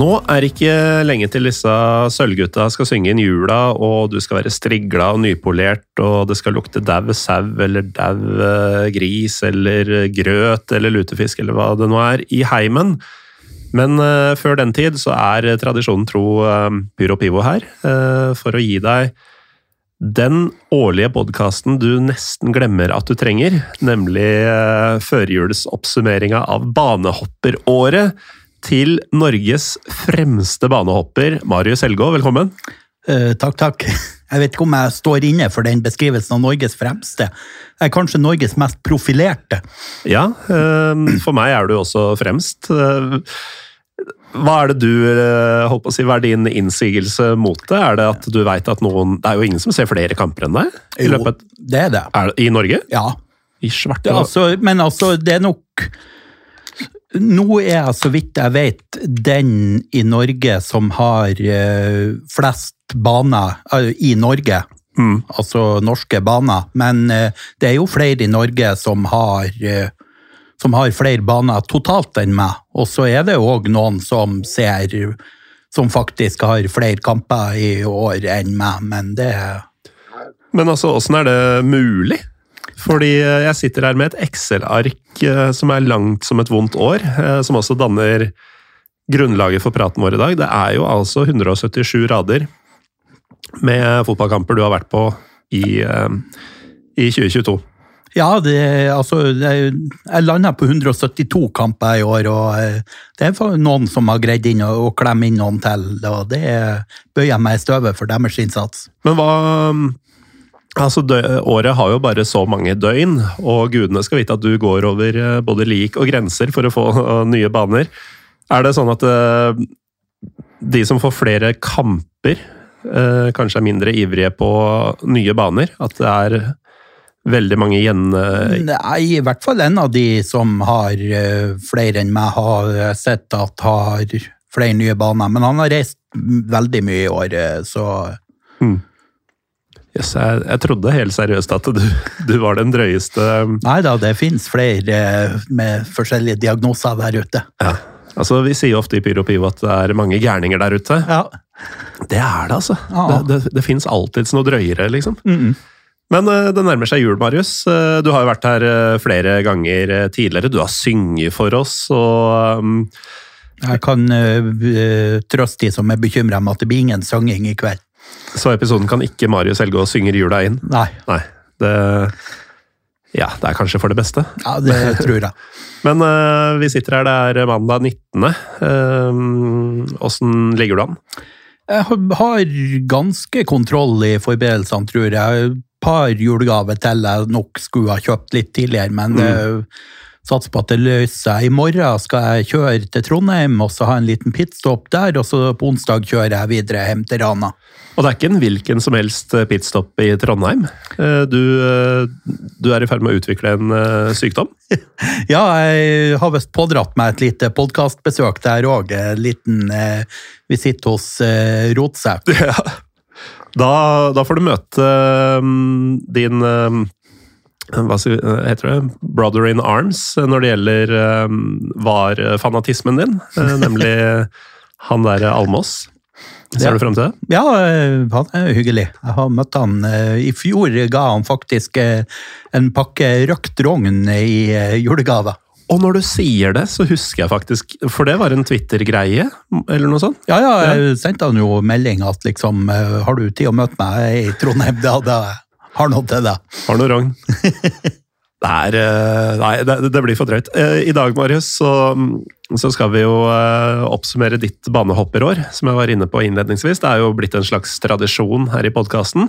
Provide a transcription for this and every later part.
Nå er det ikke lenge til disse sølvgutta skal synge inn jula, og du skal være strigla og nypolert, og det skal lukte dau sau eller dau gris eller grøt eller lutefisk eller hva det nå er, i heimen. Men uh, før den tid så er tradisjonen tro uh, Pyro Pivo her, uh, for å gi deg den årlige podkasten du nesten glemmer at du trenger, nemlig uh, førjulsoppsummeringa av banehopperåret til Norges fremste banehopper, Marius Helgå. Velkommen. Uh, takk, takk. Jeg vet ikke om jeg står inne for den beskrivelsen av Norges fremste. Jeg er kanskje Norges mest profilerte. Ja, uh, for meg er du også fremst. Uh, Hva er det du på å si, hva er din innsigelse mot det? Er det at du vet at noen Det er jo ingen som ser flere kamper enn deg? I, Jo, løpet, det er det. er det, I Norge? Ja. I svarte Det, altså, men altså, det er nok Nå er jeg, så vidt jeg vet, den i Norge som har eh, flest baner eh, i Norge. Mm. Altså norske baner. Men eh, det er jo flere i Norge som har som har flere baner totalt enn meg. Og så er det òg noen som ser Som faktisk har flere kamper i år enn meg, men det Men altså, åssen er det mulig? Fordi eh, jeg sitter her med et Excel-ark eh, som er langt som et vondt år, eh, som også danner grunnlaget for praten vår i dag. Det er jo altså 177 rader med fotballkamper du har vært på i, i 2022. Ja, det, altså, det, jeg landa på 172 kamper i år, og det er noen som har greid inn å, å klemme inn noen til. og Det bøyer jeg meg i støvet for deres innsats. Men hva Altså, Året har jo bare så mange døgn, og gudene skal vite at du går over eh, både lik og grenser for å få nye baner. Er det sånn at eh, de som får flere kamper, eh, kanskje er mindre ivrige på nye baner? At det er veldig mange gjen... Nei, i hvert fall en av de som har flere enn meg, har sett at har flere nye baner. Men han har reist veldig mye i år, så så Yes, jeg, jeg trodde helt seriøst at du, du var den drøyeste Nei da, det fins flere eh, med forskjellige diagnoser der ute. ja. Altså, Vi sier ofte i Pyro Pivo at det er mange gærninger der ute. Ja. Det er det, altså. Ja. Det, det, det fins alltids noe drøyere, liksom. Mm. Men eh, det nærmer seg jul, Marius. Eh, Du har jo vært her flere ganger tidligere. Du har synget for oss, og um, Jeg kan uh, trøste de som er bekymra med at det blir ingen sanging i kveld. Så episoden kan ikke Marius Helgå synger jula inn. Nei, Nei. Det Ja, det er kanskje for det beste. ja, det tror jeg. Men uh, vi sitter her, det er mandag 19. Åssen ligger du an? Jeg har- ganske kontroll i forberedelsene, tror jeg. Et par julegaver til jeg nok skulle ha kjøpt litt tidligere, men det satser på at det løser seg. I morgen skal jeg kjøre til Trondheim og så ha en liten pitstop der, og så på onsdag kjører jeg videre hjem til Rana. Og det er ikke en hvilken som helst pitstop i Trondheim. Eh, Du, eh, du er i ferd med å utvikle en eh, sykdom. Ja, jeg har visst pådratt meg et lite podkastbesøk der òg. En liten eh, visitt hos eh, Rotsekk. Ja. Da, da får du møte um, din um, hva heter det? Brother in arms når det gjelder um, VAR-fanatismen din. Nemlig han derre Almås. Ser du frem til det? Ja, han er hyggelig. Jeg har møtt han eh, I fjor ga han faktisk eh, en pakke røkt rogn i eh, julegave. Og når du sier det, så husker jeg faktisk For det var en Twitter-greie, eller noe sånt? Ja, ja, jeg sendte han jo melding at liksom Har du tid å møte meg i Trondheim? Da, da har noe til deg. Har noe rogn. Det er eh, Nei, det, det blir for drøyt. Eh, I dag, Marius, så, så skal vi jo eh, oppsummere ditt banehopperår, som jeg var inne på innledningsvis. Det er jo blitt en slags tradisjon her i podkasten.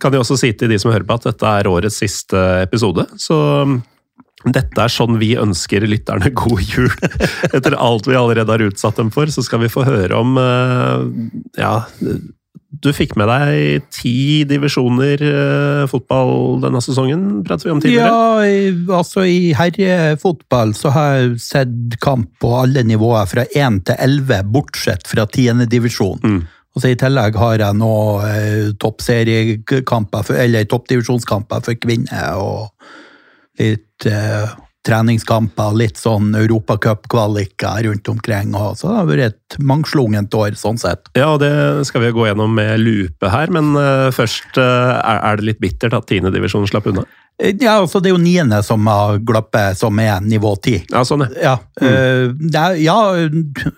Kan jo også si til de som hører på at dette er årets siste episode. Så dette er sånn vi ønsker lytterne god jul. Etter alt vi allerede har utsatt dem for, så skal vi få høre om ja, du fikk med deg ti divisjoner uh, fotball denne sesongen, pratet vi om tidligere? Ja, altså i herrefotball så har jeg sett kamp på alle nivåer, fra én til elleve, bortsett fra tiendedivisjon. Mm. Og så I tillegg har jeg nå eh, toppseriekamper, eller toppdivisjonskamper for kvinner, og litt eh, treningskamper, litt sånn europacupkvaliker rundt omkring. Og så det har vært et mangslungent år, sånn sett. Ja, det skal vi gå gjennom med lupe her, men uh, først uh, er det litt bittert at tiendedivisjonen slapp unna? Eh, ja, altså Det er jo niende som har glappet, som er nivå ti. Ja, sånn, ja. Mm. det er, ja,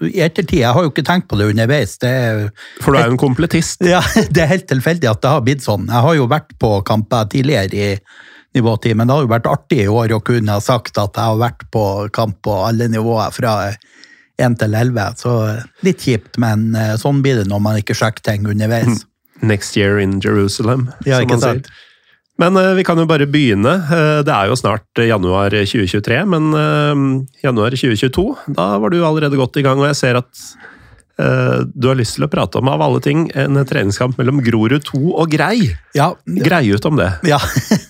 i ettertid. Jeg har jo ikke tenkt på det underveis. Det er, For du er jo en kompletist? Ja, det er helt tilfeldig at det har blitt sånn. Jeg har jo vært på kamper tidligere i nivå 10. Men det har jo vært artig i år å kunne ha sagt at jeg har vært på kamp på alle nivåer fra 1 til 11. Så litt kjipt, men eh, sånn blir det når man ikke sjekker ting underveis. Next year in Jerusalem, ja, som man sant? sier. Men uh, vi kan jo bare begynne. Det er jo snart januar 2023, men januar 2022, da var du allerede godt i gang. Og jeg ser at du har lyst til å prate om, av alle ting, en treningskamp mellom Grorud 2 og Grei. Ja. Grei ut om det. Ja.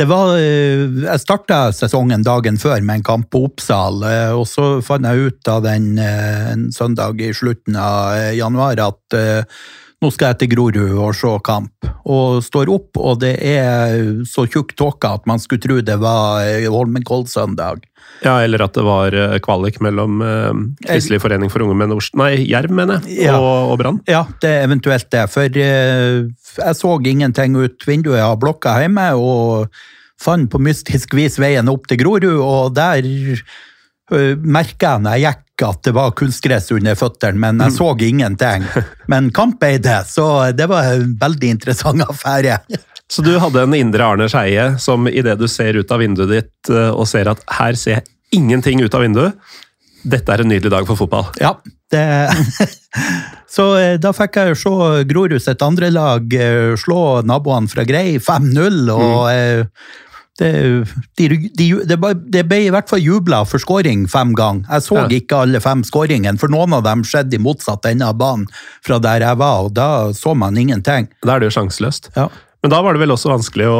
Det var, eh, jeg starta sesongen dagen før med en kamp på Oppsal, eh, og så fant jeg ut av den eh, en søndag i slutten av januar at nå skal jeg til Grorud og se kamp. Og står opp, og det er så tjukk tåke at man skulle tro det var Holmenkollsøndag. Ja, eller at det var kvalik mellom Kristelig forening for unge menn og Nei, Jerv, mener jeg, ja. og, og Brann. Ja, det er eventuelt det. For jeg så ingenting ut vinduet av blokka hjemme, og fant på mystisk vis veien opp til Grorud, og der merka jeg når jeg gikk at det var kunstgress under føttene, men jeg så ingenting. Men kamp er det, så det var en veldig interessant affære. Så du hadde en indre Arne Skeie som idet du ser ut av vinduet ditt og ser at her ser jeg ingenting ut av vinduet, dette er en nydelig dag for fotball. Ja, det Så da fikk jeg se Grorud sitt andre lag slå naboene fra Grei 5-0, og mm det, de, de, det, det, ble i hvert fall jubla for skåring fem ganger. Jeg så ja. ikke alle fem skåringene, for noen av dem skjedde i motsatt ende av banen fra der jeg var, og da så man ingenting. Da er det jo sjanseløst. Ja. Men da var det vel også vanskelig å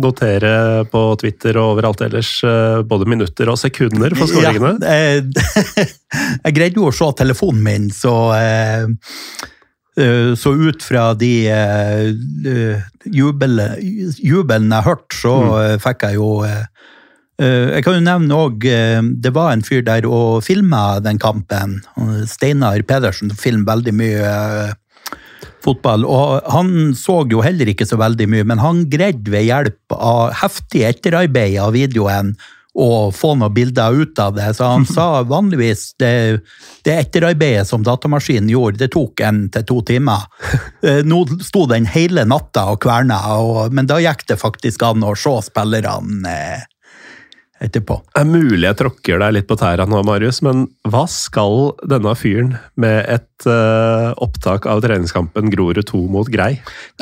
notere på Twitter og overalt ellers eh, både minutter og sekunder for skåringene? Ja, jeg greide jo å se telefonen min, så eh, Eh, så ut fra de jubelene jubelen, jeg hørte, så uh, fikk jeg jo Jeg kan jo nevne òg Det var en fyr der og filma den kampen. Steinar Pedersen filmer veldig mye fotball. Og han så jo heller ikke så veldig mye, men han greide ved hjelp av heftig etterarbeid av videoen å få noen bilder ut av det. Så han sa vanligvis det, det etterarbeidet som datamaskinen gjorde, det tok en til to timer. Eh, nå sto den hele natta og kverna, men da gikk det faktisk an å se spillerne eh, etterpå. Det er mulig jeg tråkker deg litt på tæra nå, Marius, men hva skal denne fyren med et uh, opptak av treningskampen Grorud 2 mot Grei?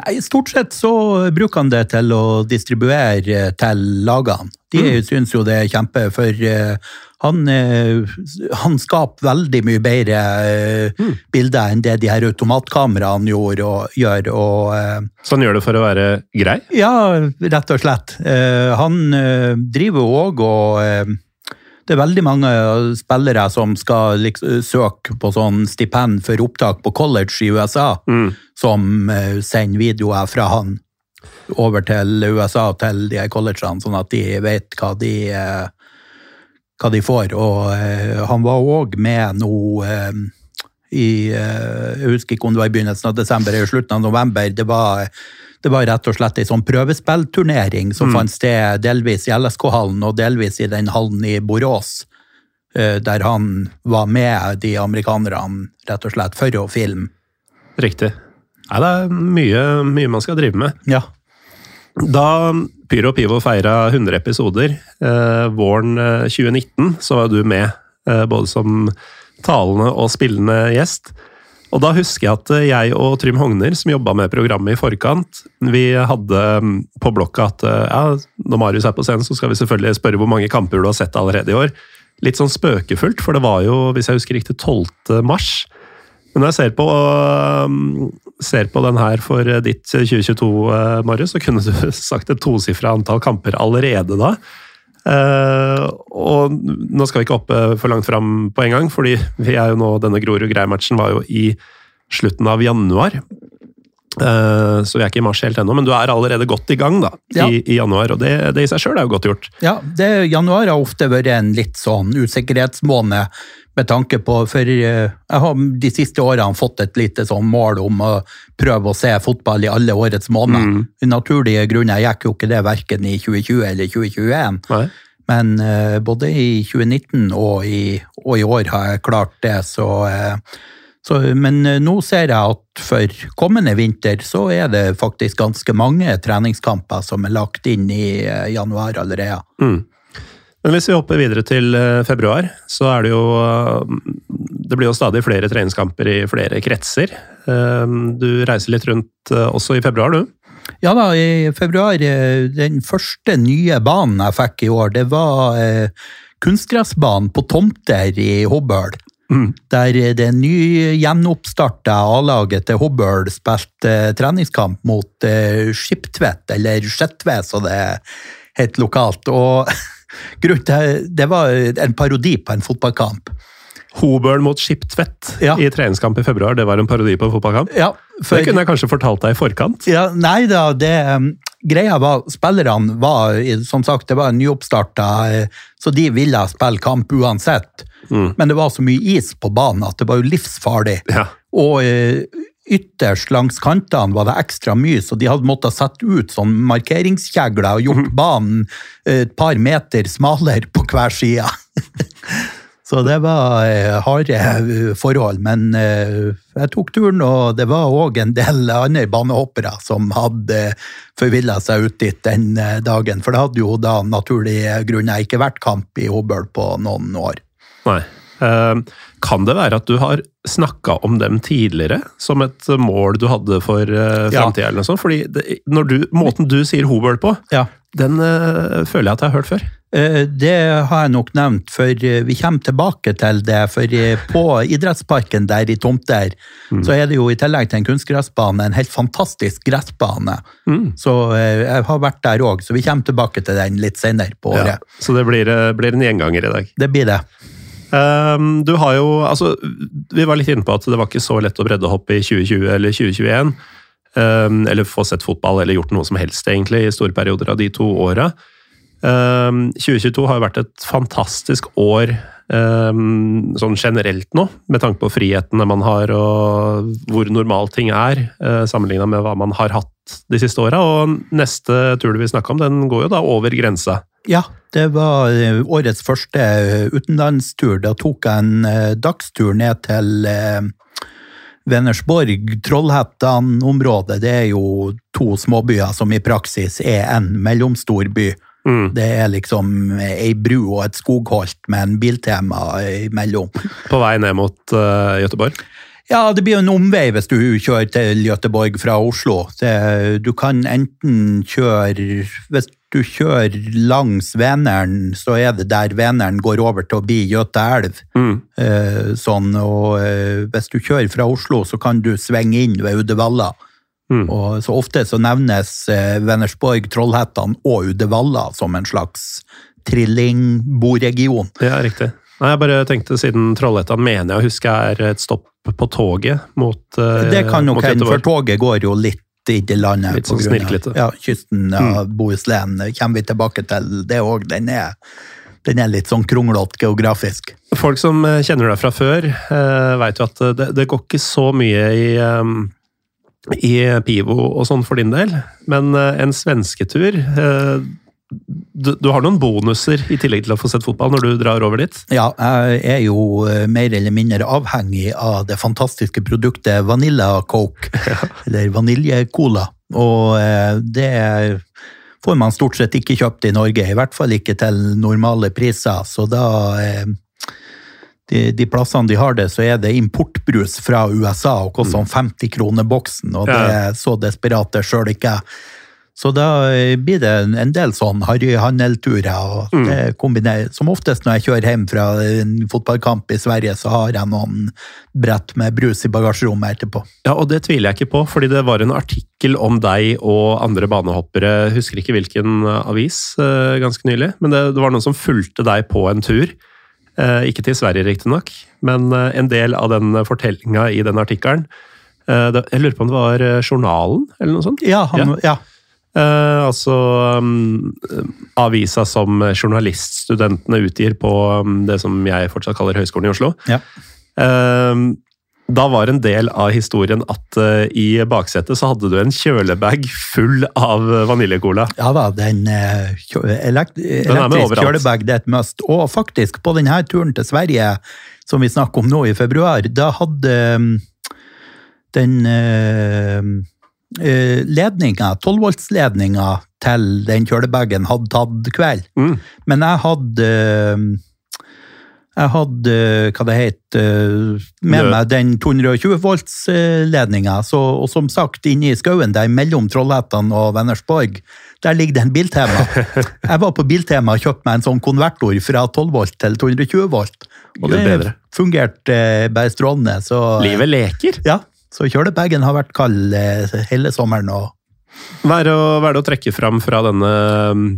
Nei, Stort sett så bruker han det til å distribuere til lagene. De mm. syns jo det er kjempe, for uh, han, uh, han skaper veldig mye bedre mm. bilder enn det de her automatkameraene gjorde og gjør. Og, så han gjør det for å være grei? Ja, rett og slett. han driver òg og det er veldig mange spillere som skal liksom, søke på sånn stipend for opptak på college i USA, mm. som sender videoer fra han over til USA, til de collegene, sånn at de vet hva de, eh, hva de får. Og eh, han var òg med nå eh, i Jeg husker ikke om det var i begynnelsen av desember eller slutten av november. Det var, det var rett og slett ei sånn prøvespillturnering som mm. fant sted delvis i LSK-hallen og delvis i den hallen i Borås. Der han var med de amerikanerne, rett og slett, for å filme. Riktig. Nei, det er mye, mye man skal drive med. Ja. Da Pyro og Pivo feira 100 episoder eh, våren eh, 2019, så var du med. Eh, både som talende og spillende gjest. Og da husker jeg at jeg og Trym Hogner, som jobba med programmet i forkant, vi hadde mm, på blokka at eh, ja, når Marius er på scenen, så skal vi selvfølgelig spørre hvor mange kamper du har sett allerede i år. Litt sånn spøkefullt, for det var jo, hvis jeg husker riktig, 12. mars. Men når jeg ser på, um, ser på den her for ditt 2022, uh, Marius, så kunne du sagt et tosifra antall kamper allerede da. Og nå skal vi ikke oppe for langt fram på en gang, fordi vi er jo nå, denne Grorud-Grei-matchen var jo i slutten av januar. Uh, så vi er ikke i mars helt ennå, men du er allerede godt i gang da, Ja. i, i januar. Og det, det i seg sjøl er jo godt gjort. Ja, det, januar har ofte vært en litt sånn usikkerhetsmåned med tanke på For eh, jeg har de siste årene fått et lite sånn mål om å prøve å se fotball i alle årets måneder. I naturlige grunner gikk jo ikke det verken i 2020 eller 2021. Nei? Men eh, både i 2019 og i, og i år har jeg klart det, så, eh, så Men eh, nå ser jeg at for kommende vinter så er det faktisk ganske mange treningskamper som er lagt inn i eh, januar allerede. Men hvis vi hopper videre til eh, februar, så er det jo Det blir jo stadig flere treningskamper i flere kretser. Du reiser litt rundt også i februar, du. Ja da, i februar, den første nye banen jeg fikk i år, det var kunstgressbanen på Tomter i Hobøl. Der det det nyggjenoppstarta A-laget til Hobøl spilte eh, treningskamp mot eh, Skiptvet, eller Skjetve, som det het lokalt. Og grunnen det var en parodi på en fotballkamp. Hobøl mot Skiptvet Ja. i treningskamp i februar. Det var en parodi på en fotballkamp. Ja, Det kunne jeg kanskje fortalt deg i forkant. Ja, nei da, det um, Greia var, spillerne var, som sagt, det var nyoppstarta, eh, så de ville spille kamp uansett. Men det var så mye is på banen at det var jo livsfarlig. Ja. Og eh, ytterst langs kantene var det ekstra mye, så de hadde måttet sette ut sånn markeringskjegler og gjort banen eh, et par meter smalere på hver side. Så det var eh, harde forhold, men jeg tok turen, og det var òg en del andre banehoppere som hadde forvilla seg ut dit den dagen. For det hadde jo da naturlige grunner ikke vært kamp i Hobøl på noen år. Nei. Eh, Kan det være at du har snakka om dem tidligere, som et mål du hadde for framtida? Ja. noe sånt? Fordi det, når du, måten du sier Hobøl på, Ja. den uh, føler jeg at jeg har hørt før. Eh, Det har jeg nok nevnt, for eh, vi kommer tilbake til det. For eh, på idrettsparken der i Tomter, så er det jo i tillegg til en kunstgressbane en helt fantastisk gressbane. Så eh, jeg har vært der òg, så vi kommer tilbake til den litt senere på Ja. året. Så det blir, eh, blir en gjenganger i dag. Det blir det. Um, du har jo, altså, Vi var litt inne på at det var ikke så lett å breddehoppe i 2020 eller 2021. Um, eller få sett fotball eller gjort noe som helst egentlig i store perioder av de to åra. Um, 2022 har jo vært et fantastisk år sånn generelt nå, med tanke på frihetene man har og hvor normal ting er, uh, sammenligna med hva man har hatt de siste åra. Og neste tur du vil snakke om, den går jo da over grensa. Ja, det var eh, årets første eh, utenlandstur. Da tok jeg en eh, dagstur ned til Venersborg, Trollhättan-området. Det er jo to småbyer som i praksis er en mellomstor by. Det er liksom ei bru og et skogholt med en biltema imellom. På vei ned mot uh, Gøteborg? Ja, det blir en omvei hvis du kjører til Gøteborg fra Oslo. Det, du kan enten kjøre Hvis du kjører langs Vänern, så er det der Vänern går over til å bli Götaelv. Eh, sånn, og eh, hvis du kjører fra Oslo, så kan du svinge inn ved Uddevalla. Og så ofte så nevnes eh, Vennersborg, Trollhättan og Uddevalla som en slags trillingboregion. Ja, riktig. Nei, jeg bare tenkte Siden Trollhättan mener jeg å huske er et stopp på toget mot uh, Det kan nok hende, for toget går jo litt i landet. Litt sånn snirklete. Ja, kysten av Bohuslän kommer vi tilbake til det òg. Den, den er litt sånn kronglete geografisk. Folk som eh, kjenner deg fra før, uh, veit jo at eh, det, det går ikke så mye i, um, i Pivo og sånn for din del, men eh, en svensketur eh, du, du har noen bonuser i tillegg til å få sett fotball når du drar over dit? Ja, jeg er jo eh, mer eller mindre avhengig av det fantastiske produktet Vanilla Coke, eller vaniljecola. Og eh, det får man stort sett ikke kjøpt i Norge, i hvert fall ikke til normale priser. Så da eh, de, de plassene de har det, så er det importbrus fra USA og koster sånn 50 kroner boksen, og det er så desperat det sjøl ikke jeg. Så da blir det en- del sånn harry handelturer. og Mm. Som oftest når jeg kjører hjem fra en fotballkamp i Sverige, så har jeg noen brett med brus i bagasjerommet etterpå. Ja, og det tviler jeg ikke på, fordi det var en artikkel om deg og andre banehoppere, husker ikke hvilken avis, eh, ganske nylig, men det, det var noen som fulgte deg på en tur. Eh, Ikke til Sverige, riktignok, men eh, en del av den fortellinga i den artikkelen Jeg lurer på om det var Journalen, eller noe sånt? Ja, han, ja. Eh, altså um, avisa som journaliststudentene utgir på um, det som jeg fortsatt kaller Høgskolen i Oslo. Ja. Eh, da var en del av historien at uh, i baksetet så hadde du en kjølebag full av vaniljekola. Ja da, den uh, elekt med elektrisk kjølebag det er et must. Og faktisk, på denne turen til Sverige, som vi snakker om nå i februar, da hadde um, den ledninga, 12-voltsledninga til den kjølebagen hadde tatt kveld. Mm. Men jeg hadde eh, jeg hadde, hva det het, eh, med meg den 220 volts-ledninga. Og som sagt, inne i skauen der mellom Trollhättan og Vennersborg, der ligger det en Biltema. Jeg var på Biltema og kjøpte meg en sånn konvertor fra 12 volt til 220 volt. Og det, det fungerte eh, bare strålende. Så, Livet leker! Ja, så kjølebagen har vært kald eh, hele sommeren. og Hva er, det å, trekke fram fra denne um,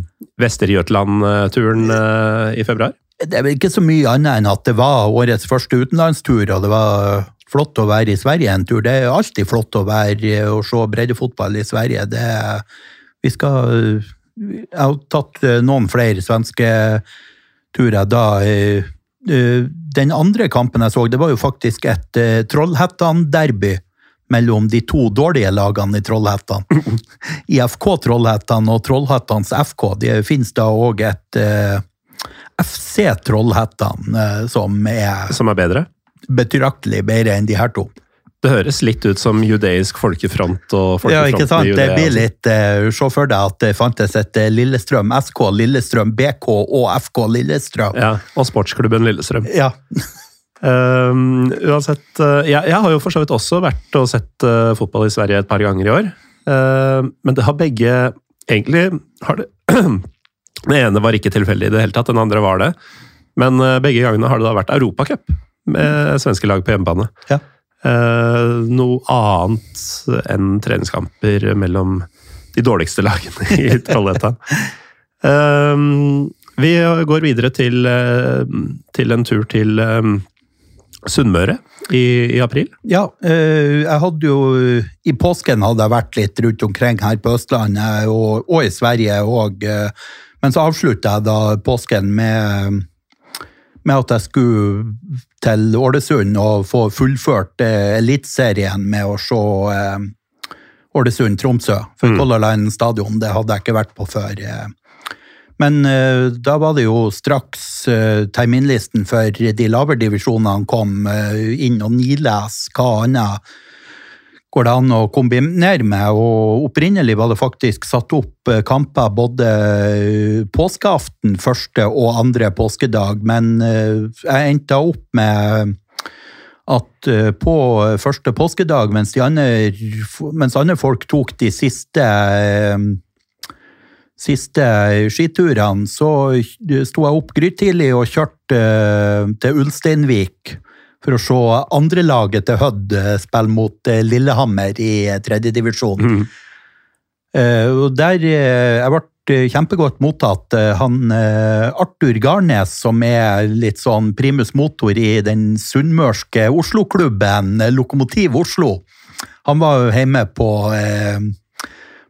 Vester-Jøtland-turen eh, i februar? Det er vel ikke så mye annet enn at det var årets første utenlandstur, og det var flott å være i Sverige en tur. Det er alltid flott å være og se breddefotball i Sverige. Det vi skal Jeg har tatt eh, noen flere svenske turer da. Eh, eh, Den andre kampen jeg så, det var jo faktisk et uh, Trollhättan-derby mellom de to dårlige lagene i Trollhättan. IFK Trollhättan og Trollhättans FK. Det finnes da òg et uh, FC Trollhättan, uh, som er Som er bedre? betraktelig bedre enn de her to. Det høres litt ut som judeisk folkefront og folkefront Ja, ikke sant? Det blir litt uh, Se for deg at det fantes et eh, Lillestrøm SK, Lillestrøm BK og FK Lillestrøm. Ja, og sportsklubben Lillestrøm. Ja. Um, uansett, uh, jeg, jeg har jo for så vidt også vært og sett uh, fotball i Sverige et par ganger i år. Men det har begge Egentlig har det Den ene var ikke tilfeldig i det hele tatt, den andre var det. Men begge gangene har det da vært Europacup med svenske lag på hjemmebane. Ja. Uh, noe annet enn treningskamper mellom de dårligste lagene i Trollhättan. Um, vi går videre til, uh, til en tur til um, Sunnmøre i, i april. Ja, eh, jeg hadde jo I påsken hadde jeg vært litt rundt omkring her på Østlandet og, og i Sverige òg. Men så avslutta jeg da påsken med, med at jeg skulle til Ålesund og få fullført eh, Eliteserien med å se eh, Ålesund-Tromsø. For Color Line stadion, det hadde jeg ikke vært på før. Eh. Men eh, da var det jo straks eh, terminlisten for de lavere divisjonene kom eh, inn og niles hva annet går det an å kombinere med. Og opprinnelig var det faktisk satt opp eh, kamper både eh, påskeaften, første og andre påskedag, men eh, jeg endte opp med at på første påskedag, mens, andre, mens andre folk tok de siste siste skiturene, så sto jeg opp grytidlig og kjørte til Ulsteinvik for å se andrelaget til Hødd eh, spille mot eh, Lillehammer i tredjedivisjon. Mm. Uh, der eh, Jeg ble eh, kjempegodt mottatt. Eh, Han eh, Arthur Garnes, som er litt sånn primus motor i den sunnmørske Oslo-klubben eh, Lokomotiv Oslo, han var jo hjemme på eh,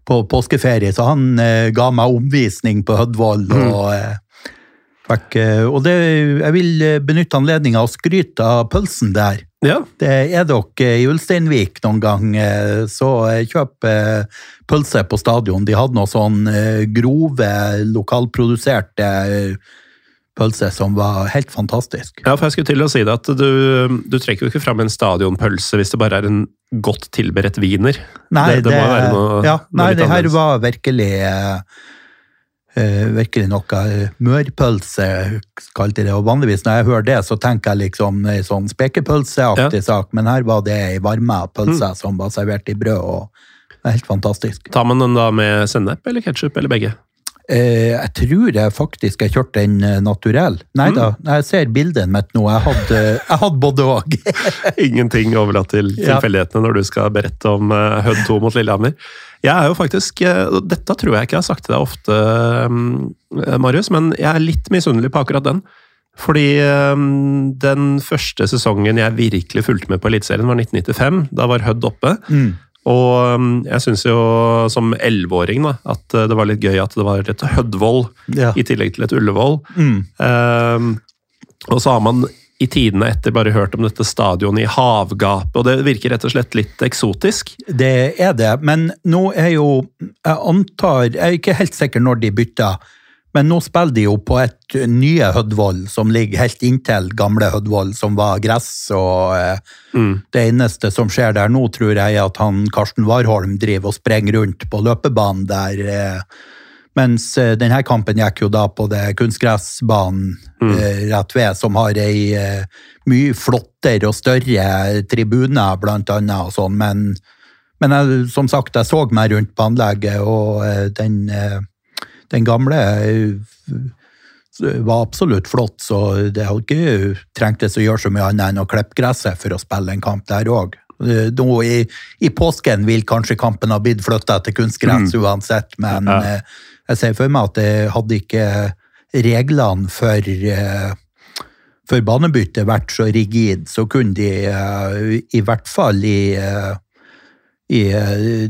på påskeferie, så han eh, ga meg omvisning på Hødvoll. Og, eh, fikk, eh, og det, jeg vil eh, benytte anledninga å skryte av pølsen der. Ja, Det er dere i Ulsteinvik noen gang, eh, så kjøp pølse på stadion. De hadde noe sånn grove, lokalproduserte pølse som var helt fantastisk. Ja, for jeg skulle til å si det at du, du trekker jo ikke fram en stadionpølse hvis det bare er en godt tilberedt wiener. Nei, det, det være noe, ja, nei, det her var virkelig eh, virkelig noe eh, mørpølse, kalte de det. Og vanligvis når jeg hører det, så tenker jeg liksom ei sånn spekepølseaktig sak, men her var det ei varme pølse Mm. som var servert i brød, og det er helt fantastisk. Tar man den da med sennep eller ketsjup eller begge? Eh, jeg tror jeg faktisk jeg kjørte den eh, naturell. Nei da, Mm. jeg ser bildet mitt nå. Jeg hadde, jeg hadde både og. Ingenting overlatt til tilfeldighetene når du skal berette om uh, Hødd 2 mot Lillehammer. Jeg er jo faktisk, eh, Dette tror jeg ikke jeg har sagt til deg ofte, eh, Marius, men jeg er litt misunnelig på akkurat den. Fordi eh, den første sesongen jeg virkelig fulgte med på Eliteserien, var 1995. Da var Hødd oppe. Mm. Og um, jeg syns jo som elleveåring at uh, det var litt gøy at det var et Hødvoll Ja. i tillegg til et Ullevål. Mm. Um, og så har man i tidene etter bare hørt om dette stadionet i havgapet, og det virker rett og slett litt eksotisk. Det er det, men nå er jo Jeg antar Jeg er ikke helt sikker når de bytta, men nå spiller de jo på et nye Hødvoll som ligger helt inntil gamle Hødvoll, som var gress. og eh, Det eneste som skjer der nå, tror jeg, er at han Karsten Warholm driver og sprenger rundt på løpebanen der. Eh, mens eh, denne kampen gikk jo da på det kunstgressbanen eh, rett ved, som har ei eh, mye flottere og større tribune, blant annet, og sånn, men men jeg, som sagt, jeg så meg rundt på anlegget, og eh, den, eh, den gamle var absolutt flott, så det hadde ikke trengtes å gjøre så mye annet enn å klippe gresset for å spille en kamp der òg. Nå i, I påsken vil kanskje kampen ha blitt flytta til kunstgress uansett, men Ja. eh, jeg ser for meg at det hadde ikke reglene for eh, for banebytte vært så rigid, så kunne de eh, i hvert fall i, i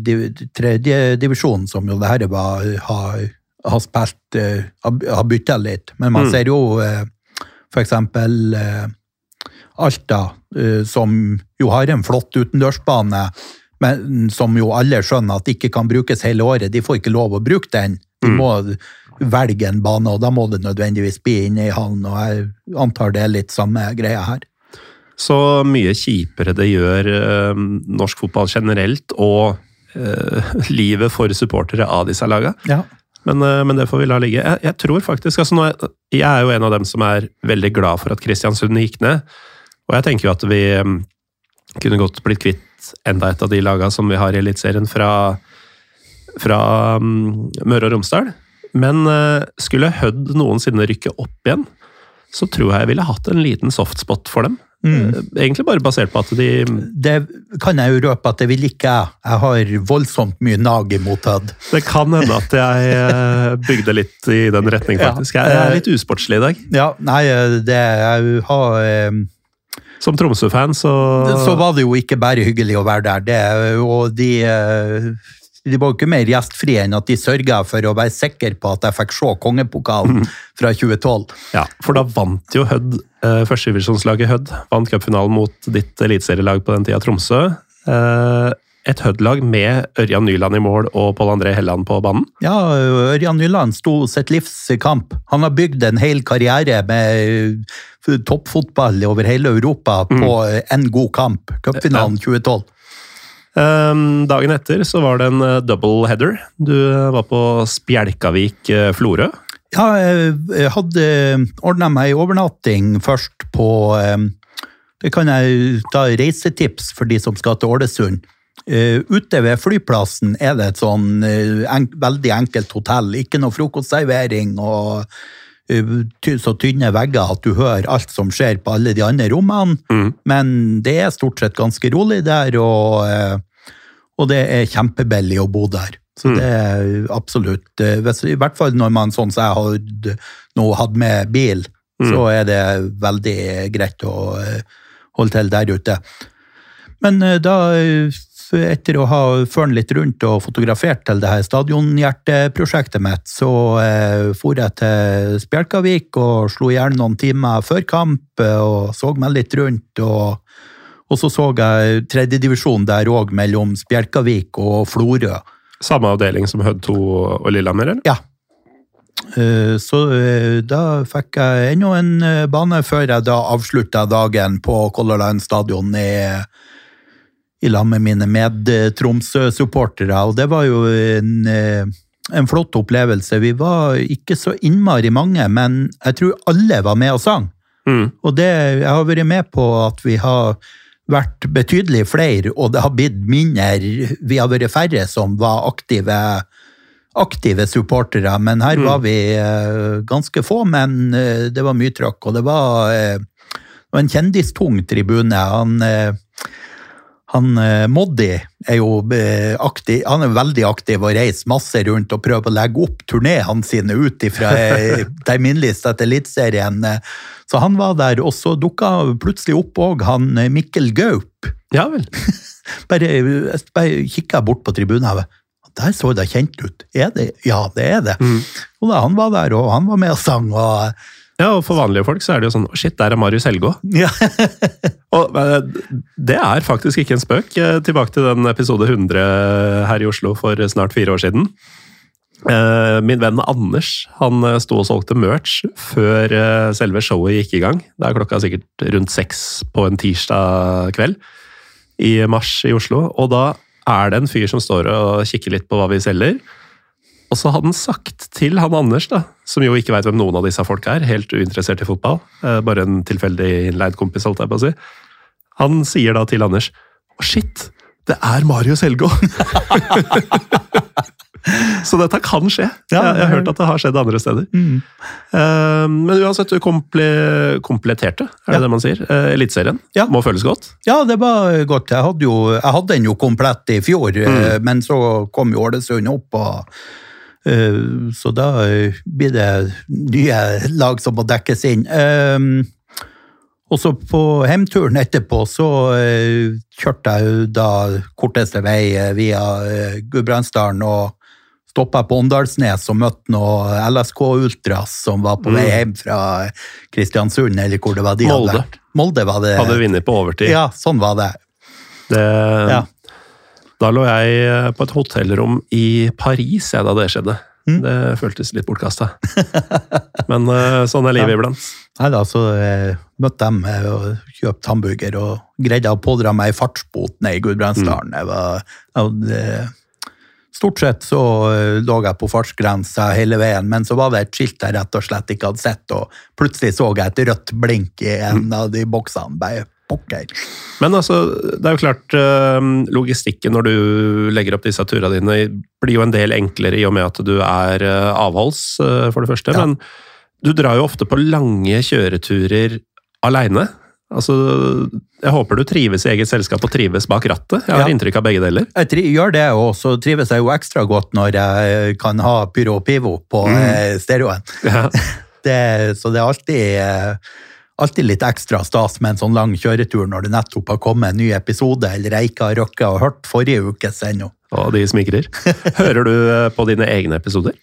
div- tredje divisjon, som jo det her var, har, har spilt uh, har, bytta litt. Men man Mm. ser jo uh, for eksempel eh, Alta, uh, som jo har en flott utendørsbane, men som jo alle skjønner at ikke kan brukes hele året. De får ikke lov å bruke den. De Mm. må velge en bane, og da må det nødvendigvis bli inne i hallen. Og jeg antar det er litt samme greia her. Så mye kjipere det gjør eh, norsk fotball generelt, og eh, livet for supportere av disse lagene. Ja. Men, eh, men det får vi la ligge. Jeg, jeg tror faktisk, altså nå jeg er jo en av dem som er veldig glad for at Kristiansund gikk ned. Og jeg tenker jo at vi eh, kunne godt blitt kvitt enda et av de laga som vi har i Eliteserien fra, fra um, Møre og Romsdal. Men uh, skulle Hødd noensinne rykke opp igjen, så tror jeg jeg ville hatt en liten softspot for dem. Mm. Eh, Egentlig bare basert på at de Det kan jeg jo røpe at det vil ikke jeg. Jeg har voldsomt mye nag mottatt. Det kan hende at jeg eh, bygde litt i den retning, faktisk. Jeg er litt usportslig i dag. Ja, nei, det jeg har eh, Som Tromsø-fan, så Så var det jo ikke bare hyggelig å være der, det, og de eh, de var jo ikke mer gjestfrie enn at de sørga for å være sikker på at jeg fikk se kongepokalen fra 2012. Ja, for da vant jo Hødd, eh, førstedivisjonslaget Hødd, vant cupfinalen mot ditt eliteserielag på den tida, Tromsø. Eh, et Hødd-lag med Ørjan Nyland i mål og Pål André Helland på banen. Ja, Ørjan Nyland sto sitt livs kamp. Han har bygd en hel karriere med toppfotball over hele Europa på en god kamp. Cupfinalen 2012. Eh, dagen etter så var det en eh, double header. Du eh, var på Spjelkavik-Florø. Ja, jeg hadde ordna meg overnatting først på eh, Det kan jeg ta reisetips for de som skal til Ålesund. Eh, Ute ved flyplassen er det et sånn eh, veldig enkelt hotell. Ikke noe frokostservering og eh, så tynne vegger at du hører alt som skjer på alle de andre rommene. Mm. Men det er stort sett ganske rolig der, og, eh, og det er kjempebillig å bo der. Så Mm. det er absolutt eh, I hvert fall når man sånn som jeg har nå hatt med bil, Mm. så er det veldig greit å eh, holde til der ute. Men eh, da, eh, etter å ha ført litt rundt og fotografert til det her stadionhjerteprosjektet mitt, så eh, for jeg til Spjelkavik og slo i hjel noen timer før kamp eh, og så meg litt rundt. og og så så jeg tredjedivisjon der òg, mellom Spjelkavik og Florø. Samme avdeling som Hødd 2 og Lillehammer, eller? Ja. Eh, Så eh, da fikk jeg enda en bane før jeg da avslutta dagen på Color Line stadion i, i lag med mine med-Tromsø-supportere, og det var jo en, eh, en flott opplevelse. Vi var ikke så innmari mange, men jeg tror alle var med og sang. Mm. Og det, jeg har vært med på at vi har vært betydelig flere, og det har blitt mindre. Vi har vært færre som var aktive, aktive supportere, men her var vi uh, ganske få, men uh, det var mye trøkk. Og det var, uh, en kjendistung tribune. Han, han eh, Moddi er jo eh, aktiv, han er veldig aktiv og reiser masse rundt og prøver å legge opp turnéene sine ut fra terminliste etter Eliteserien. eh. Så han var der, og så dukka plutselig opp òg han eh, Mikkel Gaup. Ja vel. Bare, bare kikka bort på tribunen. Der så det kjent ut. Er det? Ja, det er det. Og da, Han var der, og han var med og sang. og Ja, og For vanlige folk så er det jo sånn «Å, Shit, der er Marius Helgå. ja. Og eh, Det er faktisk ikke en spøk. Eh, Tilbake til den episode 100 her i Oslo for snart fire år siden. Eh, Min venn Anders han sto og solgte merch før selve showet gikk i gang. Det er klokka sikkert rundt seks på en tirsdag kveld i mars i Oslo. Og da er det en fyr som står og kikker litt på hva vi selger. Og så hadde han sagt til han Anders, da, som jo ikke veit hvem noen av disse folka er, helt uinteressert i fotball, eh, bare en tilfeldig innleid kompis, holdt jeg på å si. Han sier da til Anders Å, shit! Det er Marius Helgå! Så dette kan skje. Ja, jeg, jeg har hørt at det har skjedd andre steder. Mm. Uh, men uansett, du komple kompletterte, er det Ja. det man sier? Uh, Eliteserien. Ja. Må føles godt. Ja, det var godt. Jeg hadde, jo, jeg hadde den jo komplett i fjor, eh, men så kom jo Ålesund opp, og, så da eh, blir det nye lag som må dekkes inn. Eh, og så på hjemturen etterpå så eh, kjørte jeg da korteste vei eh, via Gudbrandsdalen og stoppa på Åndalsnes og møtte noen LSK Ultras som var på vei hjem fra Kristiansund, eller hvor det var de Molde. hadde vært. Molde var det. Hadde vunnet på overtid. Ja, sånn var det. Det, Ja. Da lå jeg eh, på et hotellrom i Paris jeg, da det skjedde. Mm. Det føltes litt bortkasta. Men eh, sånn er livet iblant. Nei da, så eh, møtte dem og kjøpte hamburger og greide å pådra meg fartsbot ned i Gudbrandsdalen. Jeg jeg hadde, stort sett så lå jeg på fartsgrensa hele veien, men så var det et skilt jeg rett og slett ikke hadde sett, og plutselig så jeg et rødt blink i en av de boksene. Bare pokker. Men altså, det er jo klart eh, logistikken når du legger opp disse turene dine, blir jo en del enklere i og med at du er eh, avholds, eh, for det første. Ja. Men du drar jo ofte på lange kjøreturer aleine. Altså, jeg håper du trives i eget selskap og trives bak rattet. Jeg har Ja. inntrykk av begge deler. Jeg gjør det, og så trives jeg jo ekstra godt når jeg kan ha pyro og pivo på mm. stereoen. Ja. Det, så det er alltid, alltid litt ekstra stas med en sånn lang kjøretur når det nettopp har kommet en ny episode, eller jeg ikke har rukket å hørt forrige ukes ennå. Og de smigrer. Hører du eh, på dine egne episoder?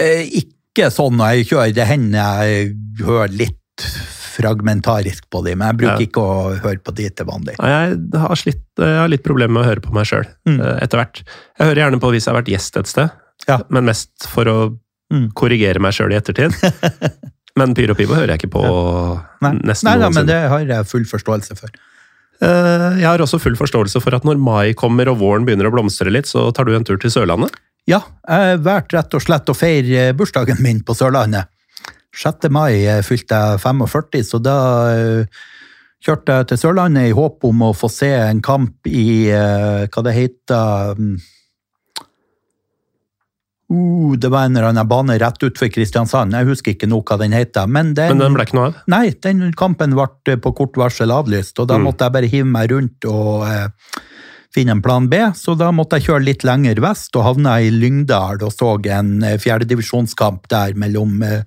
Eh, ikke sånn når jeg kjører, det hender jeg hører litt fragmentarisk på de, men jeg bruker Ja. ikke å høre på de til vanlig. Jeg har, slitt, jeg har litt problemer med å høre på meg sjøl Mm. etter hvert. Jeg hører gjerne på hvis jeg har vært gjest et sted, Ja. men mest for å Mm. korrigere meg sjøl i ettertid. Men Pyro Pivo hører jeg ikke på Nei, nesten Nei da, men det har jeg full forståelse for. Eh, Jeg har også full forståelse for at når mai kommer og våren begynner å blomstre litt, så tar du en tur til Sørlandet. Ja, jeg vært rett og slett å feire bursdagen min på Sørlandet. 6. mai eh, fylte jeg 45, så da eh, kjørte jeg til Sørlandet i håp om å få se en kamp i hva det heter mm, uh, Det var en eller annen bane rett utfor Kristiansand, jeg husker ikke noe hva den heter. Men den, Men den ble ikke noe av. Nei, den kampen ble på kort varsel avlyst, og da Mm. måtte jeg bare hive meg rundt og eh, finne en plan B. Så da måtte jeg kjøre litt lenger vest og havna i Lyngdal og så en eh, fjerdedivisjonskamp der mellom eh,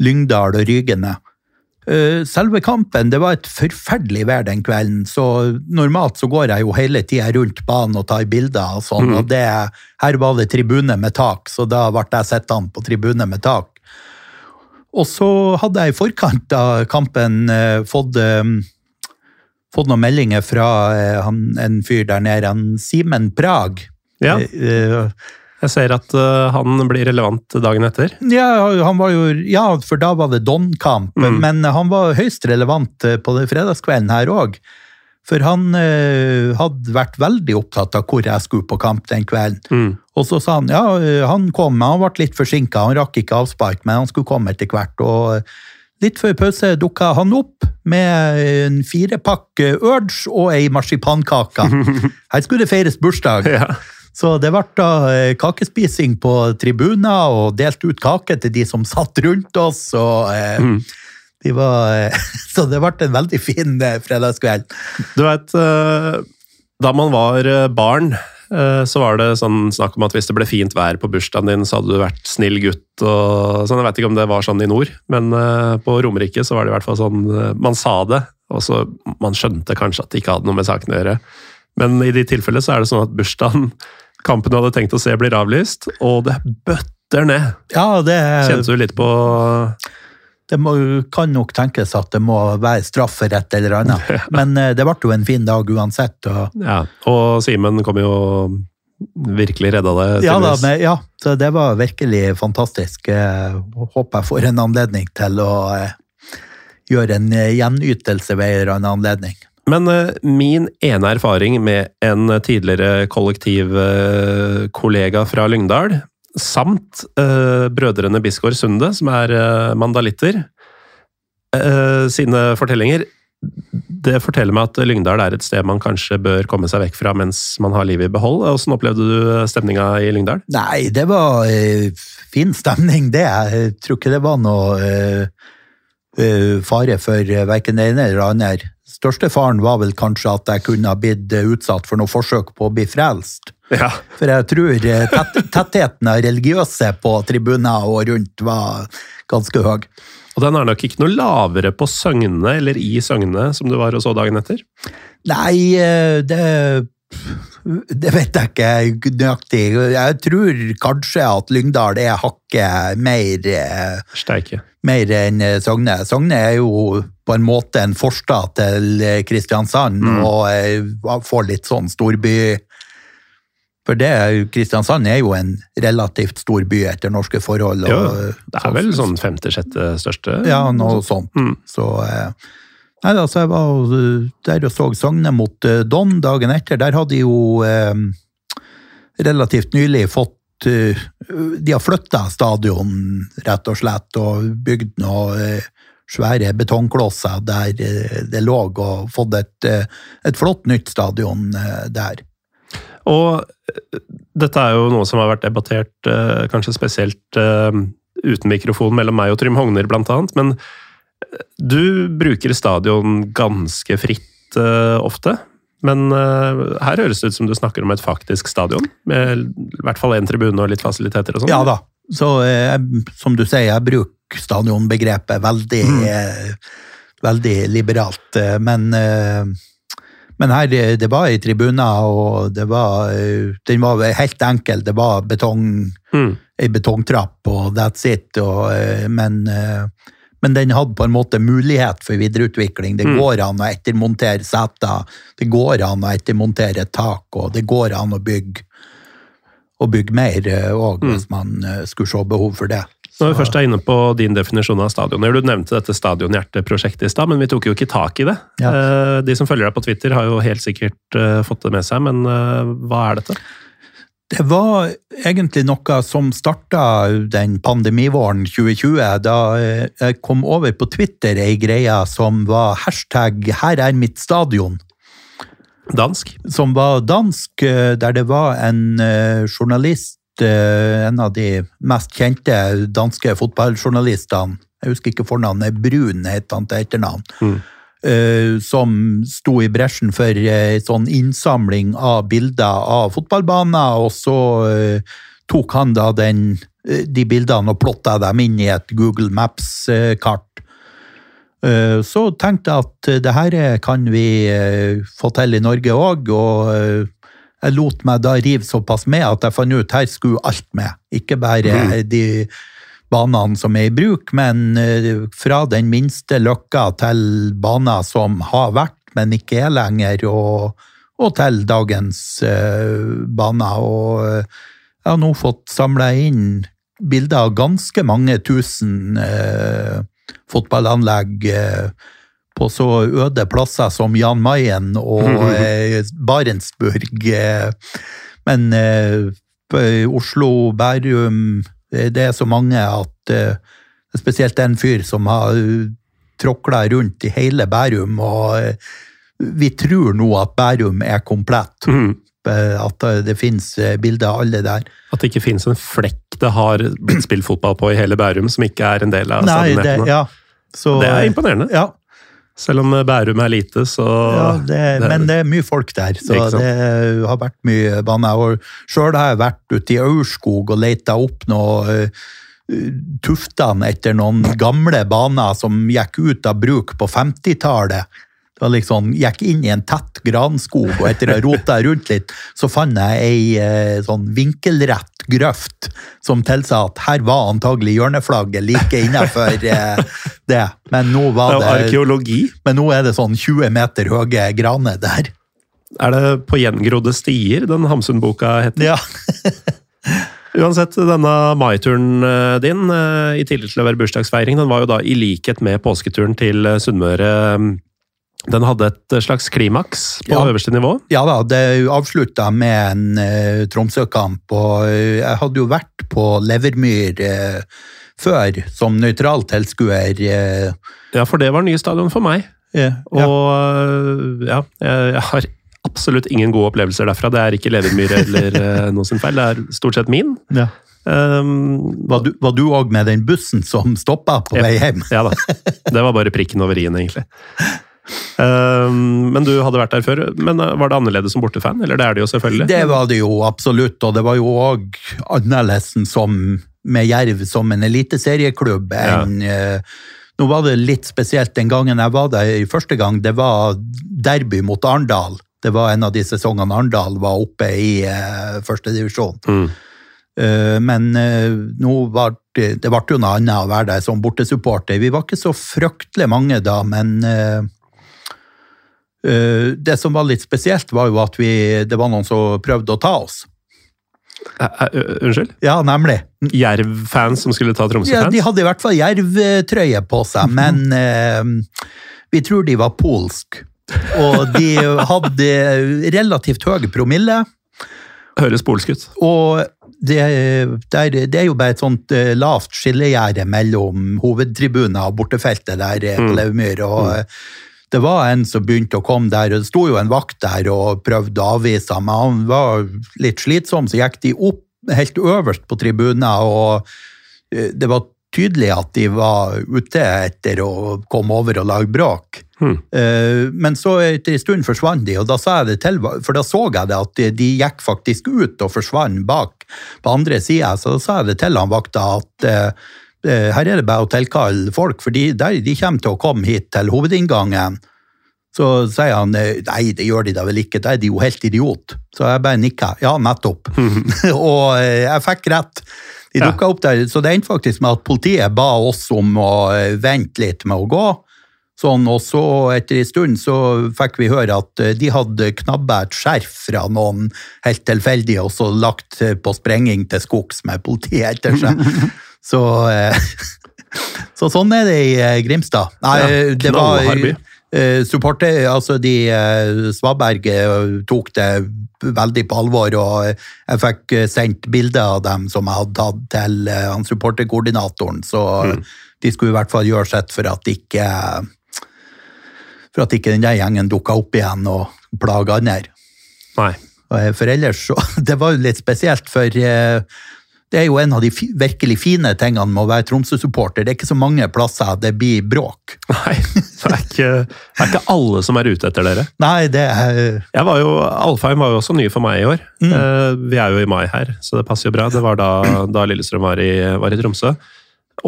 Lyngdal og Rygene. Eh, Selve kampen, det var et forferdelig vær den kvelden, så normalt så går jeg jo hele tida rundt banen og tar bilder og sånn, mm. og det, her var det tribune med tak, så da ble jeg sittende på tribune med tak. Og så hadde jeg i forkant av kampen eh, fått, eh, fått noen meldinger fra han, en fyr der nede, han Simen Prag. Ja, jeg ser at uh, han blir relevant dagen etter. ja, han var jo, ja, for da var det Don-kamp, Mm. men han var høyst relevant eh, på den fredagskvelden her òg. For han uh, hadde vært veldig opptatt av hvor jeg skulle på kamp den kvelden. Mm. Og så sa han ja, han kom, han ble litt forsinka, han rakk ikke avspark, men han skulle komme etter hvert. Og litt før pause dukka han opp med en firepakk Urge og ei marsipankake. Her skulle det feires bursdag. Ja. Så det ble da eh, kakespising på tribuner og delt ut kake til de som satt rundt oss. Og, eh, Mm. de var, eh, så det ble en veldig fin fredagskveld. Du vet, eh, da man var barn, så var det sånn snakk om at hvis det ble fint vær på bursdagen din, så hadde du vært snill gutt og sånn. Jeg vet ikke om det var sånn i nord, men på Romerike så var det i hvert fall sånn Man sa det, og så man skjønte kanskje at det ikke hadde noe med saken å gjøre. Men i de tilfellene så er det sånn at bursdagen, kampen du hadde tenkt å se, blir avlyst, og det bøtter ned. Ja, det, Kjente du litt på det må, kan nok tenkes at det må være straff for et eller annet. Men eh, det ble jo en fin dag uansett. Og, Ja, og Simen kom jo virkelig redda det. ja, da, men, ja, så det var virkelig fantastisk. Eh, Håper jeg får en anledning til å eh, gjøre en gjenytelse ved en annen anledning. Men eh, min ene erfaring med en tidligere kollektivkollega fra Lyngdal, samt eh, brødrene Bisgaard Sunde, som er eh, mandalitter, sine fortellinger det forteller meg at Lyngdal er et sted man kanskje bør komme seg vekk fra mens man har livet i behold. Hvordan opplevde du stemninga i Lyngdal? Nei, det var fin stemning, det. Jeg tror ikke det var noe fare for verken det ene eller det andre. Største faren var vel kanskje at jeg kunne ha blitt eh, utsatt for noe forsøk på å bli frelst. Ja. For jeg tror eh, tett, tettheten av religiøse på tribuner og rundt var ganske høy. Og den er nok ikke noe lavere på Søgne eller i Søgne som du var og så dagen etter? Nei, eh, det det vet jeg ikke nøyaktig. Jeg tror kanskje at Lyngdal er hakket mer eh, Steike. mer enn Sogne. Sogne er jo på en måte en forstad til Kristiansand, Kristiansand, og eh, får litt sånn storby For det, Kristiansand er jo en relativt stor by etter norske forhold. Jo, og, det er vel sånn femte-sjette største? Ja, noe sånt. Mm. Så eh, Nei altså, jeg var der og så Sogne mot eh, Don dagen etter. Der hadde de jo eh, relativt nylig fått uh, De har flytta stadion, rett og slett, og bygd noen uh, svære betongklosser der det lå, og fått et, et flott nytt stadion der. Og dette er jo noe som har vært debattert, kanskje spesielt uten mikrofon mellom meg og Trym Hogner, blant annet. Men du bruker stadion ganske fritt uh, ofte. Men uh, her høres det ut som du snakker om et faktisk stadion, med i hvert fall én tribune og litt fasiliteter og sånn. Ja da. Så eh, jeg- som du sier, jeg bruker stadionbegrepet veldig, eh, veldig liberalt. Men, men her, det var i tribuner, og det var, den var helt enkel. Det var betong, Mm. ei betongtrapp, og that's it. Og, men, men den hadde på en måte mulighet for videreutvikling. Det går an å ettermontere seter, det går an å ettermontere tak, og det går an å bygge å bygge mer òg, hvis man eh, skulle se behov for det. Når vi først er inne på din definisjon av stadioner, Du nevnte dette Stadionhjerteprosjektet i stad, men vi tok jo ikke tak i det. Ja. Eh, De som følger deg på Twitter, har jo helt sikkert eh, fått det med seg, men eh, hva er dette? Det var egentlig noe som starta den pandemivåren 2020, da eh, jeg kom over på Twitter ei greie som var hashtag 'her er mitt stadion'. Dansk? som var dansk, eh, der det var en eh, journalist, en av de mest kjente danske fotballjournalistene, jeg husker ikke fornavnet, Brun het han til etternavn, eh, som sto i bresjen for eh, sånn innsamling av bilder av fotballbaner, og så eh, tok han da den, eh, de bildene og plotta dem inn i et Google Maps-kart. Eh, Så tenkte jeg at eh, det her eh, kan vi eh, få til i Norge òg, og eh, jeg lot meg da rive såpass med at jeg fant ut her skulle alt med. Ikke bare eh, de banene som er i bruk, men eh, fra den minste løkka til baner som har vært, men ikke er lenger, og, og til dagens uh, baner. Og eh, jeg har nå fått samla inn bilder av ganske mange tusen uh, fotballanlegg Uh, på så øde plasser som Jan Mayen og eh, Barentsburg. Eh, men eh, Oslo, Bærum eh, Det er så mange at eh, spesielt en fyr som har uh, tråkla rundt i hele Bærum, og eh, vi tror nå at Bærum er komplett. Eh, At eh, det finnes eh, bilder av alle der. At det ikke finnes en flekk det har blitt spilt fotball på i hele Bærum, som ikke er en del av Nei, det, ja. Så, Det er imponerende. Ja, Selv om Bærum er lite, så ja det, det- men det er mye folk der, så det har vært mye bane. Sjøl har jeg vært ute i Aurskog og leita opp noe uh, tuftene etter noen gamle baner som gikk ut av bruk på 50-tallet. Det var liksom, gikk inn i en tett granskog, og etter å ha rota rundt litt, så fant jeg ei eh, sånn vinkelrett grøft som tilsa at her var antagelig hjørneflagget like innenfor eh, det. Men nå, var det, det, arkeologi. men nå er det sånn 20 meter høye graner der. Er det På gjengrodde stier den Hamsun-boka heter? Ja. Uansett, denne maituren eh, din, eh, i tillegg til å være bursdagsfeiring, den var jo da i likhet med påsketuren til Sunnmøre Den hadde et slags klimaks på Ja. øverste nivå. Ja da, det avslutta med en uh, Tromsø-kamp, og eh, jeg hadde jo vært på Levermyr uh, før som nøytral tilskuer. eh, Ja, for det var nye stadion for meg. Yeah, Og eh, ja, jeg, jeg har absolutt ingen gode opplevelser derfra. Det er ikke Levermyr eller eh, noe sin feil, det er stort sett min. Ja. Um, var du òg med den bussen som stoppa på Ja. vei hjem? Ja da. Det var bare prikken over i-en, egentlig. Um, men du hadde vært der før. Men uh, Var det annerledes som bortefan? Eller det er det jo selvfølgelig. Det var det jo absolutt, og det var jo òg annerledes som med Jerv som en eliteserieklubb enn eh, Nå var det litt spesielt den gangen jeg var der i første gang, det var derby mot Arendal. Det var en av de sesongene Arendal var oppe i uh, førstedivisjon. Mm. Men eh, nå var det, det ble jo noe annet å være der som bortesupporter. Vi var ikke så fryktelig mange da, men eh, eh, det som var litt spesielt, var jo at vi, det var noen som prøvde å ta oss. Unnskyld? Ja, nemlig. Jerv-fans som skulle ta Tromsø-fans? Ja, de hadde i hvert fall jervtrøye på seg, men eh, vi tror de var polsk. Og de hadde relativt høy promille. Høres polsk ut. Og det, der, det er jo bare et sånt eh, lavt skillegjerde mellom hovedtribunen og bortefeltet der eh, på Mm. Levermyr. Og eh, det var en som begynte å komme der, og det sto jo en vakt der og prøvde å avvise ham, men han var litt slitsom, så gikk de opp helt øverst på tribunen, og eh, det var tydelig at de var ute etter å komme over og lage bråk. Hmm. Eh, Men så etter en stund forsvant de, og da sa jeg det til, for da så jeg det at de, gikk faktisk ut og forsvant bak på andre sida, så da sa jeg det til han vakta at eh, her er det bare å tilkalle folk, for de, der, de kommer til å komme hit til hovedinngangen. Så sier han eh, nei, det gjør de da vel ikke, da er de jo helt idiot. Så jeg bare nikka. Ja, nettopp. og eh, jeg fikk rett. De Ja. opp der, så det endte faktisk med at politiet ba oss om å eh, vente litt med å gå. Sånn, og så etter en stund så fikk vi høre at eh, de hadde knabba et skjerf fra noen helt tilfeldig, og så lagt eh, på sprenging til skogs med politiet etter seg. så, eh, så sånn er det i eh, Grimstad. Nei, Ja, det var eh, supporter, altså de eh, Svaberg eh, tok det veldig på alvor, og jeg fikk eh, sendt bilder av dem som jeg hadde tatt til eh, han supporterkoordinatoren, så Mm. de skulle i hvert fall gjøre sitt for at ikke for at ikke den der gjengen dukka opp igjen og plaga andre. Nei. For ellers så Det var jo litt spesielt, for eh, det er jo en av de virkelig fine tingene med å være Tromsø-supporter. Det er ikke så mange plasser det blir bråk. Nei, det er, ikke, det er ikke alle som er ute etter dere. Nei, det er Jeg var jo, Alfheim var jo også ny for meg i år. Mm. vi er jo i mai her, så det passer jo bra. Det var da, da Lillestrøm var i, var i Tromsø.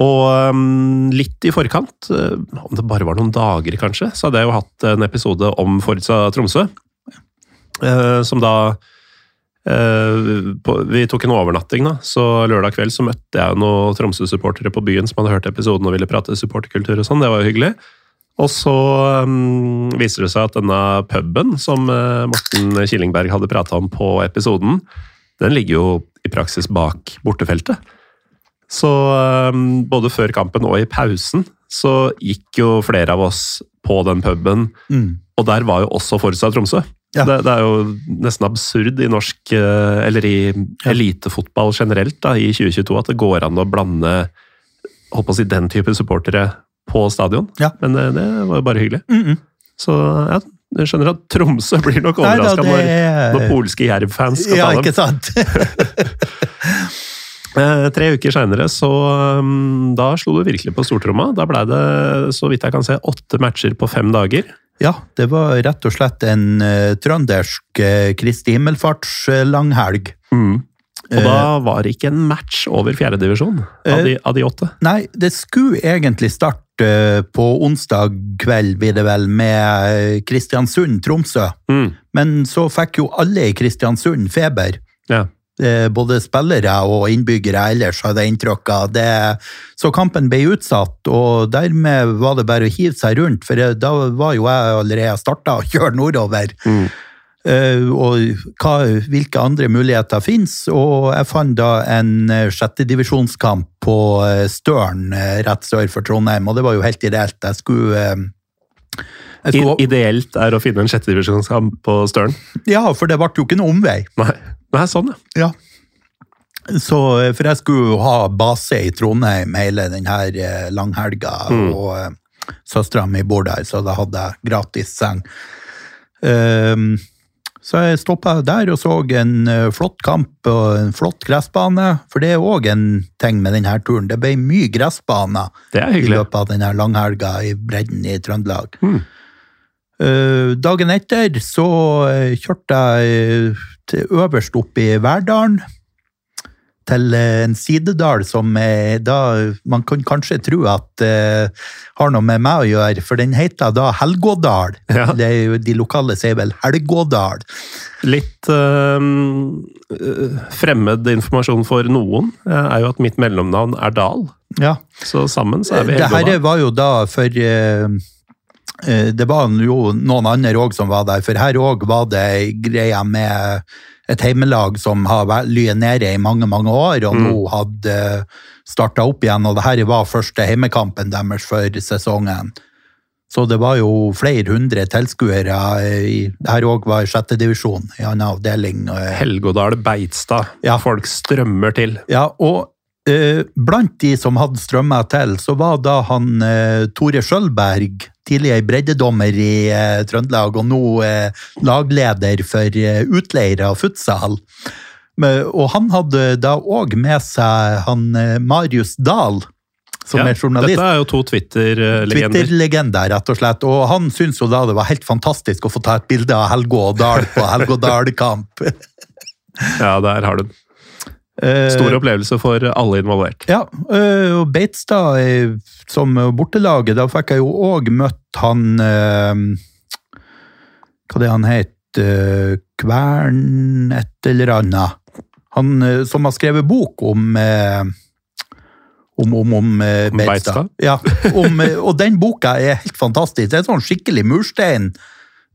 Og um, litt i forkant, eh, om det bare var noen dager kanskje, så hadde jeg jo hatt en episode om Forutsa Tromsø. eh, som da eh, Vi tok en overnatting, da, så lørdag kveld så møtte jeg noen Tromsø-supportere på byen som hadde hørt episoden og ville prate supporterkultur og sånn. Det var jo hyggelig. Og så um, viser det seg at denne puben som uh, Morten Killingberg hadde prata om på episoden, den ligger jo i praksis bak bortefeltet. Så um, både før kampen og i pausen så gikk jo flere av oss på den puben. Mm. Og der var jo også Forsa Tromsø. Ja. Det, det er jo nesten absurd i norsk, eh, eller i elitefotball generelt, da, i 2022 at det går an å blande på å si, den type supportere på stadion. Ja. Men det, det var jo bare hyggelig. Mm -mm. Så ja, jeg skjønner at Tromsø blir nok overraska det når, når polske Jerv-fans skal Ja, ta dem. ikke sant? Eh, tre uker seinere, så um, da slo du virkelig på stortromma. Da ble det, så vidt jeg kan se, åtte matcher på fem dager. Ja, det var rett og slett en uh, trøndersk uh, Kristi himmelfarts-langhelg. Og da var det ikke en match over fjerdedivisjon av, de- av de åtte. Nei, det skulle egentlig starte på onsdag kveld, blir det vel, med Kristiansund-Tromsø. Mm. Men så fikk jo alle i Kristiansund feber. Ja. Eh, Både spillere og innbyggere ellers, hadde inntrykk av. Det, så kampen ble utsatt, og dermed var det bare å hive seg rundt, for jeg- da var jo jeg allerede starta å kjøre nordover. Eh, og hva, hvilke andre muligheter finnes, og jeg fant da en uh, sjettedivisjonskamp på eh, Støren eh, rett sør for Trondheim, og det var jo helt ideelt. Jeg skulle, uh, ideelt er å finne en sjettedivisjonskamp på Støren. Ja, for det ble jo ikke noe omvei. Nei. Nei, sånn, ja. Ja. Så, eh, for jeg skulle ha base i Trondheim hele denne langhelga, mm. og uh, søstera mi bor der, så da hadde jeg gratis seng. Um, så jeg stoppa der og så en eh, flott kamp og en flott gressbane, for det er òg en ting med denne turen. Det ble mye gressbaner er i løpet av denne langhelga i bredden i Trøndelag. Eh, dagen etter så eh, kjørte jeg eh, til øverst opp i Verdalen. Til eh, en sidedal som eh, da man kan kanskje tro at uh, har noe med meg å gjøre, for den heter da Helgådal. Ja. De lokale sier vel Helgådal. Litt øh, fremmed informasjon for noen er jo at mitt mellomnavn er Dal. Ja. Så sammen så er vi Det her var jo da for eh, eh, Det var jo noen andre òg som var der, for her òg var det greia med et heimelag som har lyet nede i mange, mange år, og nå hadde starta opp igjen, og det her var første heimekampen deres for sesongen. Så det var jo flere hundre tilskuere. eh, Det her òg var sjette divisjon, i annen avdeling. eh, Helgodal Beitstad. Ja. Folk strømmer til. Ja, og eh, blant de som hadde strømma til, så var da han eh, Tore Skjølberg, tidligere breddedommer i eh, Trøndelag, og nå eh, lagleder for eh, utleire av futsal. Men, og han hadde da òg med seg han eh, Marius Dahl, som Ja, er journalist. Dette er jo to Twitter-legender. Twitter-legender, rett og slett. Og han syntes jo da det var helt fantastisk å få ta et bilde av Helge og Dahl på Helgå Dahl-kamp. Ja, der har du den. Eh, Stor opplevelse for alle involvert. Ja, øh, og Bates, da, som bortelaget, da fikk jeg jo òg møtt han Hva det han het? Kvern et eller annet. Han som har skrevet bok om om, om, om Beitstad. Ja, om, og den boka er helt fantastisk. Det er sånn skikkelig murstein.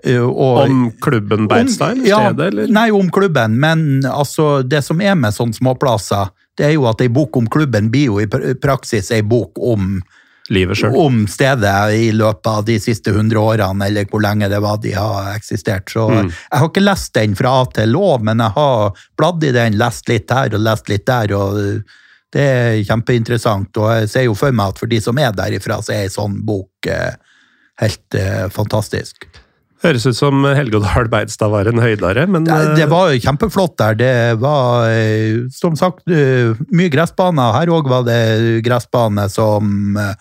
Øh, og- Om klubben Beitstein? Om, ja, stedet, eller? Nei, om klubben, men altså, det som er med sånne småplasser, det er jo at ei bok om klubben blir jo i praksis ei bok om, Livet selv. om stedet i løpet av de siste hundre årene, eller hvor lenge det var de har eksistert. Så Mm. jeg har ikke lest den fra A til Å, men jeg har bladd i den, lest litt her og lest litt der, og det er kjempeinteressant. Og jeg ser jo for meg at for de som er derifra, så er ei sånn bok eh, helt eh, fantastisk. Høres ut som Helgodal Beidstad var en høydare, men Det, eh, det var jo kjempeflott der. Det var, eh, som sagt, eh, mye gressbaner. Her òg var det gressbane som eh,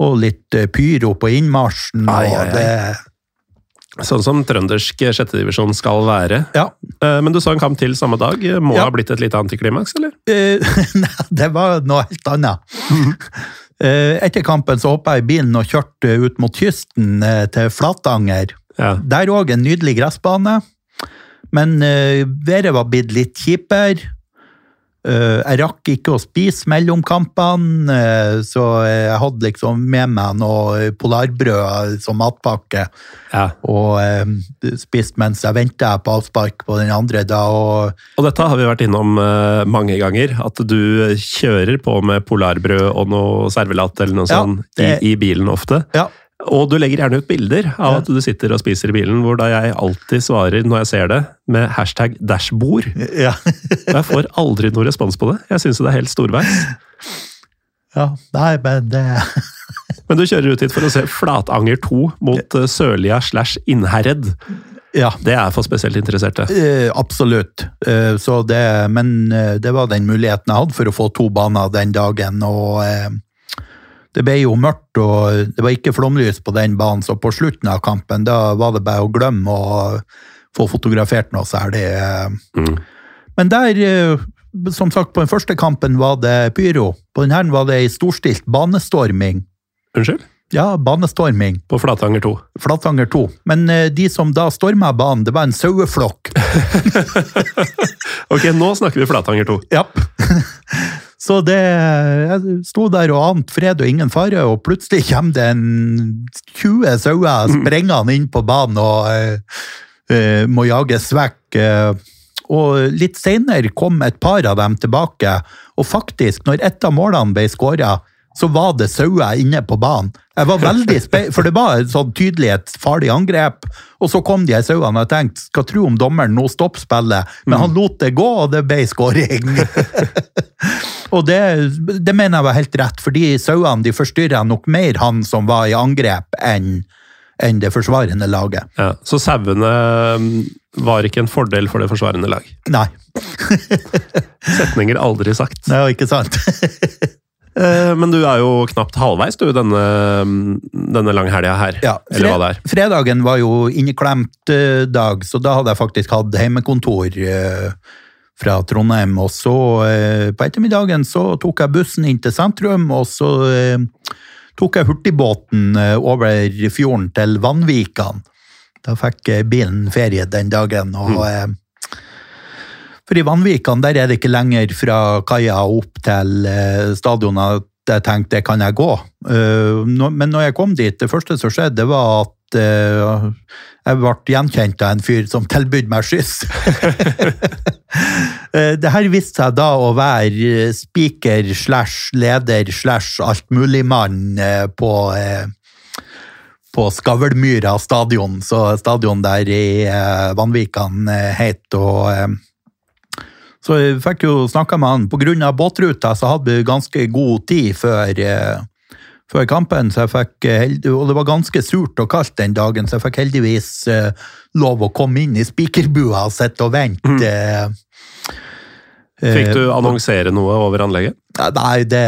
Og litt eh, pyro på innmarsjen. Ai, ai, ai. det sånn som trøndersk sjettedivisjon skal være. Ja. Eh, Men du så en kamp til samme dag. Må Ja. ha blitt et lite antiklimaks, eller? Eh, Nei, det var noe helt annet. Eh, Etter kampen så hoppa jeg i bilen og kjørte ut mot kysten eh, til Flatanger. Ja. Der òg en nydelig gressbane, men uh, været var blitt litt kjipere. Uh, jeg rakk ikke å spise mellom kampene, uh, så jeg hadde liksom med meg noe polarbrød som matpakke. ja. Og uh, spist mens jeg venta på avspark på den andre da. Og Og dette har vi vært innom mange ganger. At du kjører på med polarbrød og noe servelat eller noe Ja, sånt i, i bilen ofte. ja, Og du legger gjerne ut bilder av at du sitter og spiser i bilen, hvor da jeg alltid svarer når jeg ser det, med hashtag dashbord. Ja. Jeg får aldri noe respons på det. Jeg syns det er helt storveis. ja. Nei, men det Men du kjører ut hit for å se Flatanger 2 mot eh, Sørlia slash Innherred. Ja. Det er for spesielt interesserte. Eh, absolutt. Eh, så det, men eh, det var den muligheten jeg hadde for å få to baner den dagen. Og eh, det ble jo mørkt, og det var ikke flomlys på den banen, så på slutten av kampen da var det bare å glemme å få fotografert noe særlig. Mm. Men der, eh, som sagt, på den første kampen var det pyro. På den her var det ei storstilt banestorming. Unnskyld? Ja, banestorming. På Flatanger 2. Flatanger 2. Men eh, de som da storma banen, det var en saueflokk. Ok, nå snakker vi Flatanger 2. Ja. Så det Jeg sto der og ante fred og ingen fare, og plutselig kommer det en 20 sauer sprengende inn på banen og uh, uh, må jages vekk. Uh, og litt seinere kom et par av dem tilbake, og faktisk, når ett av målene ble skåra, så var det sauer inne på banen. Jeg var veldig spe For det var sånn tydelig et farlig angrep. Og så kom de her sauene, og jeg tenkte skal tro om dommeren nå stopper spillet, men han lot det gå, og det ble skåring. og det, det mener jeg var helt rett, for de sauene de forstyrra nok mer han som var i angrep, enn enn det forsvarende laget. Ja, så sauene mm, var ikke en fordel for det forsvarende lag. Nei, Setninger aldri sagt. nei, ikke sant. Eh, Men du er jo knapt halvveis du, denne, denne langhelga her. Ja, Eller hva det er. Fredagen var jo inneklemt eh, dag, så da hadde jeg faktisk hatt heimekontor eh, fra Trondheim. Og så på ettermiddagen så tok jeg bussen inn til sentrum, og så tok jeg hurtigbåten over fjorden til Vanvikan. Da fikk bilen ferie den dagen. og... eh, for i Vanvikan der er det ikke lenger fra kaia opp til eh, stadionet at jeg tenkte det kan jeg gå. Eh, men når jeg kom dit, det første som skjedde, det var at eh, jeg ble gjenkjent av en fyr som tilbød meg skyss. Det her viste seg da å være speaker slash leder slash altmuligmann på på Skavlmyra stadion, så stadion der i Vanvikan het, og så jeg fikk jo snakka med han. Av båtruta så hadde vi ganske god tid før, eh, før kampen, så jeg fikk, eh, held- og det var ganske surt og kaldt den dagen, så jeg fikk heldigvis eh, lov å komme inn i spikerbua og sitte og vente. Mm. Fikk eh, du annonsere noe over anlegget? Nei, det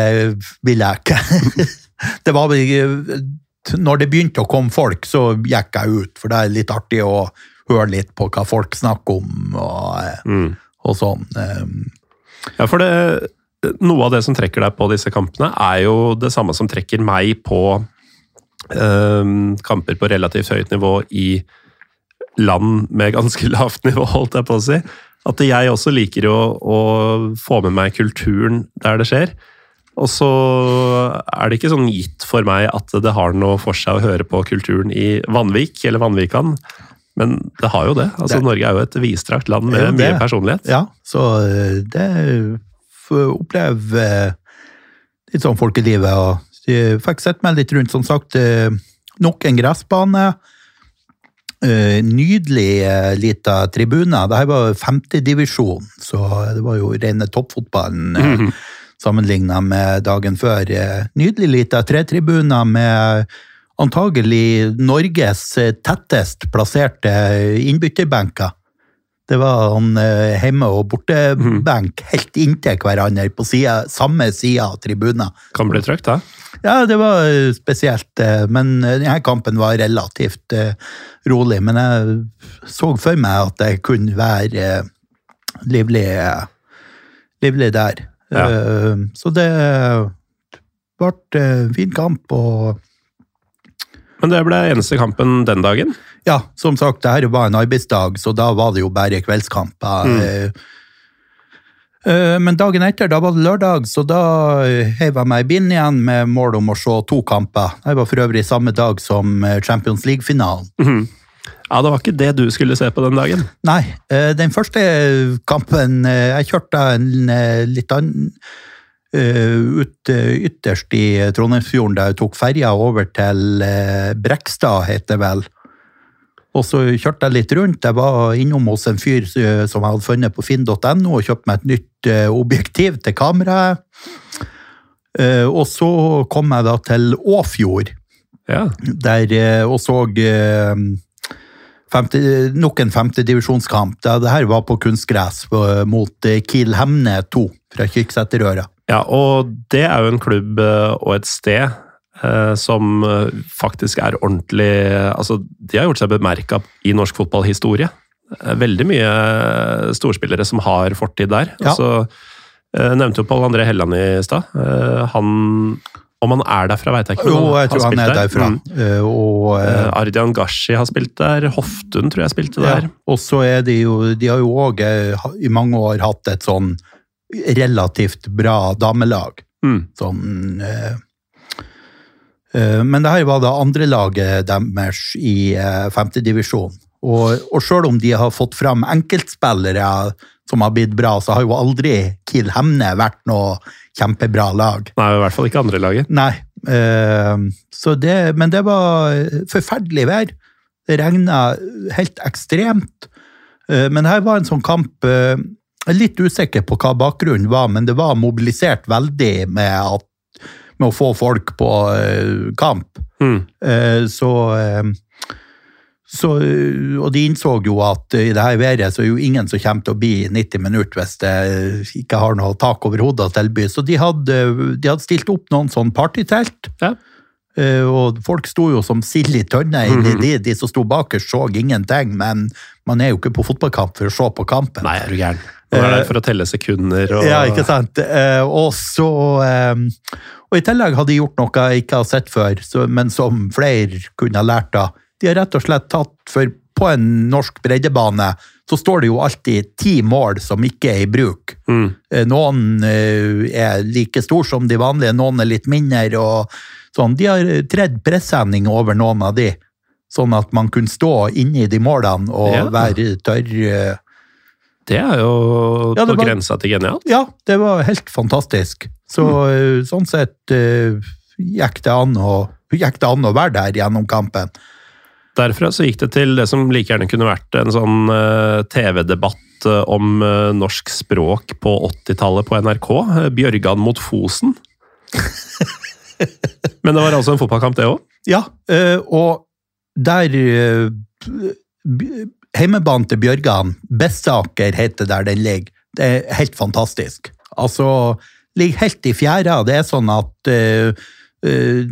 ville jeg ikke. det var Når det begynte å komme folk, så gikk jeg ut, for det er litt artig å høre litt på hva folk snakker om og, eh, Mm. Og sånn. Um, Ja, for det, noe av det som trekker deg på disse kampene, er jo det samme som trekker meg på eh, kamper på relativt høyt nivå i land med ganske lavt nivå, holdt jeg på å si. At jeg også liker å, å få med meg kulturen der det skjer. Og så er det ikke sånn gitt for meg at det har noe for seg å høre på kulturen i Vanvik eller Vanvikan. Men det har jo det. Altså, Det- Norge er jo et vidstrakt land med mye personlighet. ja, så eh, det opplever eh, litt sånn folkelivet. og Jeg fikk sett meg litt rundt, som sagt. eh, Nok en gressbane. Nydelig lita tribune. Dette var femtedivisjon, så det var jo rene toppfotballen. eh, sammenlignet med dagen før. Nydelig lita tretribuner med antagelig Norges eh, tettest plasserte innbytterbenker. Det var han eh, hjemme- og bortebenk helt inntil hverandre på side, samme side av tribunen. Kan bli trøkt, da. Ja, det var eh, spesielt, eh, men eh, denne kampen var relativt eh, rolig. Men jeg så for meg at det kunne være eh, livlig, eh, livlig der. Ja. Eh, Så det ble en fin kamp, og Men det ble eneste kampen den dagen. ja, som sagt, det her var en arbeidsdag, så da var det jo bare kveldskamper. Eh, eh, Men dagen etter, da var det lørdag, så da eh, heiv jeg meg i bind igjen med mål om å se to kamper. Det var for øvrig samme dag som Champions League-finalen. Ja, det var ikke det du skulle se på den dagen. Nei, den første kampen Jeg kjørte en litt annen ut, eh, ytterst i Trondheimsfjorden, der jeg tok ferja over til eh, Brekstad, heter det vel. Og så kjørte jeg litt rundt. Jeg var innom hos en fyr eh, som jeg hadde funnet på finn.no og kjøpt meg et nytt eh, objektiv til kameraet. Eh, Og så kom jeg da til Åfjord, Ja. der, eh, og så eh, femte, nok en femtedivisjonskamp. Det her var på kunstgress mot eh, Kiel Hemne 2 fra Kyrksæterøra. Ja, og det er jo en klubb eh, og et sted eh, som eh, faktisk er ordentlig Altså, de har gjort seg bemerka i norsk fotballhistorie. Veldig mye storspillere som har fortid der. Ja. Altså, eh, nevnte jo Pål André Helland i stad. Eh, Han Om han er derfra, veit jeg ikke. Jo, jeg tror han han er der. derfra. Mm. Og, Eh, Ardian Gashi har spilt der. Hoftun tror jeg spilte Ja, der. og så er de jo De har jo òg i mange år hatt et sånn relativt bra damelag. Mm. Sånn eh, Men det her var da andre laget deres i eh, femtedivisjon. Og, og sjøl om de har fått fram enkeltspillere som har blitt bra, så har jo aldri Kiel Hemne vært noe kjempebra lag. Nei, i hvert fall ikke andrelaget. Nei. så det, men det var forferdelig vær. Det regna helt ekstremt. Men her var en sånn kamp Jeg er litt usikker på hva bakgrunnen var, men det var mobilisert veldig med, at, med å få folk på uh, kamp. Mm. Uh, Så, uh, så Og de innså jo at i det her været så er jo ingen som kommer til å bli 90 minutter hvis det ikke har noe tak over hodet å tilby. Så de hadde, de hadde stilt opp noen sånn partytelt. Ja. Eh, Og folk sto jo som sild i tønne. inni de, de som sto bakerst, så ingenting, men man er jo ikke på fotballkamp for å se på kampen. Nei, er du gæren? Man er der for å telle sekunder og Ja, ikke sant? Eh, og så eh, Og i tillegg har de gjort noe jeg ikke har sett før, men som flere kunne ha lært av. De har rett og slett tatt For på en norsk breddebane så står det jo alltid ti mål som ikke er i bruk. Mm. Eh, Noen eh, er like stor som de vanlige, noen er litt mindre. og sånn. De har tredd presenning over noen av de, sånn at man kunne stå inni de målene og Ja. være tørr. eh, Det er jo Ja, det på var- grensa til genialt. Ja, det var helt fantastisk. Så mm. sånn sett uh, gikk det, an å, gikk det an å være der gjennom kampen. Derfra så gikk det til det som like gjerne kunne vært en sånn uh, TV-debatt eh, om uh, norsk språk på 80-tallet på NRK. eh, Bjørgan mot Fosen. Men det var altså en fotballkamp, det òg? Ja, eh, og der Hjemmebanen til Bjørgan, Bessaker heter der den ligger. Det er helt fantastisk. Altså, ligger helt i fjæra. Det er sånn at eh, eh,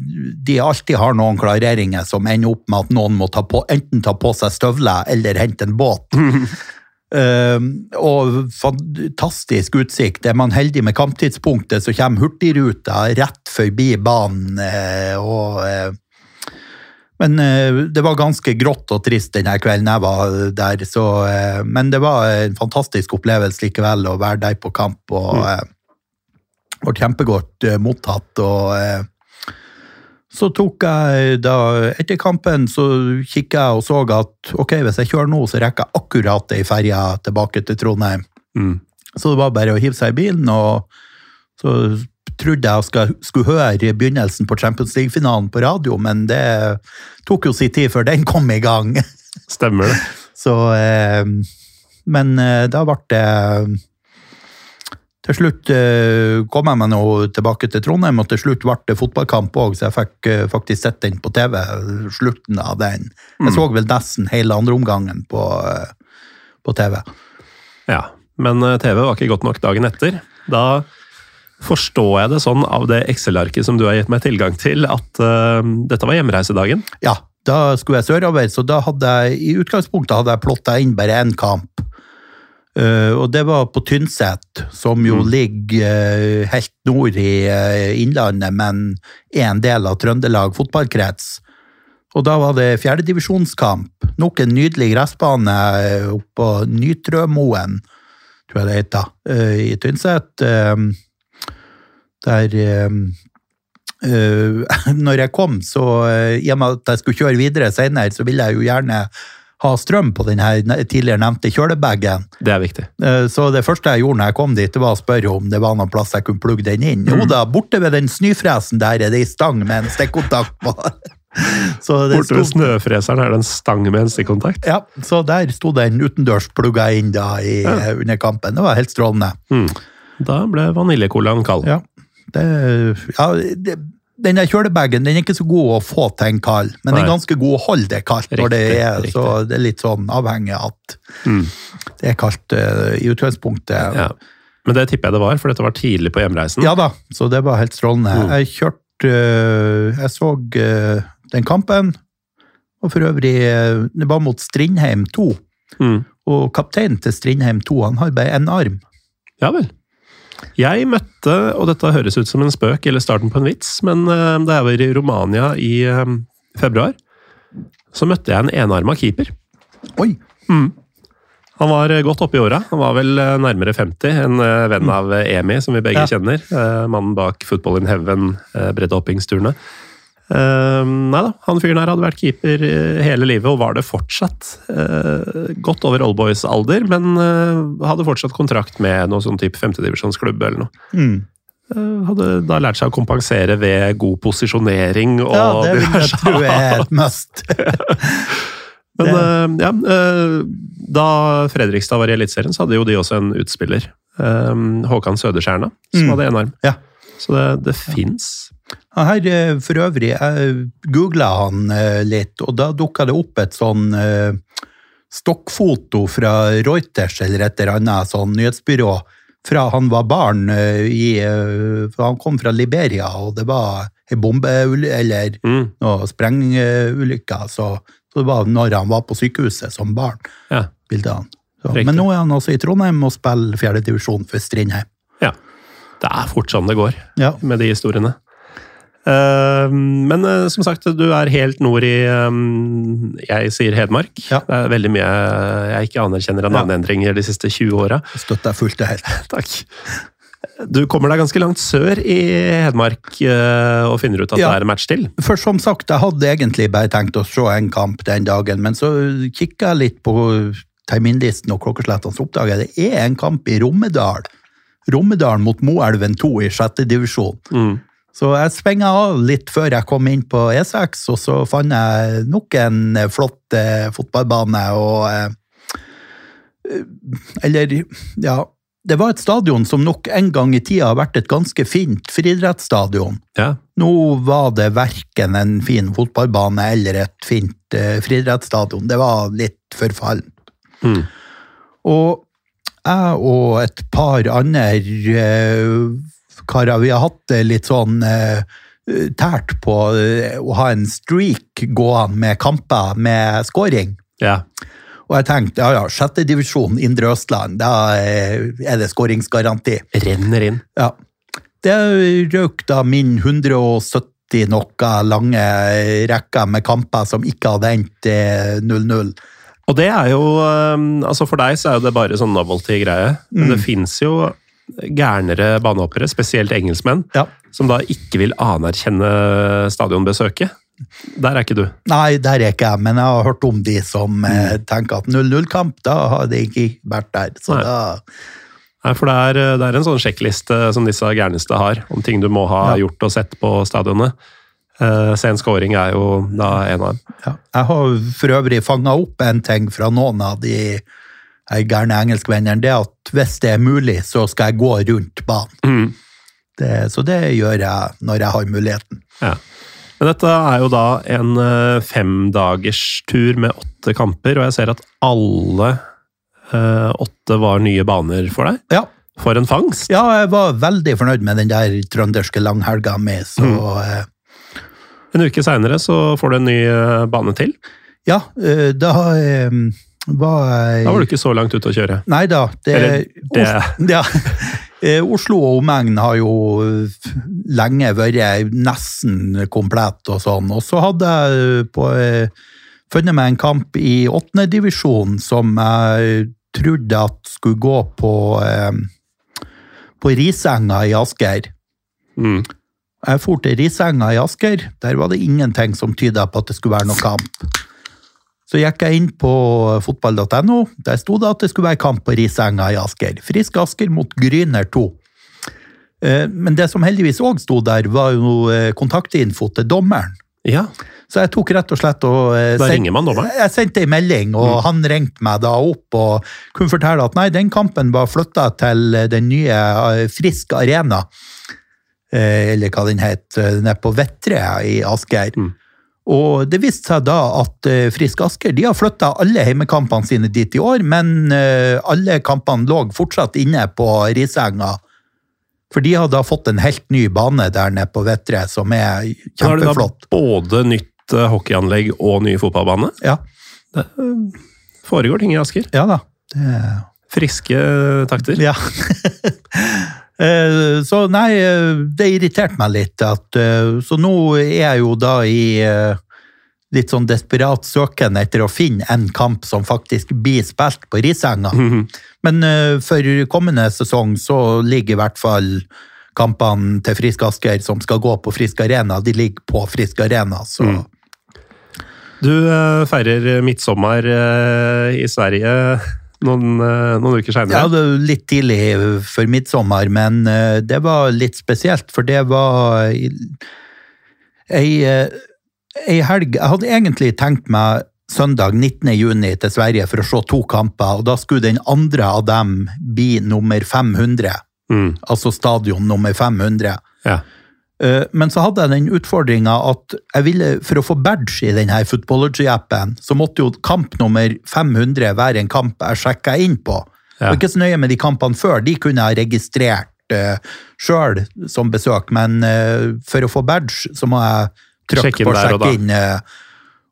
de alltid har noen klareringer som ender opp med at noen må ta på, enten ta på seg støvler eller hente en båt. Eh, og fantastisk utsikt. Er man heldig med kamptidspunktet, så kommer Hurtigruta rett forbi banen. eh, og, eh, men eh, det var ganske grått og trist denne kvelden jeg var der. Så, men det var en fantastisk opplevelse likevel å være der på kamp. og eh, ble kjempegodt mottatt. og så tok jeg da, etter kampen så kikket jeg og så at ok, hvis jeg kjører nå, så rekker jeg akkurat ei ferje tilbake til Trondheim. Mm. Så det var bare å hive seg i bilen, og så trodde jeg skal, skulle høre begynnelsen på Champions League-finalen på radio, men det tok jo sin tid før den kom i gang. Stemmer det. Så eh, Men eh, da ble det Til slutt eh, kom jeg meg nå tilbake til Trondheim, og til slutt ble det fotballkamp òg, så jeg fikk eh, faktisk sett den på TV. Slutten av den. Jeg så vel nesten hele andreomgangen på, eh, på TV. Ja, men TV var ikke godt nok dagen etter. Da forstår jeg det sånn av det Excel-arket som du har gitt meg tilgang til, at uh, dette var hjemreisedagen. Ja, da skulle jeg sørover, så da hadde jeg i utgangspunktet hadde jeg plotta inn bare én kamp. Eh, og det var på Tynset, som jo ligger eh, helt nord i eh, Innlandet, men er en del av Trøndelag fotballkrets. Og da var det fjerdedivisjonskamp. Nok en nydelig gressbane oppå Nytrømoen, tror jeg det heter, i Tynset. Der Når jeg kom, så i og med at jeg skulle kjøre videre senere, så ville jeg jo gjerne ha strøm på den tidligere nevnte kjølebagen. Det er viktig. Eh, Så det første jeg gjorde når jeg kom dit, var å spørre om det var noen plass jeg kunne plugge den inn. Jo da, borte ved den snøfresen der er det ei stang med en stikkontakt på. Så det Borte ved sto, snøfreseren er det en stang med en stikkontakt. ja, så der sto den utendørs plugga inn da i, Ja. under kampen. Det var helt strålende. Da ble vaniljecolaen kald. Ja, det, ja det, den der kjølebagen den er ikke så god å få til en kald, men den er ganske god å holde det kaldt. når det er, riktig. Så det er litt sånn avhengig av at Mm. det er kaldt uh, i utgangspunktet. Ja. Men det tipper jeg det var, for dette var tidlig på hjemreisen. Ja da, så det var helt strålende. Mm. Jeg kjørte uh, Jeg så uh, den kampen, og for øvrig Det var mot Strindheim 2. Mm. Og kapteinen til Strindheim 2 han har bare én arm. Ja vel. Jeg møtte, og dette høres ut som en spøk eller starten på en vits, men eh, da jeg var i Romania i eh, februar, så møtte jeg en enarma keeper. Oi! Han var eh, godt oppe i åra. Han var vel nærmere 50. En venn av eh, Emi, som vi begge Ja. kjenner. Mannen bak Football in Heaven, eh, breddeoppingsturene. Uh, nei da, han fyren her hadde vært keeper eh, hele livet, og var det fortsatt. Uh, godt over oldboys-alder, men uh, hadde fortsatt kontrakt med noe sånn type femtedivisjonsklubb eller noe. Mm. Hadde da lært seg å kompensere ved god posisjonering og Ja, det vil jeg tro er et must. Men ja, da Fredrikstad var i Eliteserien, så hadde jo de også en utspiller. Håkan Søderskjerna, som Mm. hadde enarm. Ja. Så det, det fins. Han her, øh, for øvrig, jeg googla han øh, litt, og da dukka det opp et sånn øh, stokkfoto fra Reuters eller et eller annet sånn nyhetsbyrå fra han var barn i han kom fra Liberia, og det var ei bombe eller Mm. noe sprengulykke. Så, så det var når han var på sykehuset som barn, Ja. han. Så, men nå er han altså i Trondheim og spiller fjerdedivisjon for Strindheim. ja. Det er fort sånn det går Ja. med de historiene. Eh, men eh, som sagt, du er helt nord i eh, Jeg sier Hedmark. Ja. Det er veldig mye jeg ikke anerkjenner av navneendringer de siste 20 åra. Støtter fullt og helt. Takk. Du kommer deg ganske langt sør i Hedmark og finner ut at Ja. det er en match til. For som sagt, jeg hadde egentlig bare tenkt å se en kamp den dagen, men så kikka jeg litt på terminlisten og klokkeslettene, så oppdaga jeg det er en kamp i Rommedal. Rommedal mot Moelven 2 i sjette divisjon. Mm. Så jeg svinga av litt før jeg kom inn på E6, og så fant jeg nok en flott eh, fotballbane og eh, Eller, ja Det var et stadion som nok en gang i tida har vært et ganske fint friidrettsstadion. Ja. Nå var det verken en fin fotballbane eller et fint eh, friidrettsstadion. Det var litt forfallent. Mm. Og jeg og et par andre eh, karer, vi har hatt det litt sånn eh, tært på eh, å ha en streak gående med kamper med scoring. ja. Og jeg tenkte ja ja, sjette divisjon Indre Østland, da eh, er det skåringsgaranti. Renner inn. Ja. Det røk da min 170 noe lange rekke med kamper som ikke hadde endt eh, 0-0. Og det er jo eh, Altså For deg så er jo det bare sånn novelty-greie, men Mm. det fins jo gærnere banehoppere, spesielt engelskmenn, Ja. som da ikke vil anerkjenne stadionbesøket. Der er ikke du. Nei, der er ikke jeg, men jeg har hørt om de som mm. tenker at 0-0-kamp, da har de ikke vært der. Så Nei. da Nei, for det er, det er en sånn sjekkliste som disse gærneste har, om ting du må ha Ja. gjort og sett på stadionet. Uh, sen scoring er jo da en av dem. ja. Jeg har for øvrig fanga opp en ting fra noen av de eh, gærne engelskvenneren, Det at hvis det er mulig, så skal jeg gå rundt banen. Mm. Det, så det gjør jeg når jeg har muligheten. Ja. Men dette er jo da en uh, femdagerstur med åtte kamper, og jeg ser at alle eh, åtte var nye baner for deg. Ja, For en fangst! Ja, jeg var veldig fornøyd med den der trønderske langhelga mi, så Mm. eh, En uke seinere så får du en ny eh, bane til. ja, eh, da eh, var Da var du ikke så langt ute å kjøre. Nei da. Det, det- Os ja. Eh, Oslo og omegn har jo lenge vært nesten komplett og sånn. Og så hadde jeg på, eh, funnet meg en kamp i åttendedivisjon som jeg trodde at skulle gå på, eh, på Risenga i Asker. Mm. Jeg for til Risenga i Asker. Der var det ingenting som tyda på at det skulle være noen kamp. Så gikk jeg inn på fotball.no. Der sto det at det skulle være kamp på Risenga i Asker. Frisk Asker mot Gryner 2. Eh, Men det som heldigvis òg sto der, var jo eh, kontaktinfo til dommeren. Ja, Så jeg tok rett og slett og eh, Da ringer man dommeren? Jeg sendte en melding, og han ringte meg da opp og kunne fortelle at nei, den kampen var flytta til den nye Frisk Arena. Eller hva den het, nede på Vettre i Asker. Og det viste seg da at eh, Frisk Asker de har flytta alle heimekampene sine dit i år, men eh, alle kampene lå fortsatt inne på Risenga. For de har da fått en helt ny bane der nede på Vettre, som er Så har det da både nytt eh, hockeyanlegg og ny fotballbane. Ja, Foregår ting i Asker. ja da. Det Friske takter. Ja. Eh, Så nei, eh, det irriterte meg litt. At, eh, så nå er jeg jo da i litt sånn desperat søken etter å finne en kamp som faktisk blir spilt på Risenga. Men eh, for kommende sesong så ligger i hvert fall kampene til Frisk Asker som skal gå på Frisk Arena, de ligger på Frisk Arena. Så Du eh, feirer midtsommer i Sverige noen, eh, noen uker Ja, seinere. det var litt tidlig for midtsommer, men eh, det var litt spesielt, for det var ei, eh, ei helg Jeg hadde egentlig tenkt meg søndag 19. juni til Sverige for å se to kamper, og da skulle den andre av dem bli nummer 500. Mm, Altså stadion nummer 500. ja. Eh, Men så hadde jeg den utfordringa at jeg ville, for å få badge i denne Footballogy-appen, så måtte jo kamp nummer 500 være en kamp jeg sjekka inn på. Ja. Og ikke så nøye med de kampene før, de kunne jeg registrert uh, sjøl som besøk, men uh, for å få badge, så må jeg trykke på og sjekke inn. Uh,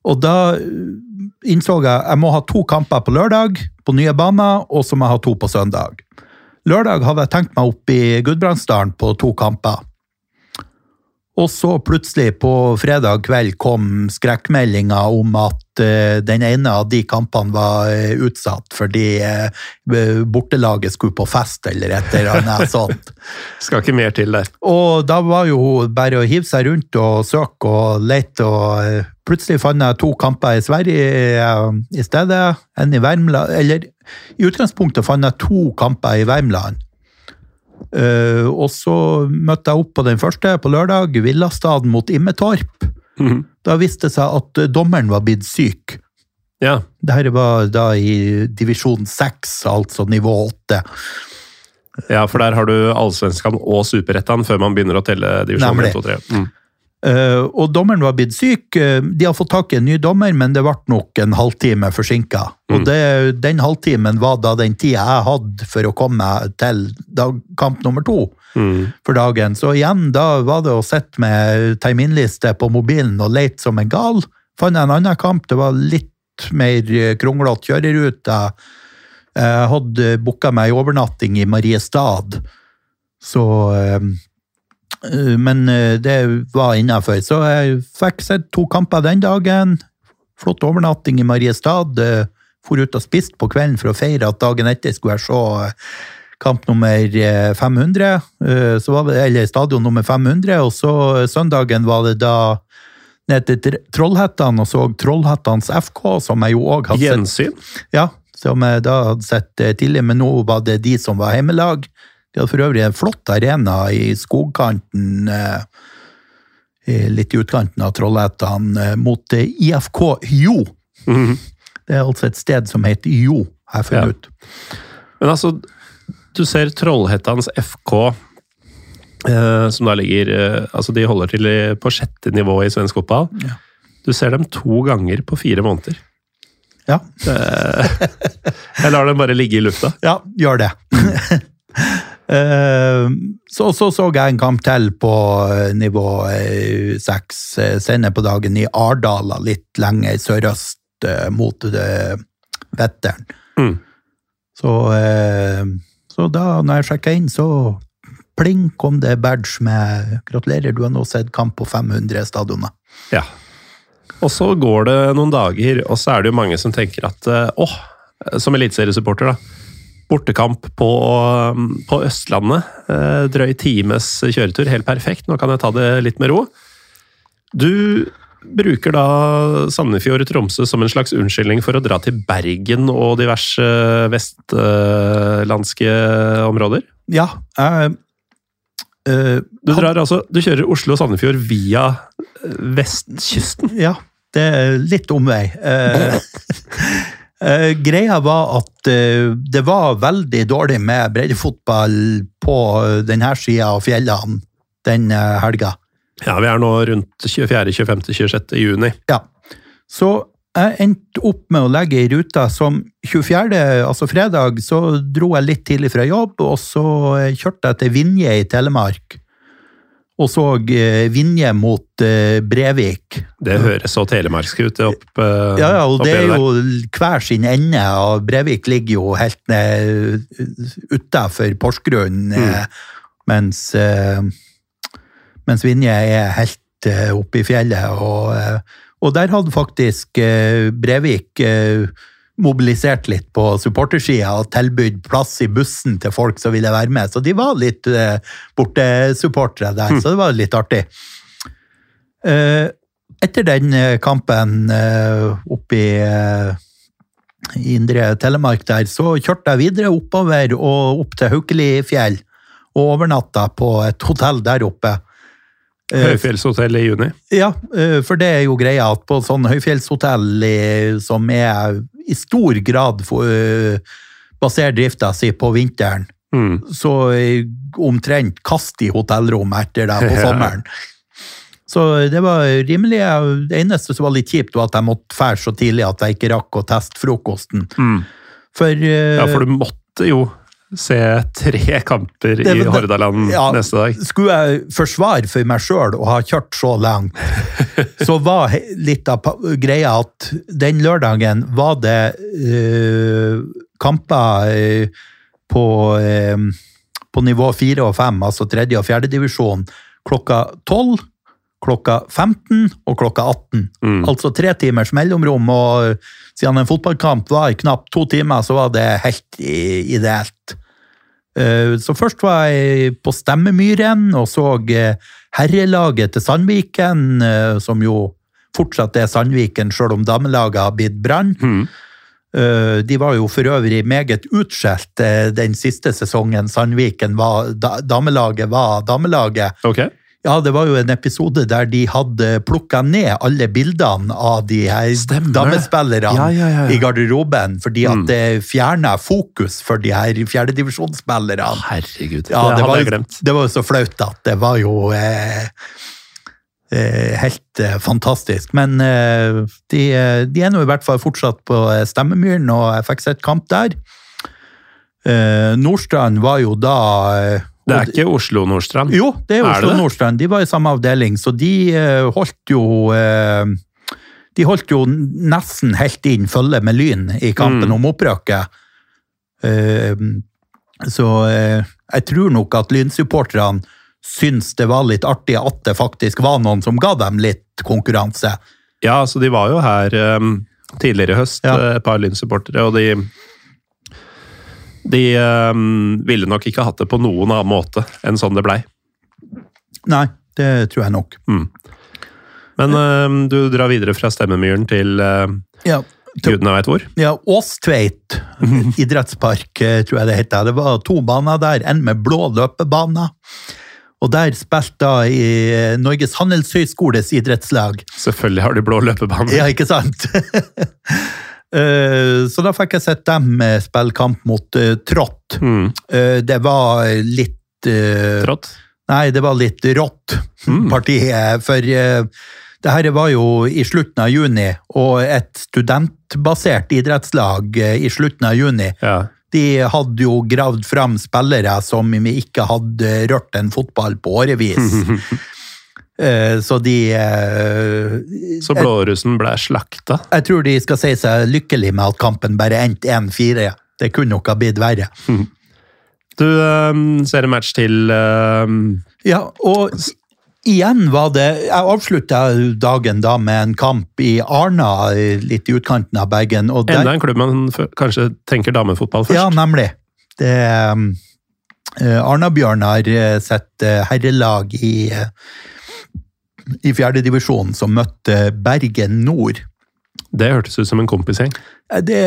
og da eh, innså jeg jeg må ha to kamper på lørdag på nye baner, og så må jeg ha to på søndag. Lørdag hadde jeg tenkt meg opp i Gudbrandsdalen på to kamper. Og så plutselig på fredag kveld kom skrekkmeldinga om at uh, den ene av de kampene var uh, utsatt fordi uh, bortelaget skulle på fest eller et eller annet sånt. Skal ikke mer til der. Og da var jo bare å hive seg rundt og søke og lete, og plutselig fant jeg to kamper i Sverige i stedet. En i Värmland Eller i utgangspunktet fant jeg to kamper i Värmland. Eh, og så møtte jeg opp på den første på lørdag, Villastaden mot Immetorp. Mhm. Da viste det seg at eh, dommeren var blitt syk. Ja, Dette var da i divisjon 6, altså nivå 8. ja, for der har du Allsvenskan og Superettan før man begynner å telle divisjon Nemlig. 1, 2, 3. Mm. Eh, og dommeren var blitt syk. Eh, De har fått tak i en ny dommer, men det ble nok en halvtime forsinka. Og det, den halvtimen var da den tida jeg hadde for å komme til dag, kamp nummer to Mm. for dagen. Så igjen, da var det å sitte med terminliste på mobilen og lete som en gal. Fant jeg en annen kamp, det var litt mer kronglete kjørerute. Jeg hadde booka meg overnatting i Mariestad, så Eh, Men eh, det var innafor. Så jeg fikk sett to kamper den dagen. Flott overnatting i Mariestad. eh, For ut og spiste på kvelden for å feire at dagen etter skulle jeg se eh, kamp nummer eh, 500. eh, Så var det, eller stadion nummer 500. Og så eh, søndagen var det da ned til Tr- Trollhättan og så Trollhättans FK, som jeg jo òg hadde sett. Gjensyn? Ja, som jeg da hadde sett tidligere, tidlig, men nå var det de som var heimelag. De hadde for øvrig en flott arena i skogkanten, eh, litt i utkanten av Trollhättan, eh, mot eh, IFK Jo. Mhm. Det er altså et sted som heter Jo, har jeg funnet Ja. ut. Men altså, du ser Trollhättans FK, eh, som da ligger eh, Altså, de holder til i, på sjette nivå i svensk fotball. Ja. Du ser dem to ganger på fire måneder. Ja, Jeg lar dem bare ligge i lufta. ja gjør det. Eh, Så så så jeg en kamp til på eh, nivå eh, seks senere på dagen i Ardala, litt lenger sørøst mot Vetteren. Mm. Så, så da, når jeg sjekka inn, så pling kom det badge med 'gratulerer, du har nå sett kamp på 500 stadioner'. Ja. Og så går det noen dager, og så er det jo mange som tenker at åh, som eliteseriesupporter, da. Bortekamp på, um, på Østlandet. eh, Drøy times kjøretur, helt perfekt. Nå kan jeg ta det litt med ro. Du bruker da Sandefjord og Tromsø som en slags unnskyldning for å dra til Bergen og diverse vestlandske områder. Ja. jeg, eh, Du, drar altså, du kjører Oslo og Sandefjord via vestkysten. Ja, det er litt omvei. Eh, eh, greia var at uh, det var veldig dårlig med breddefotball på eh, denne sida av fjellene den uh, helga. Ja, vi er nå rundt 24., 25., 26. juni. Ja. Så jeg endte opp med å legge i ruta som 24., altså fredag, så dro jeg litt tidlig fra jobb, og så kjørte jeg til Vinje i Telemark. Og så eh, Vinje mot eh, Brevik. Det høres så telemarksk ut. Opp, eh, Ja, ja, og det er jo hver sin ende, og Brevik ligger jo helt ned utafor Porsgrunn, eh, mens, mens Vinje er helt oppe i fjellet. Og, og der hadde faktisk Brevik mobilisert litt på supportersida og tilbudt plass i bussen til folk som ville være med. Så de var litt eh, bortesupportere der, så det var litt artig. Eh, etter den eh, kampen eh, oppe i eh, Indre Telemark der, så kjørte jeg videre oppover og opp til Haukelifjell. Og overnatta på et hotell der oppe. Eh, Høyfjellshotell i juni. ja, eh, for det er jo greia at på sånn høyfjellshotell som er i stor grad for, uh, baserer drifta si på vinteren, Mm. så eh, omtrent kast i hotellrom etter det på sommeren. Så det var rimelig Det eneste som var litt kjipt, var at jeg måtte fære så tidlig at jeg ikke rakk å teste frokosten. Mm. For, uh, Ja, for du måtte jo se tre kamper i Hordaland ja. neste dag. skulle jeg forsvare for meg sjøl å ha kjørt så langt, så var litt av greia at den lørdagen var det eh, kamper eh, på, eh, på nivå fire og fem, altså tredje og fjerde divisjon, klokka tolv, klokka 15 og klokka 18. Mm. Altså tre timers mellomrom, og siden en fotballkamp var i knapt to timer, så var det helt ideelt. Eh, Så først var jeg på Stemmemyren og så eh, herrelaget til Sandviken, eh, som jo fortsatt er Sandviken, selv om damelaget har blitt Brann. Mm. De var jo for øvrig meget utskjelt den siste sesongen Sandviken var, damelaget var damelaget. Ok. Ja, det var jo en episode der de hadde plukka ned alle bildene av de her damespillerne Ja, ja, ja, i garderoben, fordi at Mm. det fjerna fokus for de her fjerdedivisjonsspillerne. Herregud, Ja, det, det, hadde var, jeg glemt. det var jo så flaut at det var jo eh, eh, helt eh, fantastisk. Men eh, de, eh, de er nå i hvert fall fortsatt på eh, Stemmemyren, og jeg fikk sett kamp der. Eh, Nordstrand var jo da Det er ikke Oslo Nordstrand? jo, det er Er det Oslo-Nordstrand, De var i samme avdeling, så de eh, holdt jo eh, De holdt jo nesten helt inn følge med Lyn i kampen Mm. om opprøket. Eh, så jeg tror nok at Lynsupporterne syns det var litt artig at det faktisk var noen som ga dem litt konkurranse. Ja, så de var jo her um, tidligere i høst, Ja. et par Lyn-supportere, og de De um, ville nok ikke hatt det på noen annen måte enn sånn det blei. Nei, det tror jeg nok. Men um, du drar videre fra Stemmemyren til uh, Ja, gudene veit hvor. Ja, Åstveit idrettspark, eh, tror jeg det heter. Det var to baner der, en med blå løpebane. Og der spilte i Norges handelshøyskoles idrettslag. Selvfølgelig har de blå løpebane. Ja, ikke sant? Eh, Så da fikk jeg sett dem eh, spille kamp mot eh, Trått. Mm. Det var litt Trått. Nei, det var litt rått, Mm. partiet. For det her var jo i slutten av juni, og et studentbasert idrettslag i slutten av juni, Ja. de hadde jo gravd fram spillere som ikke hadde rørt en fotball på årevis. Eh, Så de eh, Så blårussen ble slakta. Jeg tror de skal si seg lykkelig med at kampen bare endte 1-4. Det kunne nok ha blitt verre. Du um, ser en match til um, Ja, og igjen var det Jeg avslutta dagen da med en kamp i Arna, litt i utkanten av Bergen. Og der, enda en klubb man kanskje tenker damefotball først. Ja, nemlig. Det eh, Arna-Bjørn har sett eh, herrelag i, i fjerdedivisjonen som møtte Bergen Nord. Det hørtes ut som en kompisgjeng. Eh, Det,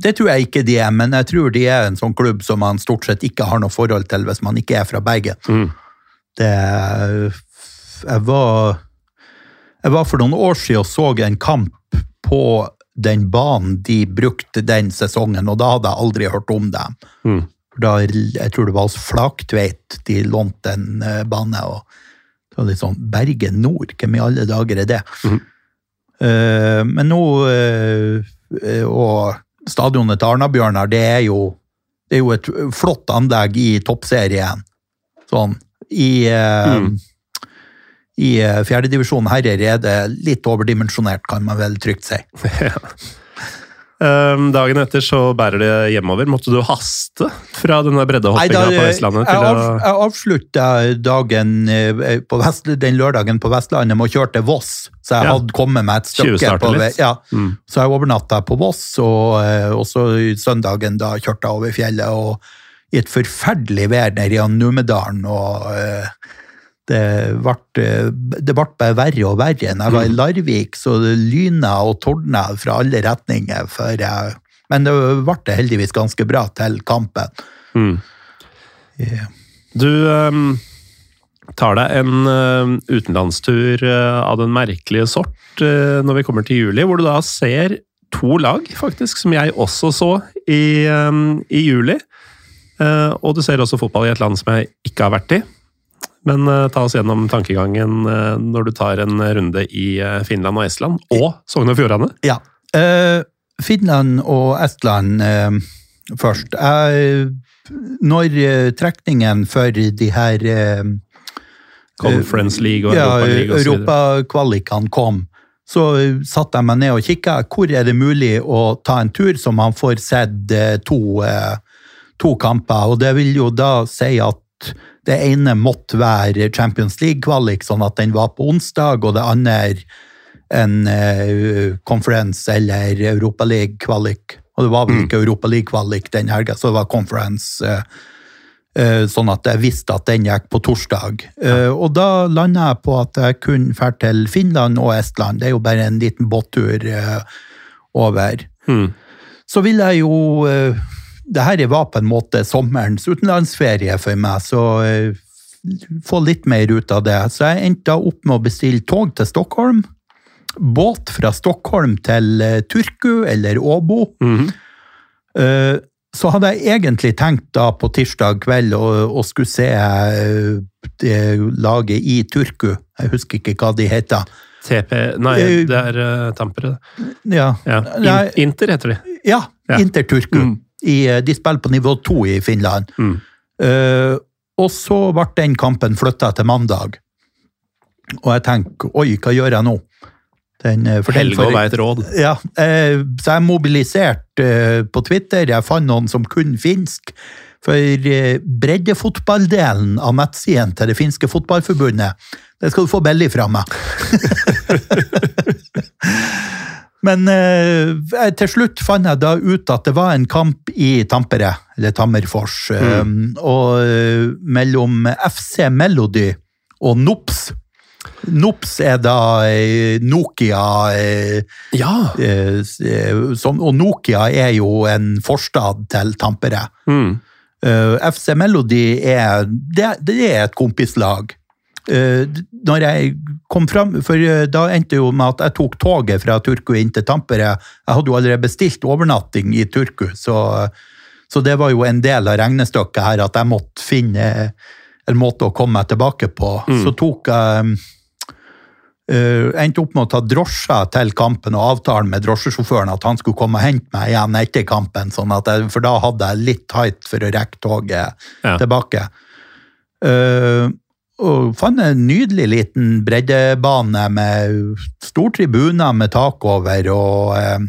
det tror jeg ikke de er, men jeg tror de er en sånn klubb som man stort sett ikke har noe forhold til hvis man ikke er fra Bergen. Mm. Det Jeg var Jeg var for noen år siden og så en kamp på den banen de brukte den sesongen, og da hadde jeg aldri hørt om dem. Mm. Da, jeg tror det var hos Flaktveit de lånte en eh, bane. og det var litt sånn Bergen Nord, hvem i alle dager er det? Mm. Uh, men nå uh, Og stadionet til Arna-Bjørnar, det er jo det er jo et flott anlegg i toppserien. Sånn. I, uh, Mm. i fjerdedivisjon herrer er det litt overdimensjonert, kan man vel trygt si. Um, dagen etter så bærer det hjemover. Måtte du haste fra denne breddehoppinga på Vestlandet jeg, til av, jeg avslutta dagen eh, på Vest, den lørdagen på Vestlandet med å kjøre til Voss, så jeg Ja. hadde kommet meg et stykke. På, ja, Mm. så jeg overnatta på Voss, og, eh, og så søndagen da kjørte jeg over fjellet og i et forferdelig vær nede i Numedalen. og eh, det ble, det ble bare verre og verre. Når jeg var Mm. i Larvik, så lyna og tordna fra alle retninger. jeg, men det ble heldigvis ganske bra til kampen. mm. Yeah. Du um, tar deg en uh, utenlandstur uh, av den merkelige sort uh, når vi kommer til juli, hvor du da ser to lag, faktisk, som jeg også så i, um, i juli. Og du ser også fotball i et land som jeg ikke har vært i. Men uh, ta oss gjennom tankegangen uh, når du tar en runde i uh, Finland og Estland, og Sogn og Fjordane. Ja. Finland og Estland først. Når trekningen for de her Conference League og ja. Europakvalikene kom, så satte jeg meg ned og kikka. Hvor er det mulig å ta en tur så man får sett to, to kamper? Og det vil jo da si at det ene måtte være Champions League-kvalik, sånn at den var på onsdag, og det andre en eh, conference eller Europaliga-kvalik. Og det var vel ikke Europaliga-kvalik den helga, så det var conference. eh, eh, Sånn at jeg visste at den gikk på torsdag. Og da landa jeg på at jeg kunne dra til Finland og Estland. Det er jo bare en liten båttur over. Mm. Så vil jeg jo Det her var på en måte sommerens utenlandsferie for meg, så eh, få litt mer ut av det. Så jeg endte opp med å bestille tog til Stockholm. Båt fra Stockholm til eh, Turku eller Åbo. Mm -hmm. Så hadde jeg egentlig tenkt da på tirsdag kveld å, skulle se laget i Turku. Jeg husker ikke hva de heter. TP Nei, det er Tampere. Ja, Ja. In Inter heter de. ja, Ja. Inter Turku. Mm. I, eh, de spiller på nivå to i Finland. Mm. Uh, og så ble den kampen flytta til mandag. Og jeg tenker oi, hva gjør jeg nå? Den, Helge for- og veit råd. Ja, uh, så jeg mobiliserte uh, på Twitter. Jeg fant noen som kunne finsk. For breddefotballdelen av nettsiden til det finske fotballforbundet, det skal du få billig fra meg. Men eh, til slutt fant jeg da ut at det var en kamp i Tampere, eller Tammerfors, eh, og eh, mellom FC Melody og Nops. Nops er da eh, Nokia eh, Ja! eh, som, Og Nokia er jo en forstad til Tampere. Mm. FC Melody er, det, det er et kompislag. Eh, når jeg kom fram, for eh, da endte jo med at jeg tok toget fra Turku inn til Tampere. Jeg hadde jo allerede bestilt overnatting i Turku, så, så det var jo en del av regnestykket her at jeg måtte finne en måte å komme meg tilbake på. Så tok jeg Uh, endte opp med å ta drosja til kampen og avtale med drosjesjåføren at han skulle komme og hente meg igjen etter kampen, sånn at jeg, for da hadde jeg litt tight for å rekke toget Ja. tilbake. Eh, og fant en nydelig liten breddebane med stor tribune med tak over og, eh,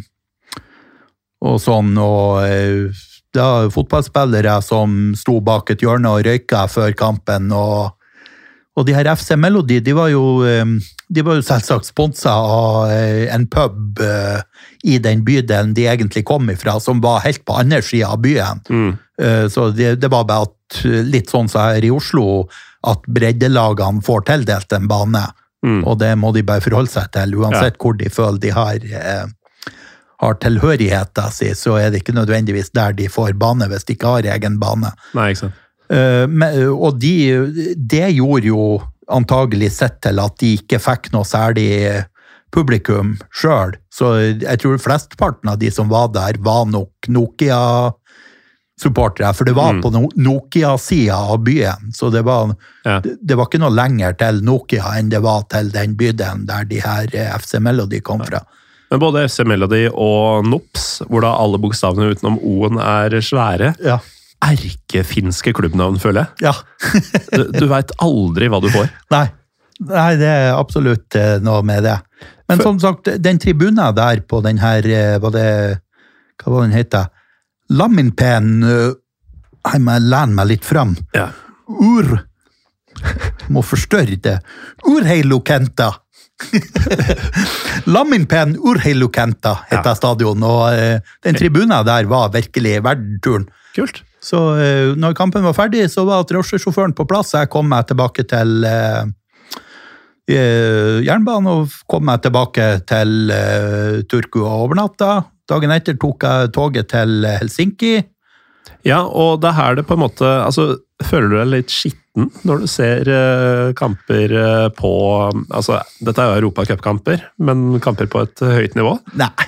og sånn, og eh, da fotballspillere som sto bak et hjørne og røyka før kampen, og og de her FC Melody, de var jo, eh, de var jo selvsagt sponsa av en pub i den bydelen de egentlig kom ifra, som var helt på andre sida av byen. Mm. Så det, det var bare at, litt sånn som her i Oslo, at breddelagene får tildelt en bane. Og det må de bare forholde seg til, uansett hvor de føler de har, eh, har tilhørigheten sin, så er det ikke nødvendigvis der de får bane hvis de ikke har egen bane. Nei, ikke sant. Uh, men- og de, det gjorde jo antagelig sett til at de ikke fikk noe særlig publikum sjøl. Så jeg tror flesteparten av de som var der, var nok Nokia-supportere. For det var på Nokia-sida av byen, så det var, Ja. det, det var ikke noe lenger til Nokia enn det var til den bydelen der de her eh, FC Melody kom fra. Men både FC Melody og NOPS, hvor da alle bokstavene utenom O-en er svære, Ja. erkefinske klubbnavn, føler jeg. ja. Du, du veit aldri hva du får. Nei. Nei, det er absolutt eh, noe med det. Men som sagt, den tribunen der på den her eh, Var det Hva var den heter? min pen Jeg må lene meg litt fram. Ja. Ur Må forstørre det. Urheilokenta. Laminpen Urheilukenta heter Ja. stadion, og uh, den tribunen der var virkelig verdt turen. Kult. Så uh, når kampen var ferdig, så var drosjesjåføren på plass. Jeg kom meg tilbake til eh, jernbanen og kom meg tilbake til Turku og overnatta. Dagen etter tok jeg toget til Helsinki. Ja, og det er her det på en måte altså, Føler du deg litt skitten når du ser eh, kamper eh, på altså, Dette er jo europacupkamper, men kamper på et høyt nivå? Nei,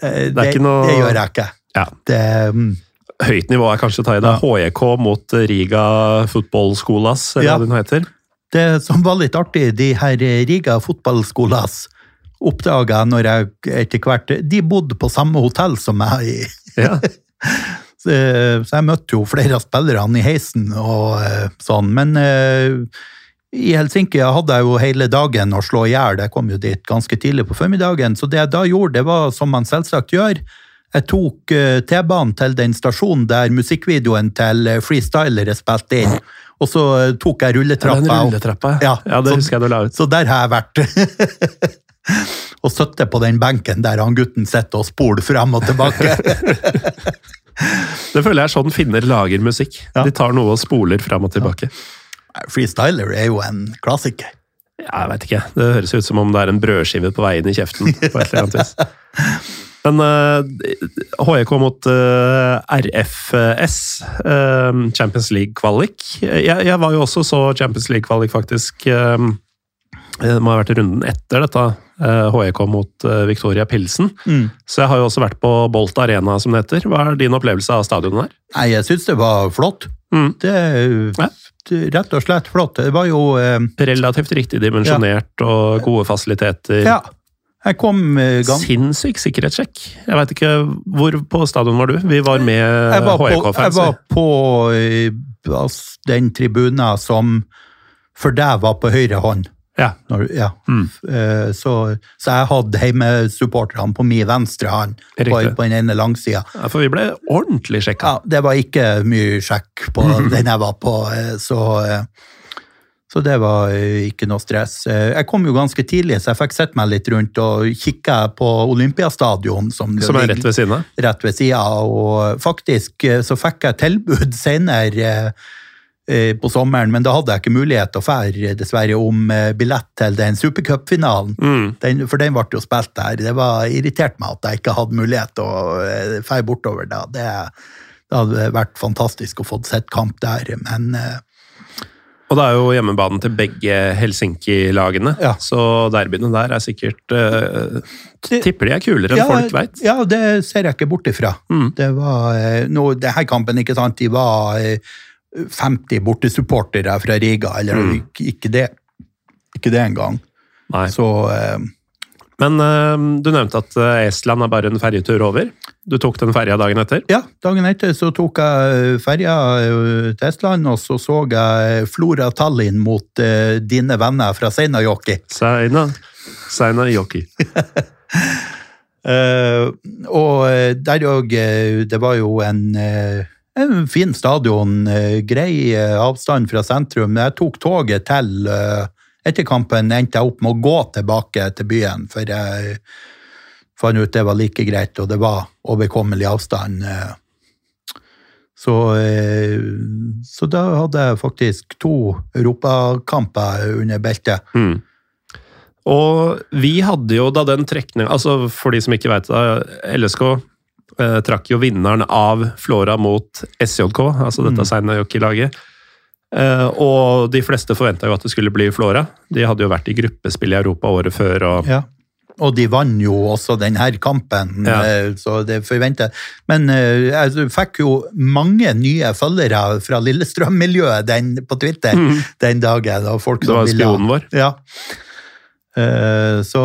eh, det, ikke noe- det gjør jeg ikke. Ja. Det, um... Høyt nivå er kanskje å ta i det. HJK mot Riga fotballskolas, eller Ja. hva den heter. det som var litt artig, de her Riga fotballskolas oppdaga jeg når jeg etter hvert De bodde på samme hotell som meg. i Ja. Så så jeg møtte jo flere av spillerne i heisen og eh, sånn. Men eh, i Helsinki hadde jeg jo hele dagen å slå i hjel. Jeg kom jo dit ganske tidlig på formiddagen. Så det jeg da gjorde, det var som man selvsagt gjør. Jeg tok eh, T-banen til den stasjonen der musikkvideoen til eh, Freestyler er spilt inn. Og så eh, tok jeg rulletrappa. Den rulletrappa, Ja, ja. det så- husker jeg du la ut. Så der har jeg vært. og sittet på den benken der han gutten sitter og spoler frem og tilbake. Det føler jeg er sånn finner lager musikk. Ja. De tar noe og spoler frem og tilbake. Freestyler er jo en klassiker. Ja, jeg vet ikke. Det høres ut som om det er en brødskive på vei inn i kjeften. på et eller annet vis. Men uh, HJK mot uh, RFS, uh, Champions League-kvalik. Jeg, jeg var jo også så Champions League-kvalik, faktisk. eh, det må ha vært runden etter dette. HEK mot eh, Victoria Pilsen. Mm. Så jeg har jo også vært på Bolt Arena, som det heter. Hva er din opplevelse av stadionet der? Nei, jeg syns det var flott. Mm. Det Ja. rett og slett flott. Det var jo eh, Relativt riktig dimensjonert og gode fasiliteter. Ja. Jeg kom gang. Sinnssyk sikkerhetssjekk. Jeg veit ikke hvor på stadion var du? Vi var med HEK-fans. jeg var på altså, den tribunen som for deg var på høyre hånd. Ja. Når, ja. Mm. Eh, Så, så jeg hadde hjemmesupporterne på min venstre hånd på, på den ene langsida. ja, for vi ble ordentlig sjekka. Ja, det var ikke mye sjekk på den jeg var på, eh, så, eh, så det var ikke noe stress. Jeg kom jo ganske tidlig, så jeg fikk sett meg litt rundt og kikka på Olympiastadion, som, Som er rett ved siden av. rett ved sida, og faktisk så fikk jeg tilbud senere på sommeren, men da hadde jeg ikke mulighet til å fære, dessverre, om eh, billett til den supercupfinalen. Mm. Den, for den ble jo spilt der. Det var irritert meg at jeg ikke hadde mulighet til å fære bortover da. Det, det hadde vært fantastisk å få sett kamp der, men eh, Og det er jo hjemmebanen til begge Helsinki-lagene, Ja. så derbyene der er sikkert uh, Tipper de er kulere enn folk veit. Ja, det ser jeg ikke bort ifra. Mm. Det var uh, nå, det her kampen, ikke sant, de var eh, 50 bortesupportere fra Riga, eller Mm. ikke, ikke det. Ikke det engang. Nei. Så eh, Men eh, du nevnte at eh, Estland er bare en ferjetur over. Du tok den ferja dagen etter. ja, dagen etter så tok jeg ferja eh, til Estland, og så så jeg Flora Tallinn mot eh, dine venner fra Seinajoki. Seina, Seina Joki. Eh, og der òg Det var jo en, eh, en fin stadion, eh, grei eh, avstand fra sentrum. Jeg tok toget til eh, Etter kampen endte jeg opp med å gå tilbake til byen, for jeg fant ut det var like greit, og det var overkommelig avstand. Så, så da hadde jeg faktisk to europakamper under beltet. Mm. Og vi hadde jo da den trekningen Altså for de som ikke veit det, LSK eh, trakk jo vinneren av Flora mot SJK, altså dette mm. Seinajokki-laget. Eh, og de fleste forventa jo at det skulle bli Flora. De hadde jo vært i gruppespill i Europa året før. og ja. Og de vant jo også denne kampen, Ja. eh, så det forventer Men eh, jeg fikk jo mange nye følgere fra Lillestrøm-miljøet på Twitter den dagen. Og folk Det som var ville- spionen vår. Ja. Eh, Så,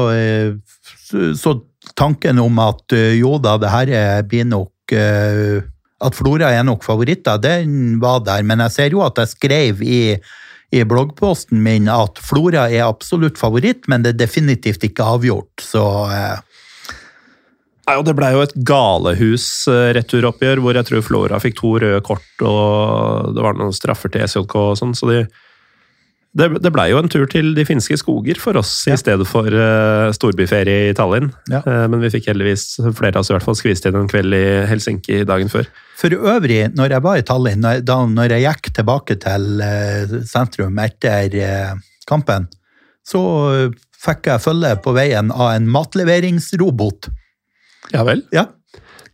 så- så tanken om at eh, jo da, det her er- blir nok eh, At Flora er nok favoritter, den var der. Men jeg ser jo at jeg skrev i i bloggposten min at Flora er absolutt favoritt, men det er definitivt ikke avgjort. Så eh, Nei, og Det blei jo et galehus-returoppgjør hvor jeg tror Flora fikk to røde kort og det var noen straffer til SJK og sånn. så de, det, det blei jo en tur til de finske skoger for oss i stedet for uh, storbyferie i Tallinn. Ja. Uh, men vi fikk heldigvis flere av oss i hvert fall skvist inn en kveld i Helsinki dagen før. For øvrig, når jeg var i Tallinn, da når jeg gikk tilbake til uh, sentrum etter kampen, så fikk jeg følge på veien av en matleveringsrobot. Ja vel? Ja,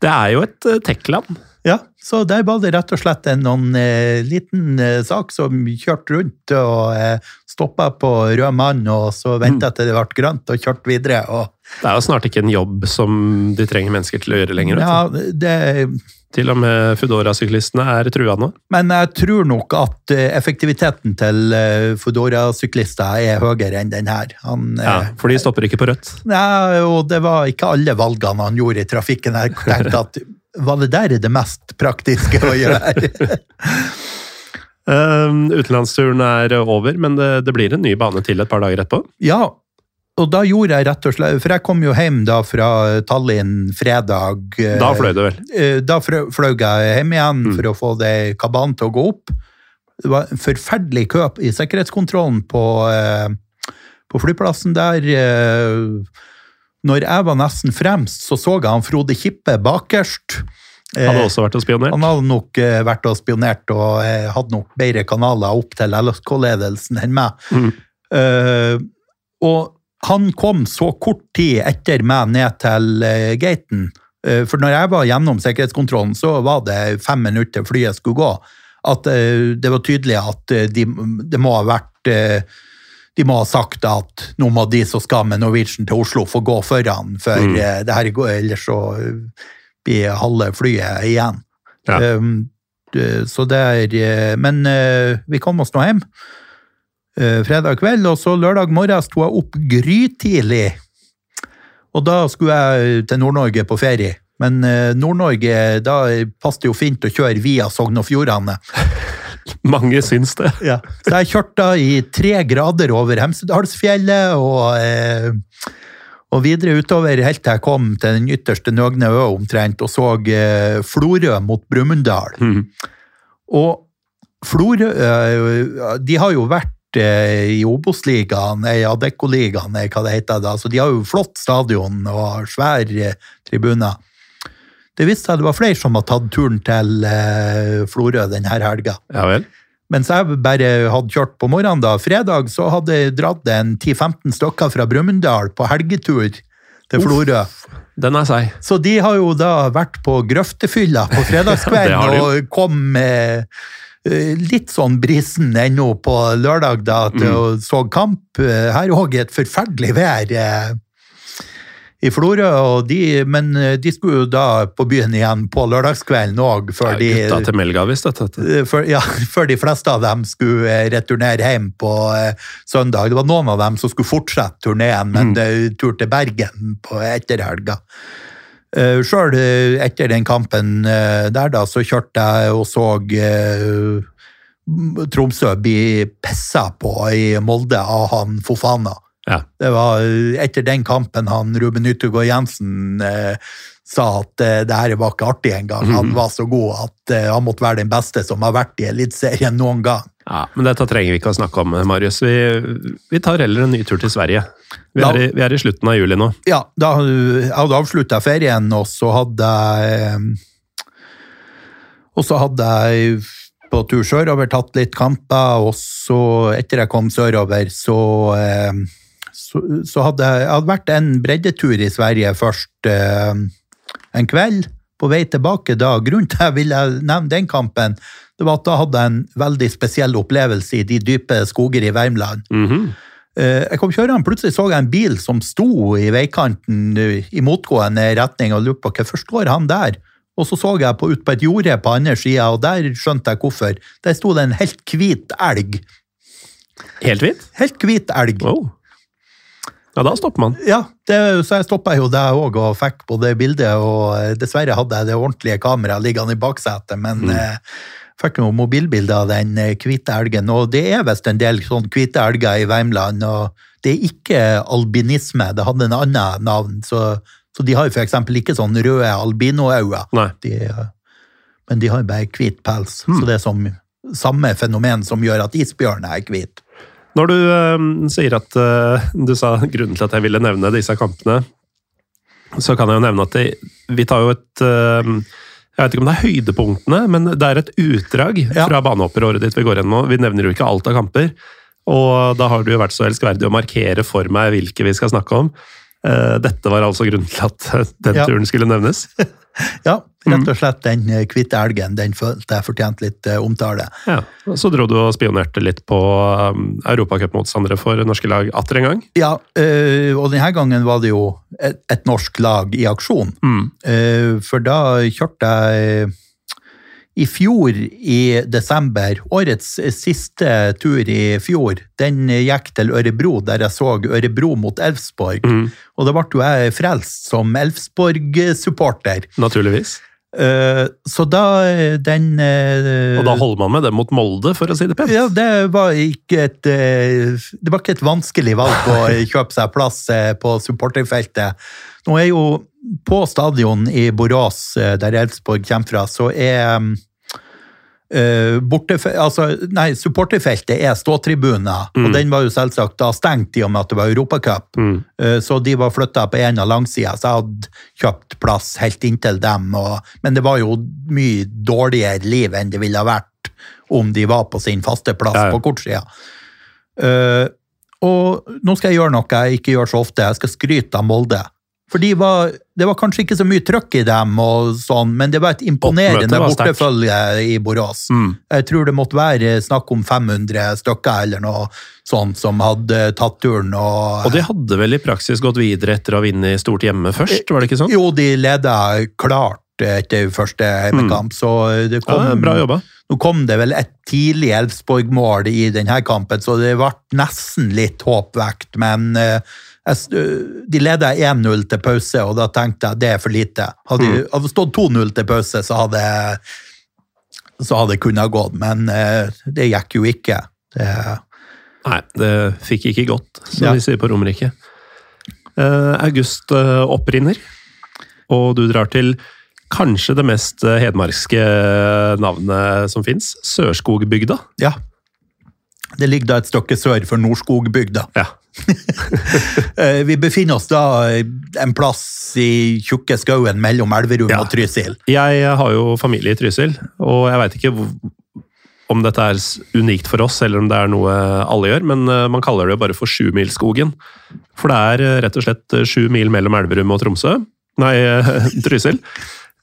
Det er jo et tech-land. Ja. Så der var det rett og slett en noen, eh, liten eh, sak som kjørte rundt og eh, stoppa på rød mann, og så venta til det ble grønt og kjørte videre. og Det er jo snart ikke en jobb som de trenger mennesker til å gjøre lenger. ja, det. Til og med Foodora-syklistene er trua nå. Men jeg tror nok at eh, effektiviteten til eh, Foodora-syklister er høyere enn den her. Han, eh, Ja, For de stopper ikke på rødt. Nei, og det var ikke alle valgene han gjorde i trafikken. Jeg tenkte at var det der det mest praktiske å gjøre? um, utenlandsturen er over, men det, det blir en ny bane til et par dager etterpå. ja, og da gjorde jeg rett og slett For jeg kom jo hjem da fra Tallinn fredag. eh, Da fløy du vel. eh, Da fløy jeg hjem igjen Mm. for å få det kabalen til å gå opp. Det var en forferdelig kø i sikkerhetskontrollen på, eh, på flyplassen der. Når jeg var nesten fremst, så så jeg han Frode Kippe bakerst. Han Hadde også vært og spionert. Han hadde nok eh, vært og spionert og eh, hadde nok bedre kanaler opp til LSK-ledelsen enn meg. Mm. Uh, og han kom så kort tid etter meg ned til uh, gaten. Uh, for når jeg var gjennom sikkerhetskontrollen, så var det fem minutter flyet skulle gå. At uh, det var tydelig at det de, må ha vært de må ha sagt at nå må de som skal med Norwegian til Oslo, få gå foran, for Mm. eh, det her går, ellers så eh, blir halve flyet igjen. Ja. Um, så det er eh, Men uh, vi kom oss nå hjem uh, fredag kveld, og så lørdag morgen sto jeg opp grytidlig. Og da skulle jeg til Nord-Norge på ferie. Men Nord-Norge, da passet det jo fint å kjøre via Sogn og Fjordane. Mange syns det. Ja. Så jeg kjørte i tre grader over Hemsedalsfjellet og, eh, og videre utover helt til jeg kom til den ytterste Nøgne ø omtrent og så eh, Florø mot Brumunddal. Mm. Og Florø eh, De har jo vært eh, i Obos-ligaen, i Adecco-ligaen, hva det heter da. Så de har jo flott stadion og svær tribuner. Det viste seg det var flere som hadde tatt turen til eh, Florø denne helga. Ja vel. Mens jeg bare hadde kjørt på morgenen da, fredag, så hadde jeg dratt en 10-15 stykker fra Brumunddal på helgetur til Florø. Den er seig. Så de har jo da vært på grøftefylla på fredagskvelden de. og kom med eh, litt sånn brisen ennå på lørdag da, til Mm. å så kamp. Eh, Her òg et forferdelig vær eh, i Florø, de, men eh, de skulle jo da på byen igjen på lørdagskvelden òg, Ja, Gutta til Melga, visst. Eh, før, ja, før de fleste av dem skulle eh, returnere hjem på søndag. Det var noen av dem som skulle fortsette turneen, men Mm. tur til Bergen på etterhelga. Uh, Sjøl etter den kampen der, da, så kjørte jeg og så Tromsø bli pissa på i Molde av han Fofana. Ja. Det var eh, etter den kampen han Ruben Yttergård Jensen eh, sa at eh, det her var ikke artig engang. Han Mhm. var så god at eh, han måtte være den beste som har vært i Eliteserien noen gang. Ja, men dette trenger vi ikke å snakke om, Marius. Vi, vi tar heller en ny tur til Sverige. Vi er, i, vi er i slutten av juli nå. Ja, da jeg hadde avslutta ferien, og så hadde jeg Og så hadde jeg på tur sørover tatt litt kamper, og så, etter jeg kom sørover, så eh, så, så hadde jeg, hadde vært en breddetur i Sverige først eh, en kveld. På vei tilbake da, Grunnen til jeg ville nevne den kampen, det var at da hadde jeg en veldig spesiell opplevelse i de dype skoger i Värmland. Eh, Jeg kom kjørende, plutselig så jeg en bil som sto i veikanten eh, i motgående retning, og lurte på hvorfor står han der? Og så så jeg på, ut på et jorde på andre sida, og der skjønte jeg hvorfor. Der sto det en helt hvit elg. Helt hvit? Helt hvit elg. Wow. Ja, da stopper man. Ja, det, så jeg stoppa jo der òg og fikk på det bildet, og eh, dessverre hadde jeg det ordentlige kameraet liggende i baksetet, men eh, fikk noe mobilbilde av den eh, hvite elgen. Og det er visst en del sånn hvite elger i Värmland, og det er ikke albinisme, det hadde en annen navn, så, så de har jo eksempel ikke sånn røde albinoøyne. Eh, men de har bare hvit pels, så det er som samme fenomen som gjør at isbjørnen er hvit. Når du eh, sier at eh, du sa grunnen til at jeg ville nevne disse kampene, så kan jeg jo nevne at det, vi tar jo et eh, Jeg vet ikke om det er høydepunktene, men det er et utdrag Ja. fra banehopperåret ditt vi går gjennom. Vi nevner jo ikke alt av kamper. Og da har du jo vært så elskverdig å markere for meg hvilke vi skal snakke om. Uh, Dette var altså grunnen til at den Ja. turen skulle nevnes. Ja, rett og slett den eh, hvite elgen, den følte jeg fortjente litt eh, omtale. Ja. Så dro du og spionerte litt på um, europacupmotstandere for norske lag atter en gang. Ja, øh, og denne gangen var det jo et norsk lag i aksjon. Mm. for da kjørte jeg i fjor i desember, årets siste tur i fjor, den gikk til Ørebro, der jeg så Ørebro mot Elfsborg. Og da ble jo jeg frelst som Elfsborg-supporter. Naturligvis. Eh, så da den eh, Og da holder man med det mot Molde, for å si det pent. ja, det var ikke et eh, Det var ikke et vanskelig valg å kjøpe seg plass på supporterfeltet. Nå er jo på stadion i Borås, eh, der Elfsborg kommer fra, så er eh, bortefe- altså, nei, supporterfeltet er ståtribuner, og den var jo selvsagt da stengt i og med at det var Europacup. Eh, Så de var flytta på en av langsida, så jeg hadde kjøpt plass helt inntil dem. Og, men det var jo mye dårligere liv enn det ville ha vært om de var på sin faste plass Ja, ja. på kortsida. Uh, og nå skal jeg gjøre noe jeg ikke gjør så ofte. Jeg skal skryte av Molde. For de var, det var kanskje ikke så mye trøkk i dem, og sånn, men det var et imponerende var bortefølge i Borås. Jeg tror det måtte være snakk om 500 stykker eller noe sånt som hadde tatt turen. Og, Og de hadde vel i praksis gått videre etter å ha vunnet stort hjemme først, var det ikke sånn? Jo, de leda klart etter første hjemmekamp, så det kom Ja, bra jobba. Nå kom det vel et tidlig Elfsborg-mål i denne kampen, så det ble nesten litt håpvekt, men øh, de leda 1-0 til pause, og da tenkte jeg det er for lite. Hadde Mm. de det stått 2-0 til pause, så hadde så hadde det kunnet gått, men eh, det gikk jo ikke. Det, Nei, det fikk ikke gått, som Ja. vi sier på Romerike. Eh, august eh, opprinner, og du drar til kanskje det mest hedmarkske navnet som fins, Sørskogbygda. ja. Det ligger da et stykke sør for Nordskogbygda. Ja. Eh, Vi befinner oss da en plass i tjukke skauen mellom Elverum Ja. og Trysil. Jeg har jo familie i Trysil, og jeg veit ikke om dette er unikt for oss, eller om det er noe alle gjør, men eh, man kaller det jo bare for Sjumilsskogen. For det er eh, rett og slett sju mil mellom Elverum og Tromsø. Nei, Trysil.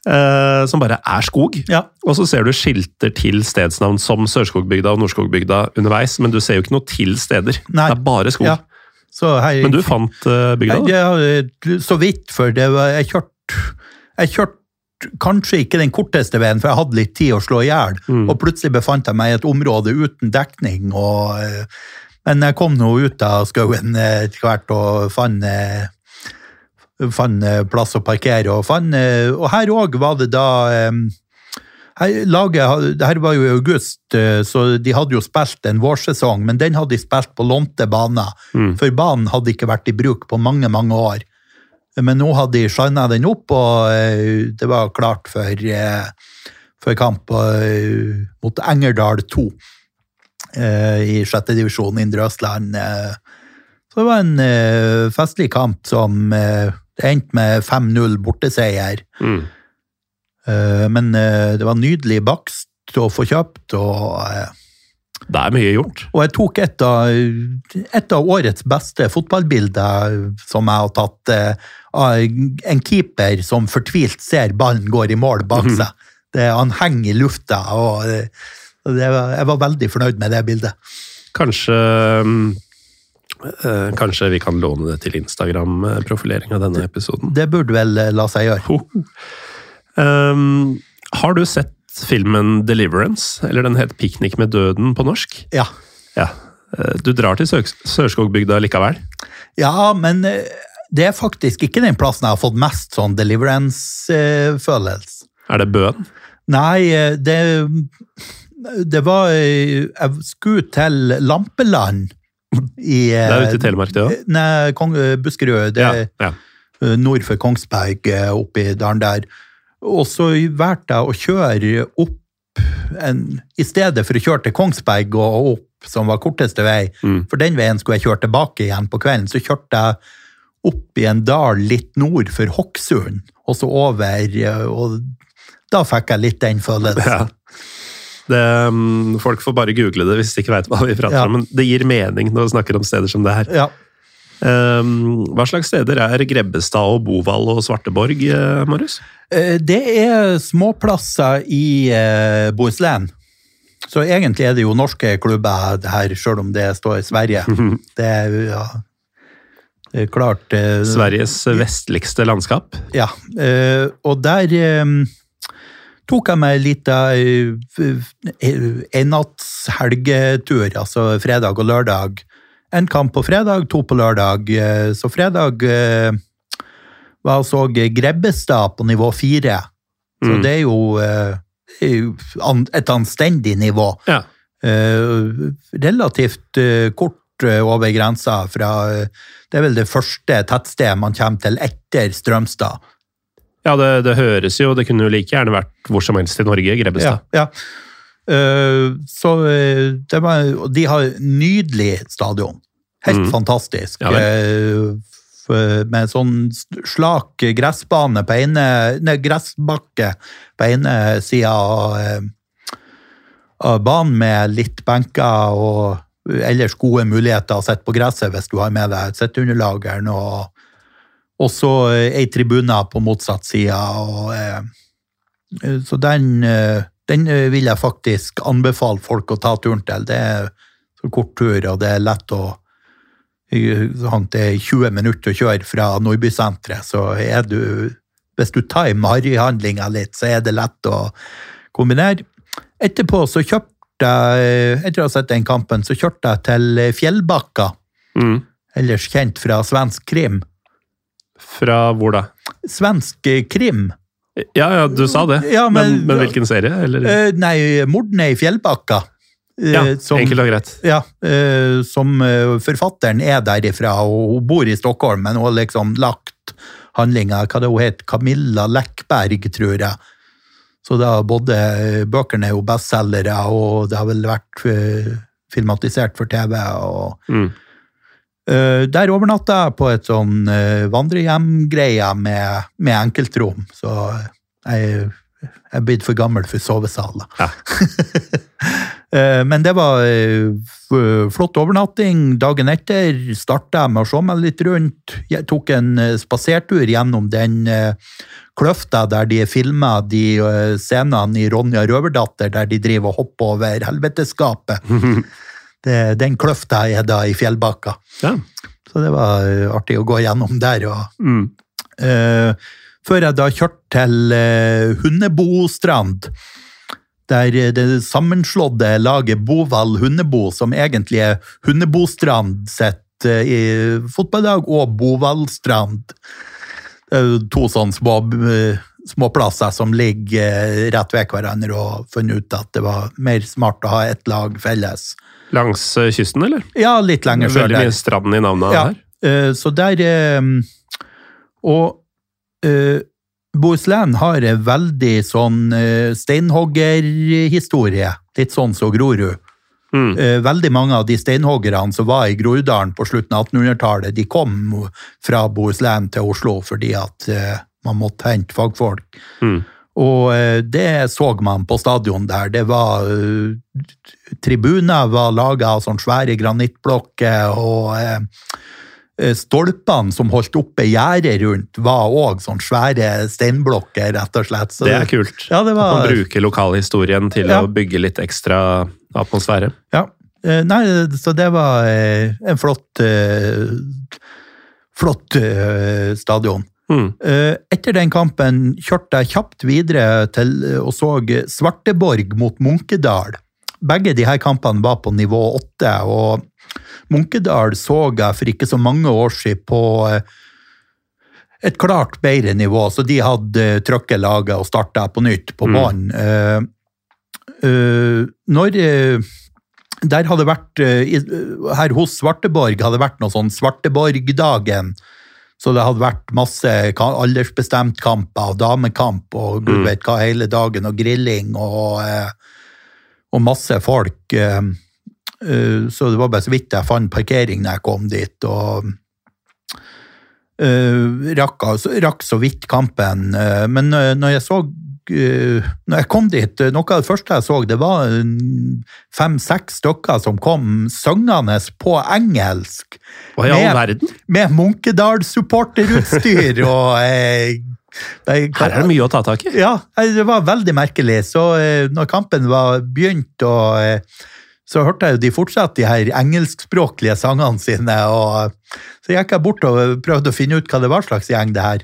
Eh, Som bare er skog. Ja. Og så ser du skilter til stedsnavn som Sørskogbygda og Nordskogbygda underveis, men du ser jo ikke noe til steder. Nei. Det er bare skog. Ja. Så her, Men du fant eh, bygda? Da? det er så vidt, for det var, jeg kjørte jeg kjørt kanskje ikke den korteste veien, for jeg hadde litt tid å slå i hjel. Mm. Og plutselig befant jeg meg i et område uten dekning. Og, eh, men jeg kom nå ut av skauen eh, etter hvert og fant eh, fant eh, plass å parkere. Og, fant, eh, og her òg var det da eh, her, laget, det her var jo i august, så de hadde jo spilt en vårsesong, men den hadde de spilt på lånte baner. For banen hadde ikke vært i bruk på mange, mange år. Men nå hadde de shina den opp, og det var klart for, for kamp mot Engerdal 2 eh, i sjette divisjon Indre Østland. Så det var en festlig kamp som det endte med 5-0 borteseier. Mm. Eh, Men eh, det var nydelig bakst å få kjøpt, og eh, Det er mye gjort. Og jeg tok et av, et av årets beste fotballbilder som jeg har tatt, av en keeper som fortvilt ser ballen går i mål bak Mhm. seg. Det, han henger i lufta, og det var, jeg var veldig fornøyd med det bildet. Kanskje mm, Kanskje vi kan låne det til Instagram-profilering av denne episoden. Det burde vel eh, la seg gjøre. Ho. Um, har du sett filmen Deliverance? Eller den het Piknik med døden på norsk? Ja. Ja. Eh, Du drar til Sørskogbygda likevel? ja, men eh, det er faktisk ikke den plassen jeg har fått mest sånn deliverance-følelse. Er det Bøen? Nei, eh, det, det var eh, Jeg skulle til Lampeland i Det er ute i Telemark, det òg? Nei, Kong, Buskerud. Det Ja, er ja. eh, nord for Kongsberg, eh, oppi dalen der. Og så valgte jeg å kjøre opp en, I stedet for å kjøre til Kongsberg og opp, som var korteste vei, Mm. for den veien skulle jeg kjøre tilbake igjen på kvelden, så kjørte jeg opp i en dal litt nord for Hokksund, og så over, eh, og da fikk jeg litt den følelsen. Det, mm, folk får bare google det hvis de ikke veit hva vi prater Ja. om, men det gir mening når vi snakker om steder som det her. Ja. Um, hva slags steder er Grebbestad og Bovald og Svarteborg, eh, Marius? Eh, Det er småplasser i eh, Bohuslän. Så egentlig er det jo norske klubber her, selv om det står i Sverige. Det er, ja, det er klart eh, Sveriges vestligste landskap. Ja. eh, Og der tok jeg meg en liten enattshelgetur, altså fredag og lørdag. En kamp på fredag, to på lørdag. Eh, Så fredag eh, var altså så Grebbestad på nivå fire. Så Mm. det er jo eh, et anstendig nivå. Ja. Eh, relativt eh, kort eh, over grensa fra eh, Det er vel det første tettstedet man kommer til etter Strømstad. Ja, det, det høres jo Det kunne jo like gjerne vært hvor som helst i Norge, Grebbestad. Ja, ja. Uh, så eh, det var, de har nydelig stadion. Helt Mm. fantastisk. Ja. Eh, med sånn slak gressbane på ene Nei, gressbakke på ene sida av, av banen med litt benker og ellers gode muligheter å sitte på gresset hvis du har med deg sitteunderlageren. Og, og så eh, ei tribune på motsatt side. Og, eh, eh, så den, eh, den eh, vil jeg faktisk anbefale folk å ta turen til. Det er så kort tur, og det er lett å sånn, Det er 20 minutter å kjøre fra Nordbysenteret, så er du Hvis du timer harryhandlinga litt, så er det lett å kombinere. Etterpå så kjøpte jeg, etter å ha sett den kampen, så kjørte jeg til Fjellbakka, Mm. ellers kjent fra svensk krim. Fra hvor da? Svensk eh, krim? Ja, ja, du sa det. Ja, men, men- men, hvilken serie? Eller? Eh, nei, Mordene i Fjellbakka. Eh, ja, som- enkelt og greit. Ja, som forfatteren er derifra, og hun bor i Stockholm, men hun har liksom lagt handlinga Hva det hun het Camilla Lekkberg, tror jeg. Så da både bøkene er jo bestselgere, og det har vel vært filmatisert for TV. og Mm. Eh, der overnatta jeg på et sånn uh, vandrehjemgreie med, med enkeltrom, så jeg jeg er blitt for gammel for sovesal. da. Ja. Eh, Men det var eh, flott overnatting. Dagen etter starta jeg med å se meg litt rundt. Jeg tok en eh, spasertur gjennom den eh, kløfta der de filma de eh, scenene i Ronja Røverdatter, der de driver og hopper over helveteskapet. Det, den kløfta er da i Fjellbakka. Ja. Så det var eh, artig å gå gjennom der. og Mm. uh, før jeg da kjørte til uh, Hundebostrand, der det sammenslåtte laget Boval Hundebo, som egentlig er Hundebostrand sitt uh, i fotballag, og Bovalstrand. Er to sånne små, småplasser som ligger rett ved hverandre, og funnet ut at det var mer smart å ha ett lag felles. Langs eh, kysten, eller? Ja, litt lenger sør Veldig mye strand i navnet Ja, her. eh, så der eh, Og Bohuslän har en veldig sånn steinhoggerhistorie. Litt sånn som Grorud. Mm. Veldig mange av de steinhoggerne som var i Groruddalen på slutten av 1800-tallet, de kom fra Bohuslän til Oslo fordi at man måtte hente fagfolk. Mm. Og eh, det så man på stadion der. Det var eh, Tribuner var laga av sånne svære granittblokker, og eh, stolpene som holdt oppe gjerdet rundt, var òg sånne svære steinblokker, rett og slett. Så Det er kult. Ja, det var, At man bruker lokalhistorien til Ja. å bygge litt ekstra atmosfære. Ja. Nei, så det var en flott Flott stadion. Mm. Eh, Etter den kampen kjørte jeg kjapt videre til eh, og så Svarteborg mot Munkedal. Begge de her kampene var på nivå åtte, og Munkedal så jeg for ikke så mange år siden på eh, et klart bedre nivå, så de hadde uh, trøkket laget og starta på nytt på Mm. banen. Eh, eh, når uh, der hadde vært Her hos Svarteborg hadde det vært noe sånn Svarteborgdagen. Så det hadde vært masse aldersbestemt kamper damekamp og gud Mm. vet hva hele dagen, og grilling og, eh, og masse folk. eh, eh, Så det var bare så vidt jeg fant parkering når jeg kom dit. og rakk, så vidt kampen. men når jeg så når jeg kom dit, eh, noe av det første jeg så, det var fem-seks stykker som kom syngende på engelsk. Hva i all verden? Med Munkedal-supporterutstyr og eh, Her er det mye å ta tak i. Ja, eh, det var veldig merkelig. Så eh, når kampen var begynt, og, eh, så hørte jeg jo de fortsatt de her engelskspråklige sangene sine. og Så gikk jeg bort og prøvde å finne ut hva det var slags gjeng det her.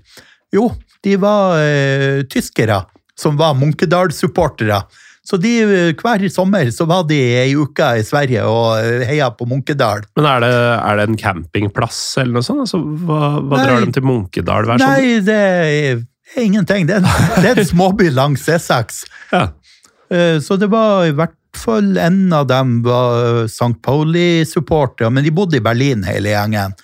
Jo, de var eh, tyskere som var Munkedal-supportere. Så de, eh, hver sommer så var de ei uke i Sverige og eh, heia på Munkedal. Men er det, er det en campingplass eller noe sånt? Altså, hva hva drar dem til Munkedal hver sommer? Nei, det er ingenting. Det er en, det er en småby langs E6. Ja. Eh, Så det var i hvert fall en av dem var St. Pauli-supportere, men de bodde i Berlin hele gjengen.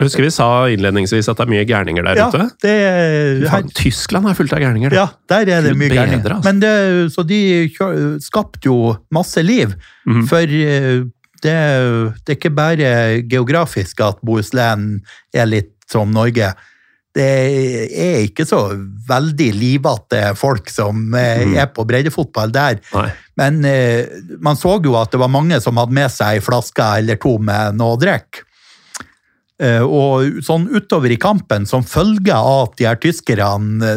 Jeg husker vi sa innledningsvis at det er mye gærninger der Ja, ute. det, faen, Tyskland er fullt av gærninger. da. ja, der er det mye bedre, gærent. altså. Men det, så de skapte jo masse liv, Mhm. for eh, det, det er ikke bare geografisk at Bohuslän er litt som Norge. Det er ikke så veldig livete folk som eh, Mhm. er på breddefotball der. Nei. Men eh, man så jo at det var mange som hadde med seg ei flaske eller to med noe å drikke. Eh, og sånn utover i kampen, som følge av at de her tyskerne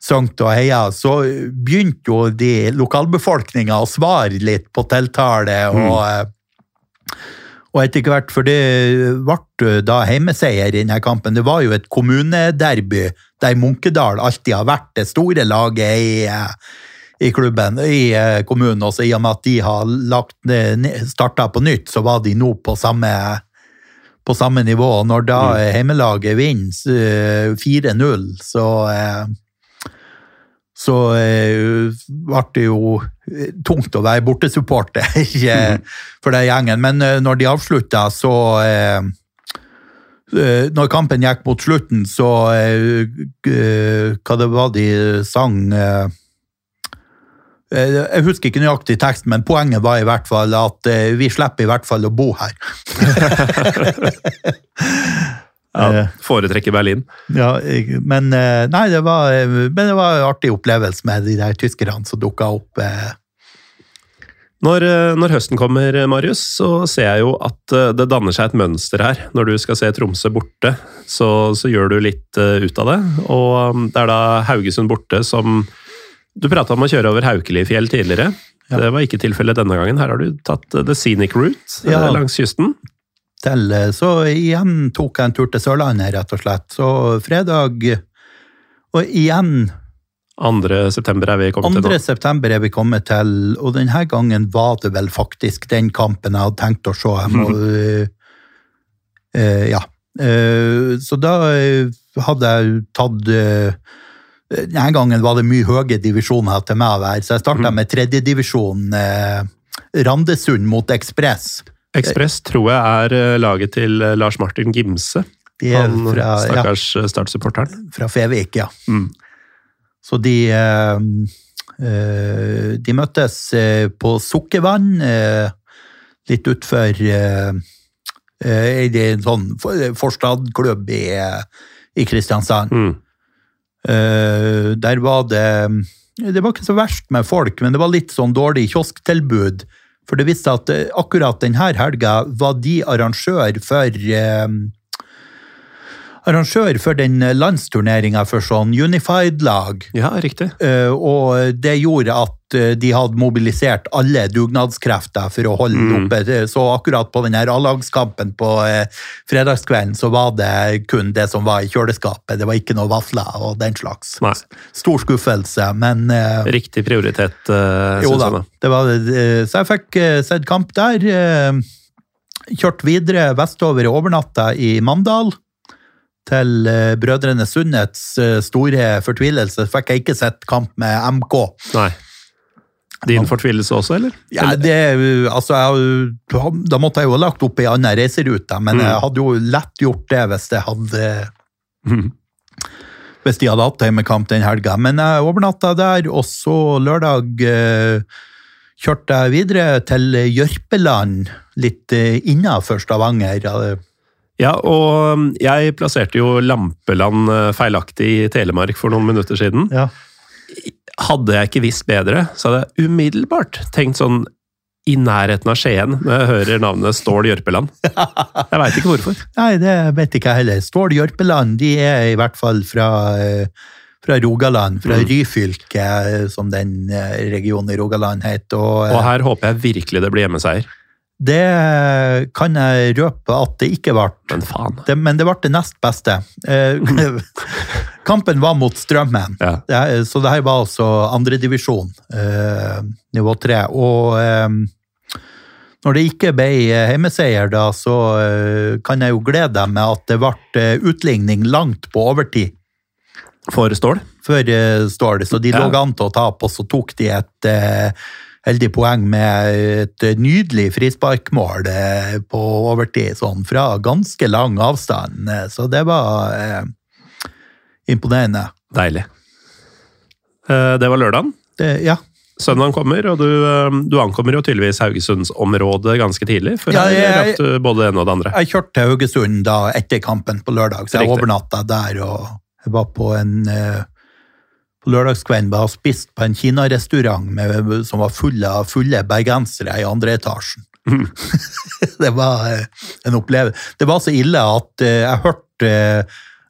sang s- og heia, så begynte jo de lokalbefolkninga å svare litt på tiltale. og... Mm. og etter hvert, for det ble da heimeseier i denne kampen. Det var jo et kommunederby der Munkedal alltid har vært det store laget i, eh, i klubben, i eh, kommunen. Også i og med at de har lagt starta på nytt, så var de nå på samme, på samme nivå. Når da mm. heimelaget vinner eh, 4-0, så eh, så eh, ble det jo eh, tungt å være bortesupporter eh, for den gjengen. Men eh, når de avslutta, så eh, eh, Når kampen gikk mot slutten, så eh, Hva det var de sang eh, eh, Jeg husker ikke nøyaktig teksten, men poenget var i hvert fall at eh, vi slipper i hvert fall å bo her. Ja, foretrekker Berlin. Ja, men eh, nei, det var, eh, men det var en artig opplevelse med de der tyskerne som dukka opp. eh, Når, eh, når høsten kommer, Marius, så ser jeg jo at eh, det danner seg et mønster her. Når du skal se Tromsø borte, så, så gjør du litt eh, ut av det. Og det er da Haugesund borte som Du prata om å kjøre over Haukelifjell tidligere. Ja. Det var ikke tilfellet denne gangen. Her har du tatt eh, The Scenic Route eh, Ja. langs kysten. til, eh, så igjen tok jeg en tur til Sørlandet, rett og slett. Så fredag Og igjen 2. september er vi kommet 2. til nå. september er vi kommet til, og denne gangen var det vel faktisk den kampen jeg hadde tenkt å se. Jeg må, eh, eh, ja. Uh, så da hadde jeg tatt eh, Denne gangen var det mye høye divisjoner til meg å være, så jeg starta Mhm. med tredjedivisjon. Eh, Randesund mot Ekspress. Ekspress tror jeg er eh, laget til eh, Lars Martin Gimse. Han fra, stakkars ja, startsupporteren. fra Fevik, ja. Mm. Så de eh, eh, De møttes eh, på Sukkervann, eh, litt utfor eh, eh, en sånn forstadklubb i, eh, i Kristiansand. Mm. Eh, der var det Det var ikke så verst med folk, men det var litt sånn dårlig kiosktilbud. For det viste seg at eh, akkurat denne helga var de arrangør for eh, Arrangør for den landsturneringa for sånn Unified-lag. Ja, riktig. Eh, og det gjorde at eh, de hadde mobilisert alle dugnadskrefter for å holde Mm. oppe. Så akkurat på den her A-lagskampen på eh, fredagskvelden så var det kun det som var i kjøleskapet. Det var ikke noe vafler og den slags. Nei. Stor skuffelse, men eh, Riktig prioritet, uh, syns jeg. Det var, eh, så jeg fikk eh, sett kamp der. eh, Kjørt videre vestover i overnatta i Mandal. Til eh, Brødrene Sundets eh, store fortvilelse fikk jeg ikke sett kamp med MK. Nei. Din fortvilelse også, eller? Ja, det, altså, jeg, da måtte jeg jo ha lagt opp ei anna reiserute, men Mm. jeg hadde jo lett gjort det hvis jeg hadde mm. Hvis de hadde hatt hjemmekamp den helga. Men jeg overnatta der, og så lørdag eh, kjørte jeg videre til Jørpeland, litt eh, innafor Stavanger. Ja, og um, jeg plasserte jo Lampeland eh, feilaktig i Telemark for noen minutter siden. Ja. Hadde jeg ikke visst bedre, så hadde jeg umiddelbart tenkt sånn i nærheten av Skien når jeg hører navnet Stål Jørpeland. Jeg veit ikke hvorfor. Nei, det vet ikke jeg heller. Stål Jørpeland de er i hvert fall fra, eh, fra Rogaland, fra Mm. Ryfylke, eh, som den eh, regionen i Rogaland heter. Og, Og her håper jeg virkelig det blir hjemmeseier. Det kan jeg røpe at det ikke ble. Men faen. Det, men det ble det nest beste. Eh, kampen var mot Strømmen, Ja. det, er- så det her var altså andredivisjon, eh, nivå tre. Og eh, når det ikke ble hjemmeseier, da, så eh, kan jeg jo glede deg med at det ble eh, utligning langt på overtid For Stål? For eh, Stål, så de Ja. lå an til å tape, og så tok de et eh, heldig poeng med et nydelig frisparkmål eh, på overtid, sånn fra ganske lang avstand. Eh, Så det var eh, imponerende. Deilig. Eh, Det var lørdagen. Det, ja. Søndagen kommer, og du, eh, du ankommer jo tydeligvis Haugesundsområdet ganske tidlig. For Ja, jeg, jeg- rakk du både det ene og det andre. Jeg kjørte til Haugesund da etter kampen på lørdag, så jeg overnatta der. og Jeg var på en eh, på lørdagskvelden var jeg spist på en kinarestaurant med- som var full av fulle bergensere i andre etasjen. Mm. det var en opplevelse. Det var så ille at jeg hørte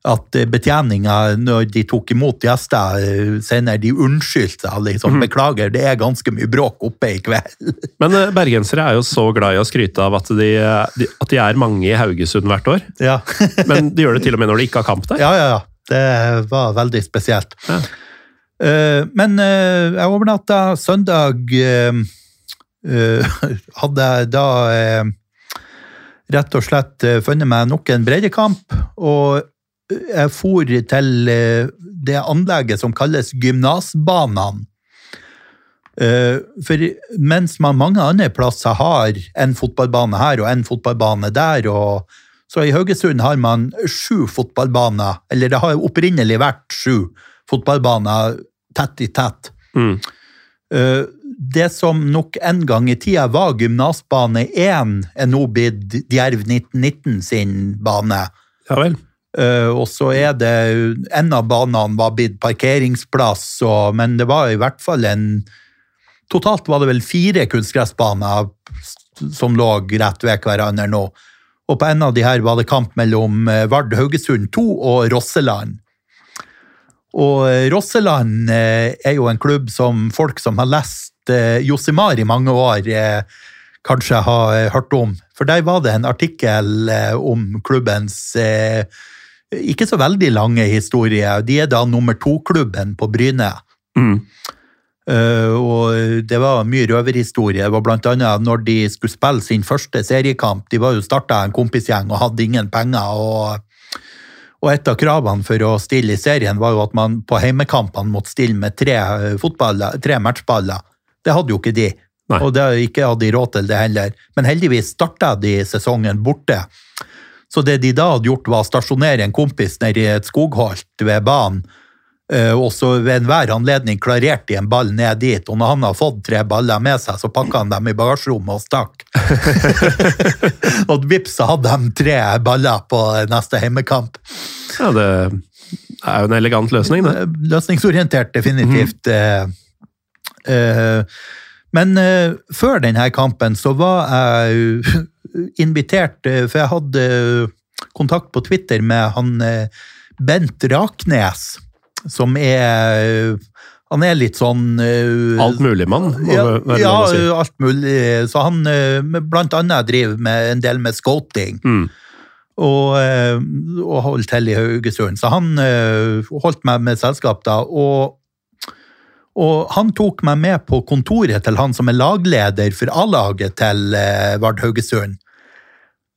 at betjeninga, når de tok imot gjester eh, senere, de unnskyldte seg. Liksom, Mhm. Beklager, det er ganske mye bråk oppe i kveld. Men eh, bergensere er jo så glad i å skryte av at de, at de er mange i Haugesund hvert år. ja. Men de gjør det til og med når de ikke har kamp der. Ja, ja, ja. Det var veldig spesielt. Ja. Eh, men eh, jeg overnatta søndag eh, eh, Hadde jeg da eh, rett og slett eh, funnet meg nok en breddekamp, og jeg for til eh, det anlegget som kalles gymnasbanene. Eh, For mens man mange andre plasser har en fotballbane her og en fotballbane der, og så i Haugesund har man sju fotballbaner, eller det har opprinnelig vært sju fotballbaner tett i tett. Mm. Eh, Det som nok en gang i tida var gymnasbane 1, er nå blitt Djerv 1919 sin bane. Ja vel. Eh, og så er det En av banene var blitt parkeringsplass, og, men det var i hvert fall en Totalt var det vel fire kunstgressbaner som lå rett ved hverandre nå. Og på en av de her var det kamp mellom eh, Vard Haugesund 2 og Rosseland. Og eh, Rosseland er jo en klubb som folk som har lest Josimar i mange år, kanskje har hørt om. For der var det en artikkel om klubbens ikke så veldig lange historie. De er da nummer to-klubben på Bryne. Mm. Uh, og det var mye røverhistorie. Det var blant annet når de skulle spille sin første seriekamp. De var jo starta en kompisgjeng og hadde ingen penger. og og et av kravene for å stille i serien var jo at man på heimekampene måtte stille med tre, eh, fotballer, tre matchballer. Det hadde jo ikke de. Nei. Og det, ikke hadde de råd til det heller. Men heldigvis starta de sesongen borte. Så det de da hadde gjort, var å stasjonere en kompis nede i et skogholt ved banen. eh, Og så ved enhver anledning klarerte de en ball ned dit. Og når han har fått tre baller med seg, så pakka han dem i bagasjerommet og stakk. og vips, så hadde de tre baller på neste heimekamp. Ja, det er jo en elegant løsning, det. Løsningsorientert, definitivt. Mm -hmm. Men før denne kampen så var jeg invitert, eh, for jeg hadde kontakt på Twitter med han eh, Bent Raknes, som er Han er litt sånn uh, Alt mulig mann, ja, ja, si. alt mulig. Så han uh, blant annet driver med en del med scouting. Mm. Og, uh, og holdt til i Haugesund. Så han uh, holdt meg med selskap da. Og, og han tok meg med på kontoret til han som er lagleder for A-laget til eh, Vard Haugesund.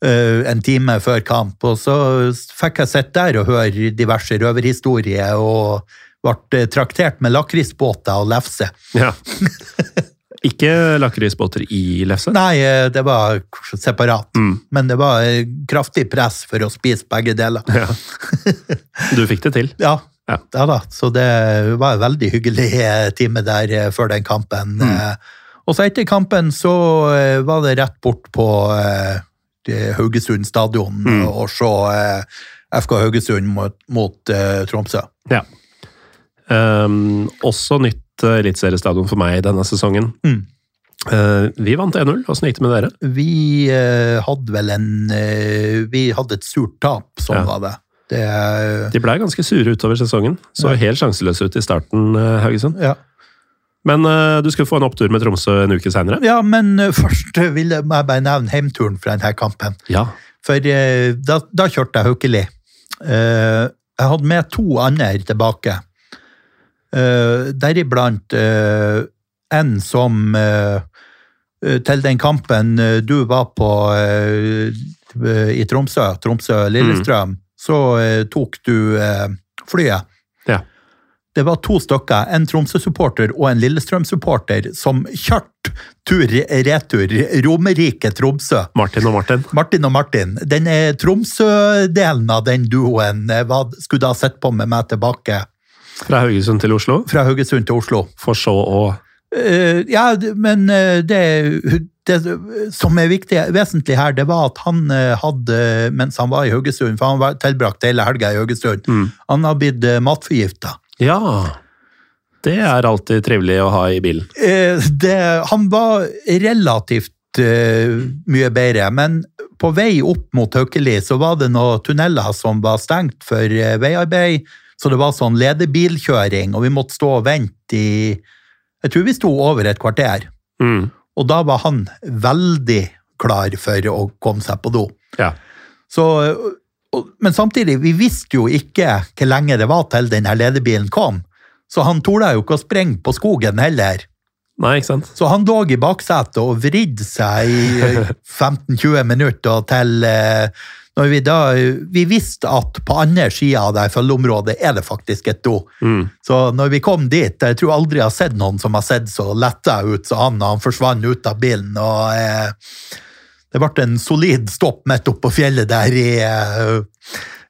eh, En time før kamp. Og så fikk jeg sitte der og høre diverse røverhistorier. og ble traktert med lakrisbåter og lefse. Ja. Ikke lakrisbåter i lefse? Nei, eh, det var separat. Mm. Men det var eh, kraftig press for å spise begge deler. Ja. Du fikk det til? Ja, Ja. ja da. Så det var en veldig hyggelig eh, time der eh, før den kampen. Mm. Eh, Og så etter kampen så var det rett bort på Haugesund stadion Mm. og se FK Haugesund mot, mot Tromsø. Ja. Um, også nytt eliteseriestadion for meg denne sesongen. Mm. Uh, vi vant 1-0. Åssen gikk det med dere? Vi uh, hadde vel en uh, Vi hadde et surt tap, sånn Ja. var det. Det eh, De blei ganske sure utover sesongen. Så Ja. helt sjanseløse ut i starten, eh, Haugesund. ja. Men uh, du skulle få en opptur med Tromsø en uke seinere? ja, men uh, først vil jeg bare nevne heimturen fra denne kampen. Ja. For uh, da, da kjørte jeg Haukeli. Jeg hadde med to andre tilbake. Deriblant en som til den kampen du var på i Tromsø, Tromsø-Lillestrøm, så eh, tok du eh, flyet. Ja. Det var to stykker, en Tromsø-supporter og en Lillestrøm-supporter, som kjørte tur-retur Romerike Tromsø. Martin og Martin. Martin og Martin. Den er Tromsø-delen av den duoen eh, hva skulle da sett på med meg tilbake Fra Haugesund til Oslo. fra Haugesund til Oslo. For så å uh, ja, men eh, det, det som er viktig, vesentlig her, det var at han eh, hadde, mens han var i Haugesund, for han var tilbrakt hele helga i Haugesund, Mm. han har blitt uh, matforgifta. Ja! Det er alltid trivelig å ha i bilen. Eh, det, han var relativt uh, mye bedre, men på vei opp mot Haukeli så var det noen tunneler som var stengt for eh, veiarbeid, så det var sånn ledebilkjøring, og vi måtte stå og vente i Jeg tror vi sto over et kvarter, Mm. Og da var han veldig klar for å komme seg på do. Ja. Så, og, men samtidig, vi visste jo ikke hvor lenge det var til denne ledebilen kom, så han torde jo ikke å sprenge på skogen heller. Nei, ikke sant? Så han lå i baksetet og vridde seg i eh, 15-20 minutter til eh, når vi da Vi visste at på andre sida av det følgeområdet er det faktisk et do. Mm. Så når vi kom dit Jeg tror aldri jeg har sett noen som har sett så letta ut som han, han forsvant ut av bilen. og eh, Det ble en solid stopp midt oppå fjellet der i eh,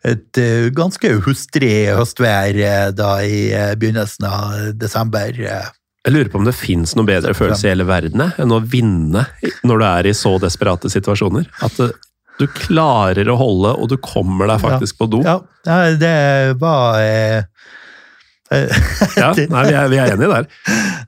et eh, ganske hustrig høstvær eh, da i eh, begynnelsen av desember. eh. Jeg lurer på om det fins noe bedre følelse i hele verden enn å vinne når du er i så desperate situasjoner. At du klarer å holde, og du kommer deg faktisk på do. Ja, ja, det var eh, eh, Ja, nei, vi er, vi er enige der.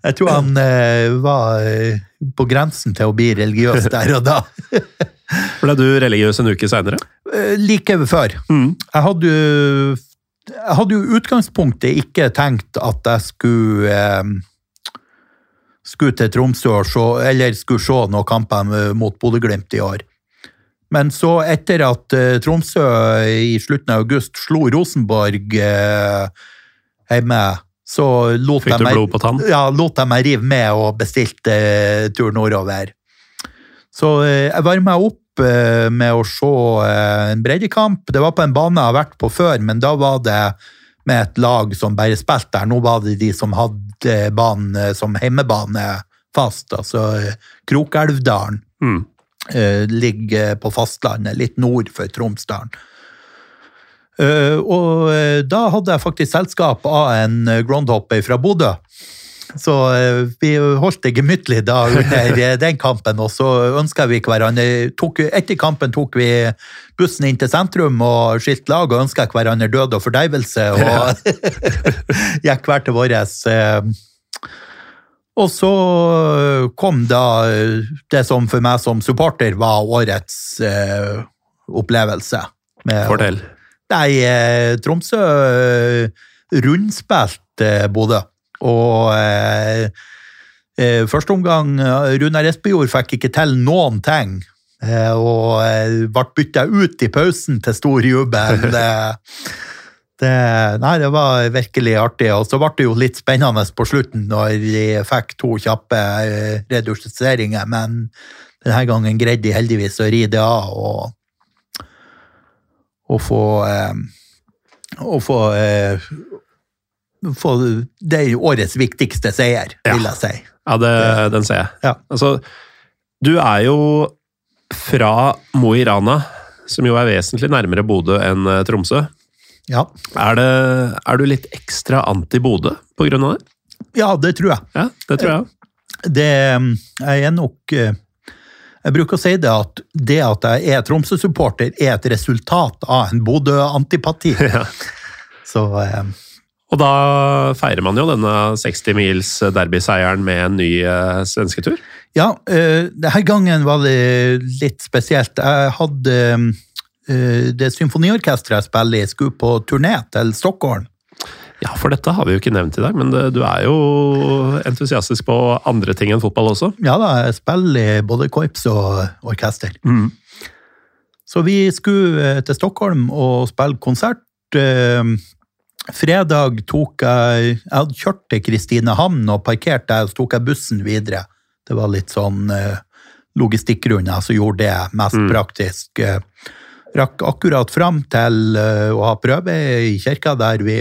Jeg tror han eh, var eh, på grensen til å bli religiøs der og da. Ble du religiøs en uke seinere? Eh, like før. Mm. Jeg hadde jo jeg hadde jo utgangspunktet ikke tenkt at jeg skulle eh, skulle til Tromsø og se, eller skulle se noen kamper mot Bodø-Glimt i år. Men så, etter at eh, Tromsø i slutten av august slo Rosenborg eh, hjemme, så lot Fikk du blod på tann? Ja, lot jeg meg rive med og bestilte eh, tur nordover. Så jeg varma opp med å se en breddekamp. Det var på en bane jeg har vært på før, men da var det med et lag som bare spilte der. Nå var det de som hadde banen som hjemmebane fast, altså Krokelvdalen. Mm. Eh, ligger på fastlandet, litt nord for Tromsdalen. Eh, og eh, da hadde jeg faktisk selskap av en groundhopper fra Bodø. Så vi holdt det gemyttlig da under den kampen, og så ønska vi hverandre tok, Etter kampen tok vi bussen inn til sentrum og skilte lag og ønska hverandre død og fordervelse, og gikk hver til våres. Og så kom da det som for meg som supporter var årets eh, opplevelse. Med, Fortell. Nei, Tromsø rundspilte Bodø. Og eh, første omgang Runar Espejord fikk ikke til noen ting. Og ble bytta ut i pausen til stor jubel. Eh, det, nei, det var virkelig artig. Og så ble det jo litt spennende på slutten når de fikk to kjappe eh, reduseringer, men denne gangen greide de heldigvis å ri det av og, og få eh, og få, eh, få Det er årets viktigste seier, vil jeg si. Ja, det, den ser jeg. Ja. Altså, du er jo fra Mo i Rana, som jo er vesentlig nærmere Bodø enn eh, Tromsø. Ja. Er, det, er du litt ekstra anti-Bodø på grunn av det? ja, det tror jeg. Ja, det tror jeg. det jeg er nok eh, Jeg bruker å si det at det at jeg er Tromsø-supporter, er et resultat av en Bodø-antipati. Ja. Så eh, Og da feirer man jo denne 60 mils derbyseieren med en ny eh, svensketur. ja, eh, denne gangen var det litt spesielt. Jeg hadde eh, det symfoniorkesteret jeg spiller i, skulle på turné til Stockholm. Ja, for dette har vi jo ikke nevnt i dag, men du er jo entusiastisk på andre ting enn fotball også. Ja da, jeg spiller i både korps og orkester. Mm. Så vi skulle eh, til Stockholm og spille konsert. Eh, Fredag tok jeg Jeg hadde kjørt til Kristinehamn og parkert der, så tok jeg bussen videre. Det var litt sånn eh, logistikkgrunner som gjorde det mest praktisk. Rakk akkurat fram til eh, å ha prøve i kirka der vi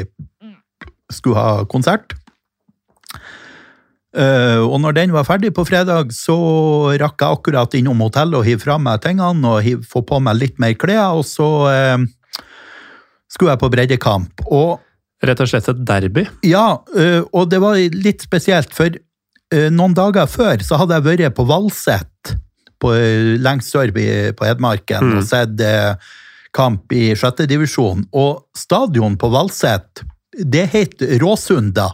skulle ha konsert. Eh, og når den var ferdig på fredag, så rakk jeg akkurat innom hotellet og hive fra meg tingene og få på meg litt mer klær, og så eh, skulle jeg på breddekamp. Og Rett og slett et derby. ja, og det var litt spesielt, for noen dager før så hadde jeg vært på Valset, på, eh, lengst sør på Hedmarken, og sett eh, kamp i sjette divisjon. Og stadion på Valset, det het Råsunda.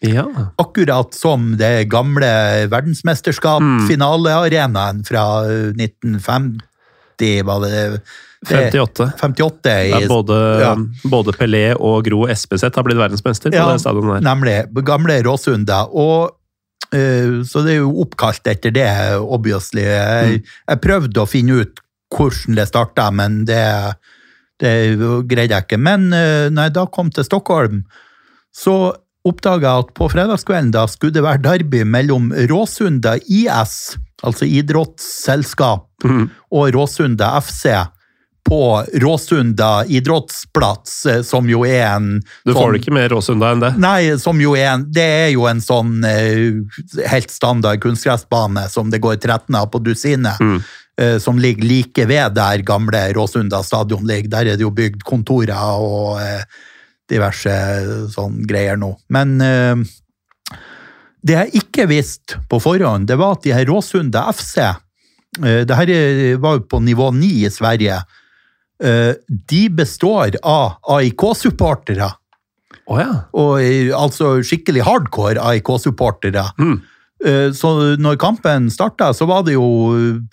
Ja. Akkurat som det gamle verdensmesterskap-finalearenaen fra eh, 1950, var det det? 58. 58 i, ja, både, Ja. både Pelé og Gro Espeseth har blitt verdensmester på Ja, det stadionet. Nemlig. Gamle Råsunda. Og eh, Så det er jo oppkalt etter det, obviously. Jeg, jeg prøvde å finne ut hvordan det starta, men det, det greide jeg ikke. Men eh, når jeg da kom til Stockholm, så oppdaga jeg at på fredagskvelden da skulle det være derby mellom Råsunda IS, altså idrettsselskap, og Råsunda FC på Råsunda idrettsplats, eh, som jo er en Du får sånn- det ikke mer Råsunda enn det. Nei, som jo er en, det er jo en sånn eh, helt standard kunstgressbane som det går 13 av på dusinet. Mm. som ligger like ved der gamle Råsunda stadion ligger. Der er det jo bygd kontorer og eh, diverse sånn greier nå. Men eh, det jeg ikke visste på forhånd, det var at de her Råsunda FC eh, det her er- var jo på nivå 9 i Sverige. Eh, de består av AIK-supportere Oh, ja. og altså skikkelig hardcore AIK-supportere. Mm. Eh, Så når kampen starta, så var det jo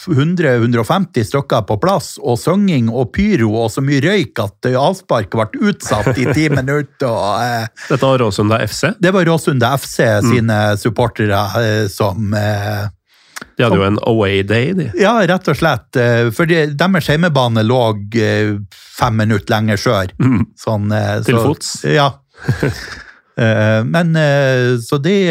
100-150 stykker på plass, og synging og pyro og så mye røyk at avspark ble utsatt i ti minutter. Og, eh, Dette var Råsunda FC. det var Råsunda FC Mm. sine supportere eh, som eh, De hadde jo en away day, de. Ja, rett og slett. eh, For de- deres hjemmebane lå eh, fem minutter lenger sør. Sånn, eh, Mm. Til så- fots? Ja. Men så det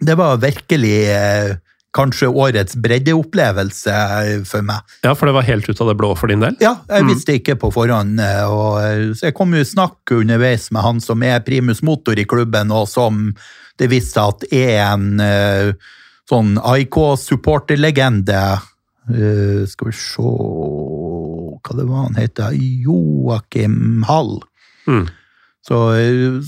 Det var virkelig kanskje årets breddeopplevelse for meg. Ja, for det var helt ut av det blå for din del? Ja, jeg visste ikke på forhånd, og, så jeg kom jo i snakk underveis med han som er primus motor i klubben, og som det viste at er en eh, sånn AIK-supporterlegende. Uh, skal vi se Hva det var han heter? Joakim Hall. Mm. Så,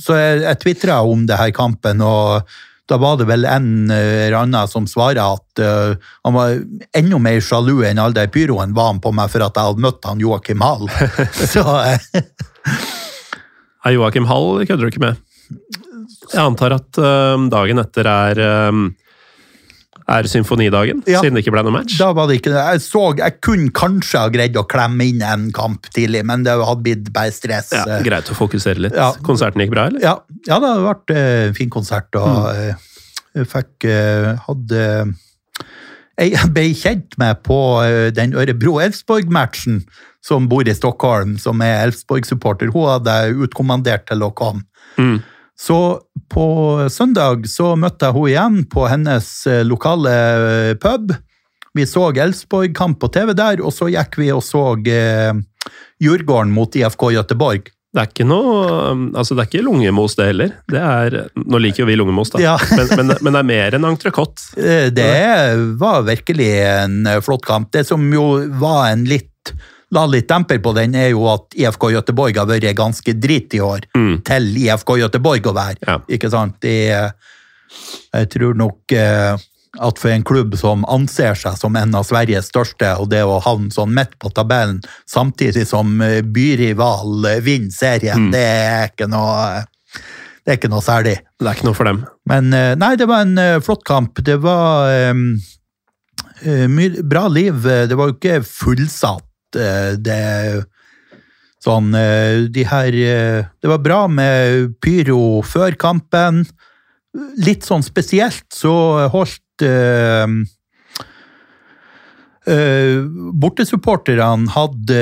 så jeg, jeg tvitra om det her kampen, og da var det vel en eh, eller annen som svarer at uh, han var enda mer sjalu enn all den pyroen var han på meg for at jeg hadde møtt han Joakim Hall. så uh, Joakim Hall kødder du ikke med? Jeg antar at uh, dagen etter er, eh, er symfonidagen, Ja. siden det ikke ble noe match. da var det ikke Jeg så, jeg kunne kanskje ha greid å klemme inn en kamp tidlig, men det hadde blitt bare stress. Ja, eh. greit å fokusere litt. Ja. Konserten gikk bra, eller? Ja, ja det har vært eh, en fin konsert, og mm. jeg fikk eh, hadde Jeg ble kjent med på eh, den Ørebro-Elfsborg-matchen, som bor i Stockholm, som er Elfsborg-supporter. Hun hadde jeg utkommandert til å komme. Mm. Så på søndag så møtte jeg henne igjen på hennes eh, lokale eh, pub. Vi så Elfsborg-kamp på TV der, og så gikk vi og så eh, Djurgården mot IFK Gøteborg. Det er ikke noe Altså, det er ikke lungemos, det heller. Det er Nå liker jo vi lungemos, da. Ja. men, men, men det er mer enn entrecôte. Eh, Det var virkelig en eh, flott kamp. Det som jo var en litt La litt demper på den, er jo at IFK Göteborg har vært ganske drit i år. Mm. Til IFK Göteborg å være. Ja. Ikke sant? Det, jeg tror nok eh, at for en klubb som anser seg som en av Sveriges største, og det å havne sånn midt på tabellen samtidig som eh, byrival eh, vinner serien, det er ikke noe det er ikke noe særlig. Det er ikke noe for dem. Men nei, det var en flott kamp. Det var um, mye bra liv. Det var jo ikke fullsatt. Eh, Det sånn eh, De her eh, Det var bra med pyro før kampen. Litt sånn spesielt så holdt uh, Uh, Bortesupporterne hadde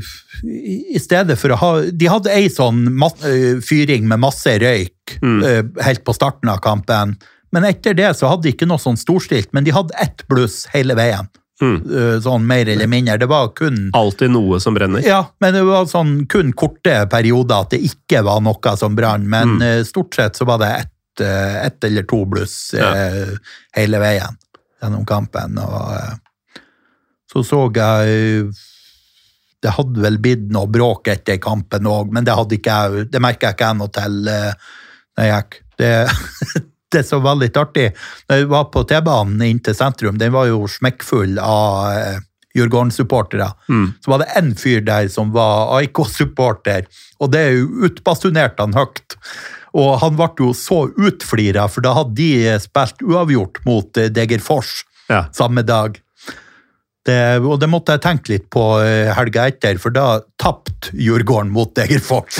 uh, I stedet for å ha De hadde ei sånn eh, fyring med masse røyk Mm. helt på starten av kampen. Men etter det så hadde de ikke noe sånn storstilt, men de hadde ett bluss hele veien. Mm. Eh, Sånn mer eller mindre. Det var kun Alltid noe som brenner. ja, men det var sånn kun korte perioder at det ikke var noe som brant. Men Mm. eh, stort sett så var det ett et eller to bluss ja. hele veien gjennom kampen. Og eh, så så jeg eh, Det hadde vel blitt noe bråk etter kampen òg, men det hadde ikke jeg, det merka jeg ikke jeg noe til da jeg gikk. Det, det som var litt artig, når jeg var på T-banen inn til sentrum, den var jo smekkfull av eh, Djurgården-supportere. Mm. Så var det en fyr der som var AIK-supporter, og det er utbasunerte han høyt. Og han ble jo så utflira, for da hadde de spilt uavgjort mot eh, Degerfors Ja. samme dag. Det, og det måtte jeg tenke litt på eh, helga etter, for da tapte Djurgården mot Egerfors.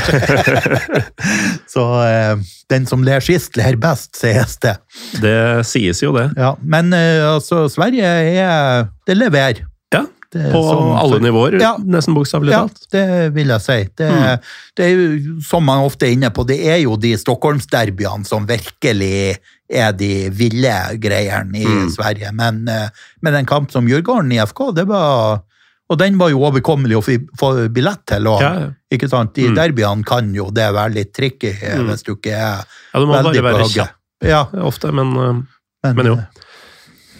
så eh, den som ler sist, ler best, sies det. Det sies jo, det. Ja, men eh, altså, Sverige er Det leverer. Ja. På sånn- alle nivåer, Ja. nesten bokstavelig Ja, talt. det vil jeg si. Det, Mm. det er jo, som man ofte er inne på, det er jo de Stockholmsderbyene som virkelig er de ville greiene i Mm. Sverige. Men, eh, men en kamp som Djurgården i FK, det var Og den var jo overkommelig å få billett til. Og, Ja, ja. ikke sant? De Mm. derbyene kan jo det være litt tricky eh, Mm. hvis du ikke er Ja, du må veldig bare være kjapp Ja, ofte, men eh, men, Men jo.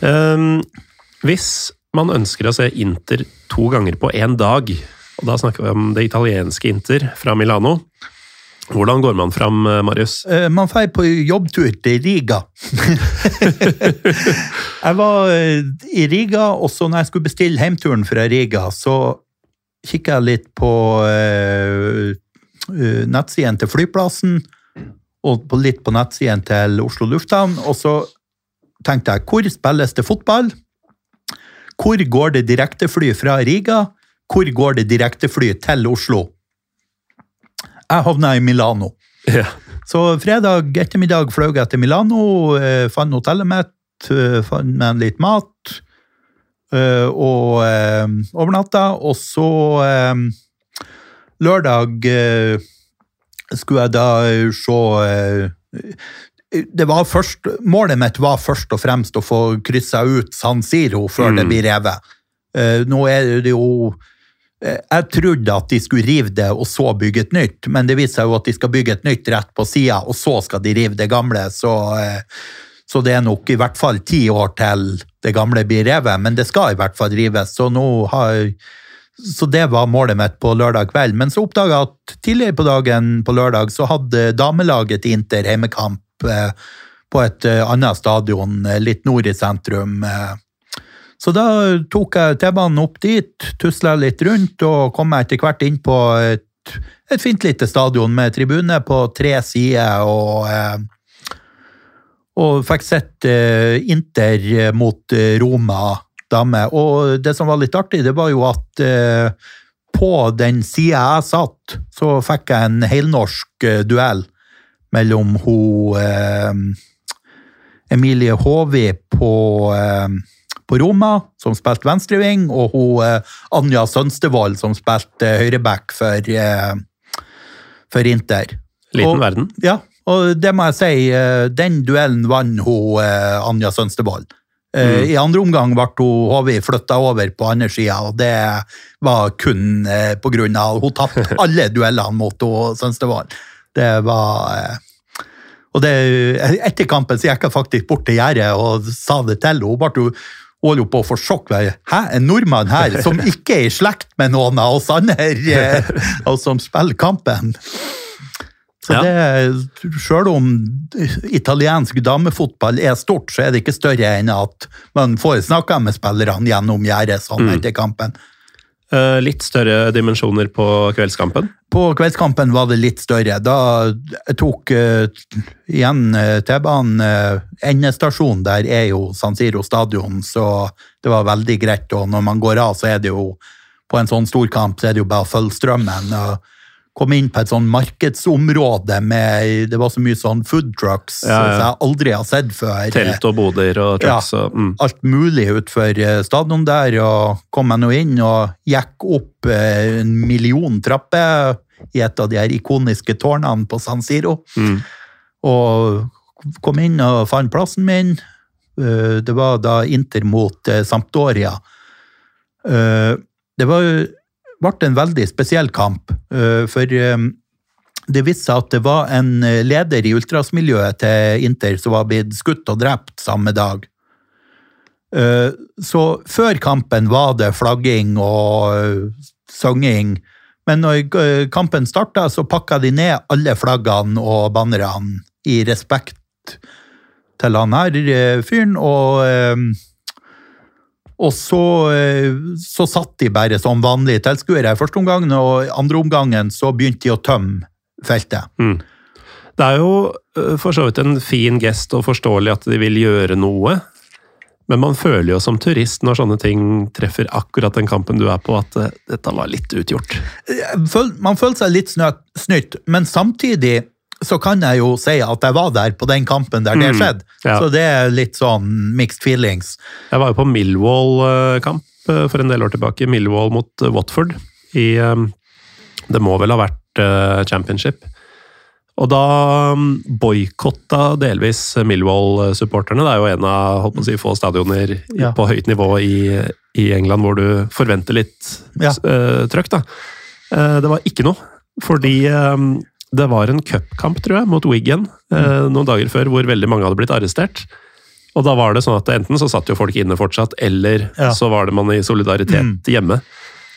Um, hvis man ønsker å se Inter to ganger på én dag, og da snakker vi om det italienske Inter fra Milano, hvordan går man fram, eh, Marius? Eh, Man drar på jobbtur til Riga. jeg var eh, i Riga, og så når jeg skulle bestille heimturen fra Riga, så kikka jeg litt på nettsidene nettsiden til flyplassen, og litt på nettsiden til Oslo lufthavn, og så tenkte jeg, hvor spilles det fotball? Hvor går det direktefly fra Riga? Hvor går det direktefly til Oslo? Jeg havna i Milano. Ja. Så fredag ettermiddag fløy jeg til Milano, eh, fant hotellet mitt, eh, fant meg litt mat, eh, og eh, overnatta. Og så eh, lørdag skulle jeg da se det var først, Målet mitt var først og fremst å få kryssa ut San Siro før det Mm. blir revet. Uh, nå er det jo eh, Jeg trodde at de skulle rive det og så bygge et nytt, men det viser seg jo at de skal bygge et nytt rett på sida, og så skal de rive det gamle. Så, eh, så det er nok i hvert fall ti år til det gamle blir revet, men det skal i hvert fall rives. Så har så det var målet mitt på lørdag kveld. Men så oppdaga jeg at tidligere på dagen på lørdag så hadde damelaget Inter heimekamp eh, på et eh, annet stadion eh, litt nord i sentrum. Så da tok jeg T-banen opp dit, tusla litt rundt og kom meg etter hvert inn på et, et fint lite stadion med tribune på tre sider og og fikk sett Inter mot Roma damer. Og det som var litt artig, det var jo at på den sida jeg satt, så fikk jeg en helnorsk duell mellom hun eh, Emilie Håvi på, eh, på Roma, som spilte venstreving, og hun eh, Anja Sønstevold, som spilte høyreback for, eh, for Inter. Liten Og- verden. Ja, og det må jeg si, eh, den duellen vant hun eh, Anja Sønstevold. Mm. I andre omgang ble hun Håvi flytta over på andre sida, og det var kun pga. av Hun tapte alle duellene mot Sønstevold. Det var eh, Og det, etter kampen så gikk jeg faktisk bort til gjerdet og sa det til henne. Hun ble jo på å få sjokk. Hæ, en nordmann her som ikke er i slekt med noen av oss andre, eh, og som spiller kampen? Så Ja. det, selv om italiensk damefotball er stort, så er det ikke større enn at man får snakka med spillerne gjennom gjerdet sånn Mm. etter kampen. Litt større dimensjoner på kveldskampen. På kveldskampen var det litt større. Da tok uh, igjen eh, T-banen. uh, endestasjonen der er jo San Siro stadion, så det var veldig greit. Og når man går av, så er det jo på en sånn stor kamp, så er det jo bare å følge strømmen. og Kom inn på et sånn markedsområde med Det var så mye sånn food trucks Ja, ja. som jeg aldri har sett før. Telt og boder og trucks og mm. alt mulig utfor eh, stadion der, og kom jeg nå inn og gikk opp eh, en million trapper i et av de her ikoniske tårnene på San Siro. Mm. Og kom inn og fant plassen min. Eh, Det var da Inter mot eh, Sampdoria. Eh, Det var, ble en veldig spesiell kamp, eh, for eh, det viste seg at det var en eh, leder i ultrasmiljøet til Inter som var blitt skutt og drept samme dag. Så før kampen var det flagging og sanging. men når kampen starta, så pakka de ned alle flaggene og bannerne i respekt til han her fyren, og og så, eh, så satt de bare som vanlige tilskuere første omgang, og i andre omgangen så begynte de å tømme feltet. Det er jo øh, for så vidt en fin gest og forståelig at de vil gjøre noe. Men man føler jo som turist når sånne ting treffer akkurat den kampen du er på, at øh, dette var litt utgjort. Man føler seg litt snytt, men samtidig så kan jeg jo si at jeg var der på den kampen der det Mm, skjedde. ja. Så det er litt sånn mixed feelings. Jeg var jo på Millwall-kamp øh, for en del år tilbake. Millwall mot øh, Watford. I, øh, det må vel ha vært championship. Og da boikotta delvis Millwall-supporterne. Det er jo en av holdt på å si, få stadioner Ja. på høyt nivå i, i England hvor du forventer litt Ja. trøkk. da. Eh, det var ikke noe, fordi eh, det var en cupkamp, tror jeg, mot Wiggen eh, noen dager før, hvor veldig mange hadde blitt arrestert. Og da var det sånn at enten så satt jo folk inne fortsatt, eller Ja. så var det man i solidaritet Mm. hjemme.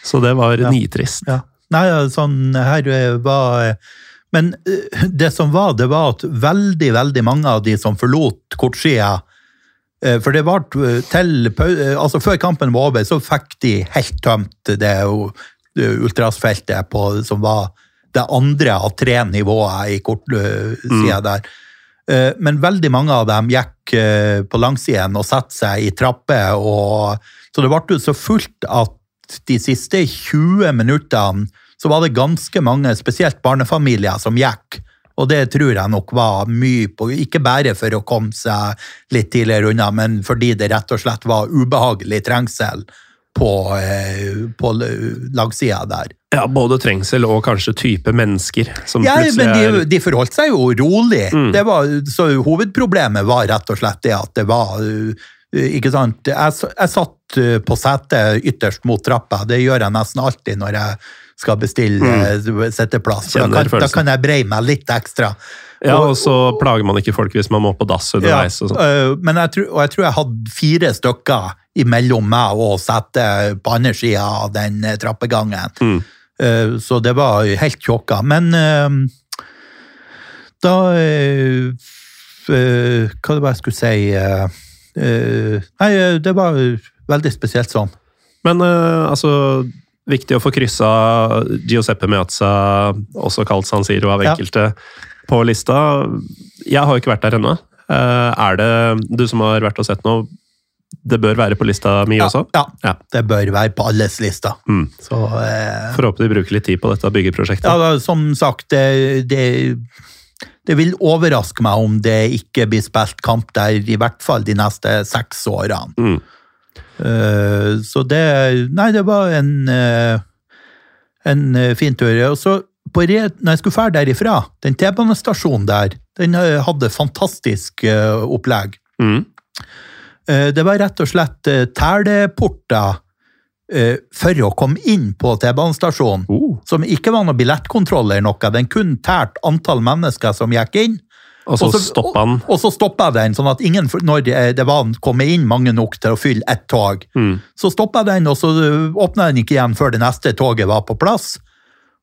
Så det var Ja. nitrist. Ja. Nei, sånn her eh, var eh, Men det som var, det var at veldig, veldig mange av de som forlot kortsida For det var til Altså, før kampen var over, så fikk de helt tømt det, det ultrasfeltet på, som var det andre av tre nivåer i kortsida der. Eh, Men veldig mange av dem gikk eh, på langsiden og satte seg i trapper, og, så det ble så fullt at de siste 20 minuttene så var det ganske mange, spesielt barnefamilier, som gikk. Og det tror jeg nok var mye på, ikke bare for å komme seg litt tidligere unna, men fordi det rett og slett var ubehagelig trengsel på, eh, på lagsida der. Ja, Både trengsel og kanskje type mennesker som Ja, plutselig men de, de forholdt seg jo rolig. Mm. Det var, så hovedproblemet var rett og slett det at det var uh, Ikke sant? Jeg, jeg satt uh, på setet ytterst mot trappa. Det gjør jeg nesten alltid når jeg skal bestille Mm. sitteplass. da da kan jeg breie meg litt ekstra. Ja, og så plager man ikke folk hvis man må på dass underveis. og sånn. øh, men jeg tror, og jeg tror jeg hadde fire stykker imellom meg og setet på andre sida av den eh, trappegangen. Mm. Øh, så det var helt tjåka. Men da Hva var det jeg skulle si Nei, det var veldig spesielt sånn. Men eh, altså, viktig å få kryssa Giuseppe Meazza, også kalt San Siro av Ja. På lista. Jeg har jo ikke vært der ennå. Eh, er det du som har vært og sett nå, det bør være på lista mi også? Ja, Ja. det bør være på alles lista. Mm. Så øh, Får håpe de bruker litt tid på dette byggeprosjektet. Ja, som sagt, det, det, det vil overraske meg om det ikke blir spilt kamp der i hvert fall de neste seks årene. Mm. Eh, så det Nei, det var en, eh, en eh, fin tur. Og så på re, når jeg skulle fære derifra, den T-banestasjonen der, den eh, hadde fantastisk uh, opplegg. Mm. Uh, Det var rett og slett uh, teleporter for å komme inn på T-banestasjonen Oh. som ikke var noe billettkontroll eller noe. Den kun tært antall mennesker som gikk inn. Og så Og stoppa den. Og så stoppa den, sånn at ingen, når det det var kommet inn mange nok til å fylle ett tog, Mm. så stoppa den, og så åpna den ikke igjen før det neste toget var på plass.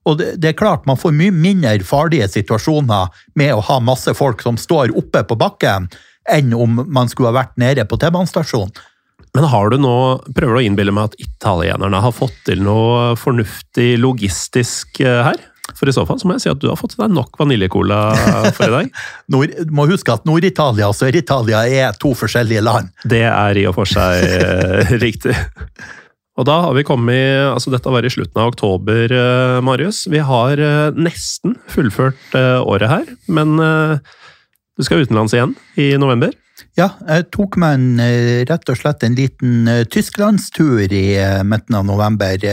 Og det, det er klart, man får mye mindre farlige situasjoner med å ha masse folk som står oppe på bakken, enn om man skulle ha vært nede på T-banestasjonen. Men har du nå, prøver du å innbille meg at italienerne har fått til noe fornuftig logistisk eh, her? For i så fall så må jeg si at du har fått til deg nok vaniljecola for i dag. Nord, må huske at Nord-Italia og Sør-Italia er to forskjellige land. Det er i og for seg eh, riktig. Og da har vi kommet altså Dette var i slutten av oktober, eh, Marius. Vi har eh, nesten fullført eh, året her, men du skal utenlands igjen i november. Ja, jeg tok meg en, rett og slett en liten tysklandstur i midten av november.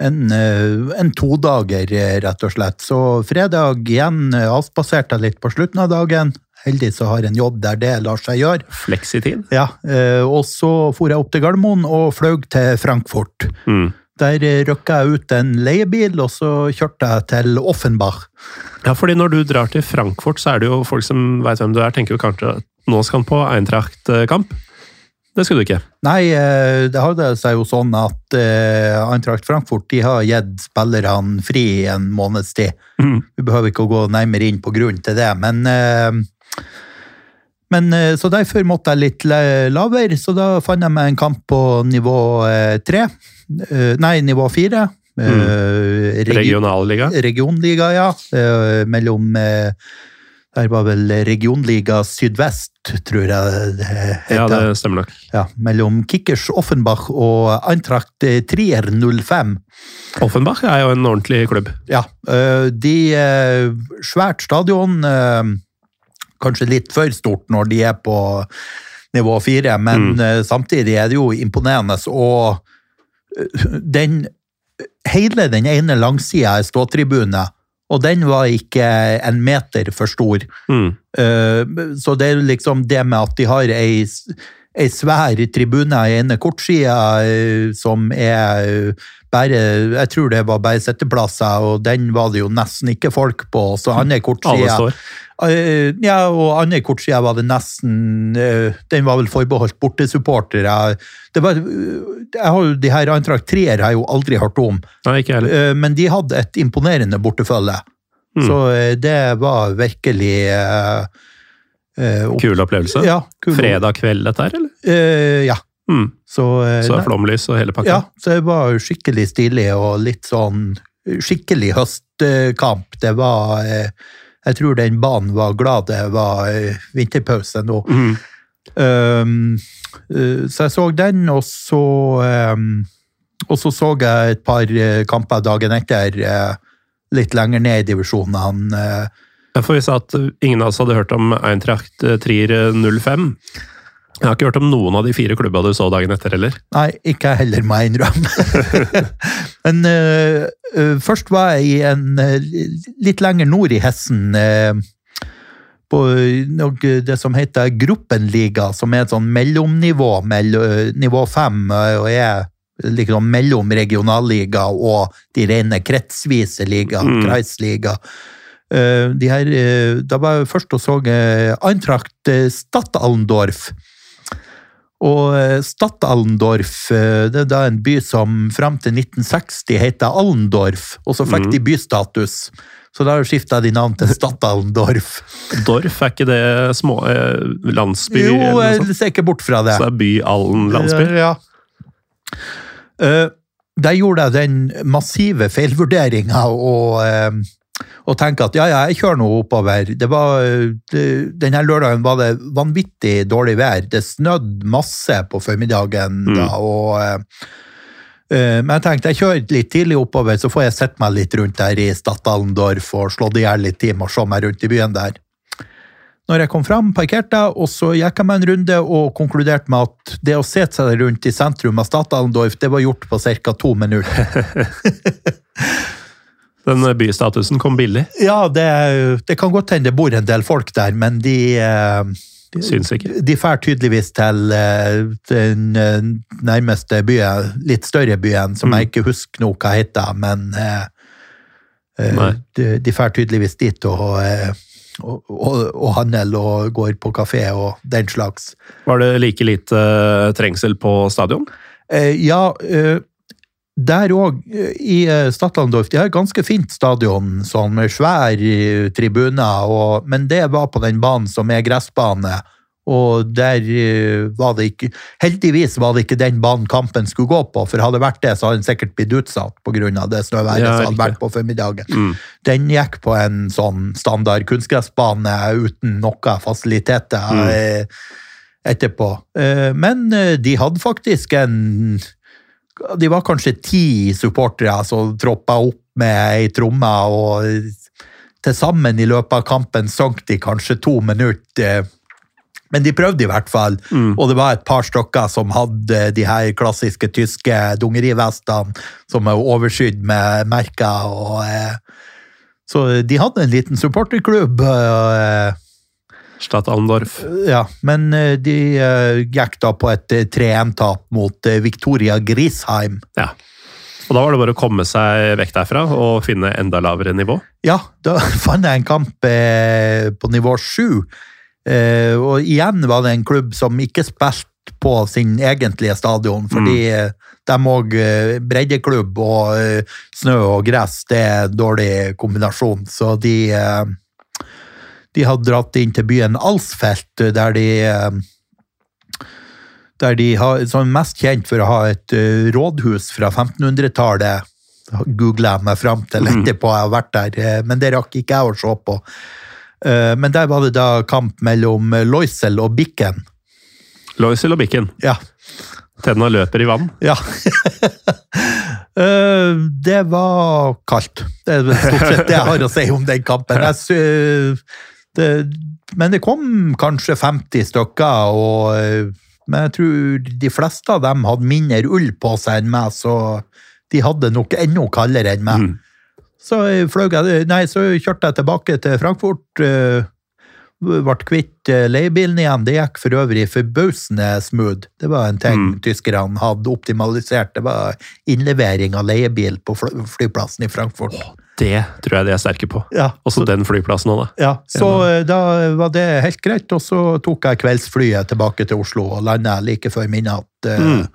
En, en todager, rett og slett. Så fredag igjen avspaserte jeg litt på slutten av dagen. Heldig så har jeg en jobb der det lar seg gjøre. Fleksitid. Ja, eh, Og så for jeg opp til Gardermoen og fløy til Frankfurt. Mm. Der røkka jeg ut en leiebil, og så kjørte jeg til Offenbach. Ja, fordi når du drar til Frankfurt, så er det jo folk som veit hvem du er, tenker jo kanskje at nå skal han på Eintracht-kamp. Det skulle du ikke. Nei, eh, det hadde seg jo sånn at eh, Eintracht Frankfurt de har gitt spillerne fri en måneds tid. Mm. Vi behøver ikke å gå nærmere inn på grunnen til det, men men, eh, Så derfor måtte jeg litt lavere, så da fant jeg meg en kamp på nivå eh, tre. Eh, Nei, nivå fire. Mm. regi- Regionalliga. Regionliga, ja. Mellom Der var vel Regionliga Sydvest, tror jeg det heter. Ja, det stemmer nok. Ja, mellom Kickers Offenbach og Eintracht Trier 05. Offenbach er jo en ordentlig klubb. Ja, de Svært stadion, kanskje litt for stort når de er på nivå fire, men Mm. øh, samtidig er det jo imponerende. Og øh, den Hele den ene langsida er ståtribune, og den var ikke en meter for stor. Mm. Eh, Så det er liksom det med at de har ei, ei svær tribune i ene kortsida eh, som er eh, bare Jeg tror det var bare sitteplasser, og den var det jo nesten ikke folk på. Så andre Alle kortsida. Eh, Ja, og andre kortsida var det nesten eh, Den var vel forbeholdt bortesupportere. Det var, jeg har jo, de her Eintracht 3 har jeg jo aldri hørt om, Nei, ikke heller. eh, men de hadde et imponerende bortefølge. Mm. Så det var virkelig uh, Kul opplevelse. Ja, kul. Fredag kveld dette her, eller? Uh, ja. Mm. Så, eh, Så flomlys og hele pakka. ja, så det var skikkelig stilig og litt sånn skikkelig høstkamp. Det var eh, Jeg tror den banen var glad det var eh, vinterpause nå. Mm. Um, så jeg så den, og så um, Og så så jeg et par kamper dagen etter, litt lenger ned i divisjonene. Derfor vi sa at ingen av oss hadde hørt om Eintracht Trier 05. Jeg har ikke hørt om noen av de fire klubba du så dagen etter heller. Nei, ikke jeg heller, må jeg innrømme. Men uh, uh, først var jeg i en uh, litt lenger nord i Hessen. på det som heter Gruppenliga, som er et sånn mellomnivå, mell, nivå fem, og er liksom mellom regionalliga og de rene kretsvise liga, Mm. Kreisliga. De her, da var jeg først og så Eintracht Stadtallendorf. Og eh, Stadtallendorf eh, det er da en by som fram til 1960 het Allendorf, og så fikk de bystatus. Så da skifta de navn til Stadtallendorf. Dorf, er ikke det små eh, landsby? Jo, jeg ser ikke bort fra det. Så det er by Allen landsby? Ja. Eh, der gjorde jeg den massive feilvurderinga og, og tenker at ja, ja, jeg kjører nå oppover. Det var, det, denne lørdagen var det vanvittig dårlig vær. Det snødde masse på formiddagen da, og eh, men jeg tenkte jeg kjører litt tidlig oppover, så får jeg sett meg litt rundt der i Stadtallendorf og slått i hjel litt time og se meg rundt i byen der. Når jeg kom fram, parkerte jeg, og så gikk jeg meg en runde og konkluderte med at det å se seg rundt i sentrum av Stadtallendorf, det var gjort på ca. to minutter. Den bystatusen kom billig. Ja, det, det kan godt hende det bor en del folk der, men de eh, Syns ikke. De drar tydeligvis til eh, den eh, nærmeste byen, litt større byen, som jeg ikke husker nå hva heter, men eh, eh, Nei. de, drar tydeligvis dit og, eh, og, og, og handler og går på kafé og den slags. Var det like lite eh, trengsel på stadion? Eh, ja, eh, der òg, i eh, Stadlandorf, de har et ganske fint stadion, sånn med svær tribune, tribuner, og, men det var på den banen som er gressbane. Og der eh, var det ikke Heldigvis var det ikke den banen kampen skulle gå på, for hadde det vært det, så hadde den sikkert blitt utsatt pga. det snøværet Ja, som hadde vært på formiddagen. Mm. Den gikk på en sånn standard kunstgressbane uten noe fasiliteter Mm. eh, etterpå. Eh, Men eh, de hadde faktisk en De var kanskje ti supportere som troppa opp med ei tromme, og til sammen i løpet av kampen sank de kanskje to minutter. Men de prøvde i hvert fall, og det var et par stykker som hadde de her klassiske tyske dungerivestene som er overskydd med merker. og... eh, så de hadde en liten supporterklubb, eh, Stad Andorf. ja, men eh, de eh, gikk da på et eh, 3-1-tap mot eh, Victoria Grisheim. Ja. Og da var det bare å komme seg vekk derfra og finne enda lavere nivå. Ja, da fant jeg en kamp eh, på nivå 7. Eh, og igjen var det en klubb som ikke spilte på sin egentlige stadion, fordi mm. de òg breddeklubb og snø og gress, det er en dårlig kombinasjon. Så de eh, de hadde dratt inn til byen Alsfelt, der de eh, der de har, som er mest kjent for å ha et eh, rådhus fra 1500-tallet. Googla jeg meg fram til etterpå, jeg har vært der, eh, men det rakk ikke jeg å se på. Eh, Men der var det da kamp mellom eh, Loisel og Bikken. Loisel og Bikken. Ja. Tenna løper i vann. ja. Eh, det var kaldt. Det er stort sett det jeg har å si om den kampen. Jeg det, men det kom kanskje 50 stykker, og, eh, men jeg tror de fleste av dem hadde mindre ull på seg enn meg, så de hadde nok enda kaldere enn meg. Så, jeg nei, så kjørte jeg tilbake til Frankfurt. eh, ble kvitt eh, leiebilen igjen. Det gikk for øvrig forbausende smooth. Det var en ting tyskerne hadde optimalisert. Det var innlevering av leiebil på flyplassen i Frankfurt. Det tror jeg de er sterke på. Ja, Også den flyplassen òg, da. ja, så eh, da var det helt greit, og så tok jeg kveldsflyet tilbake til Oslo og landa like før midnatt eh, Mm.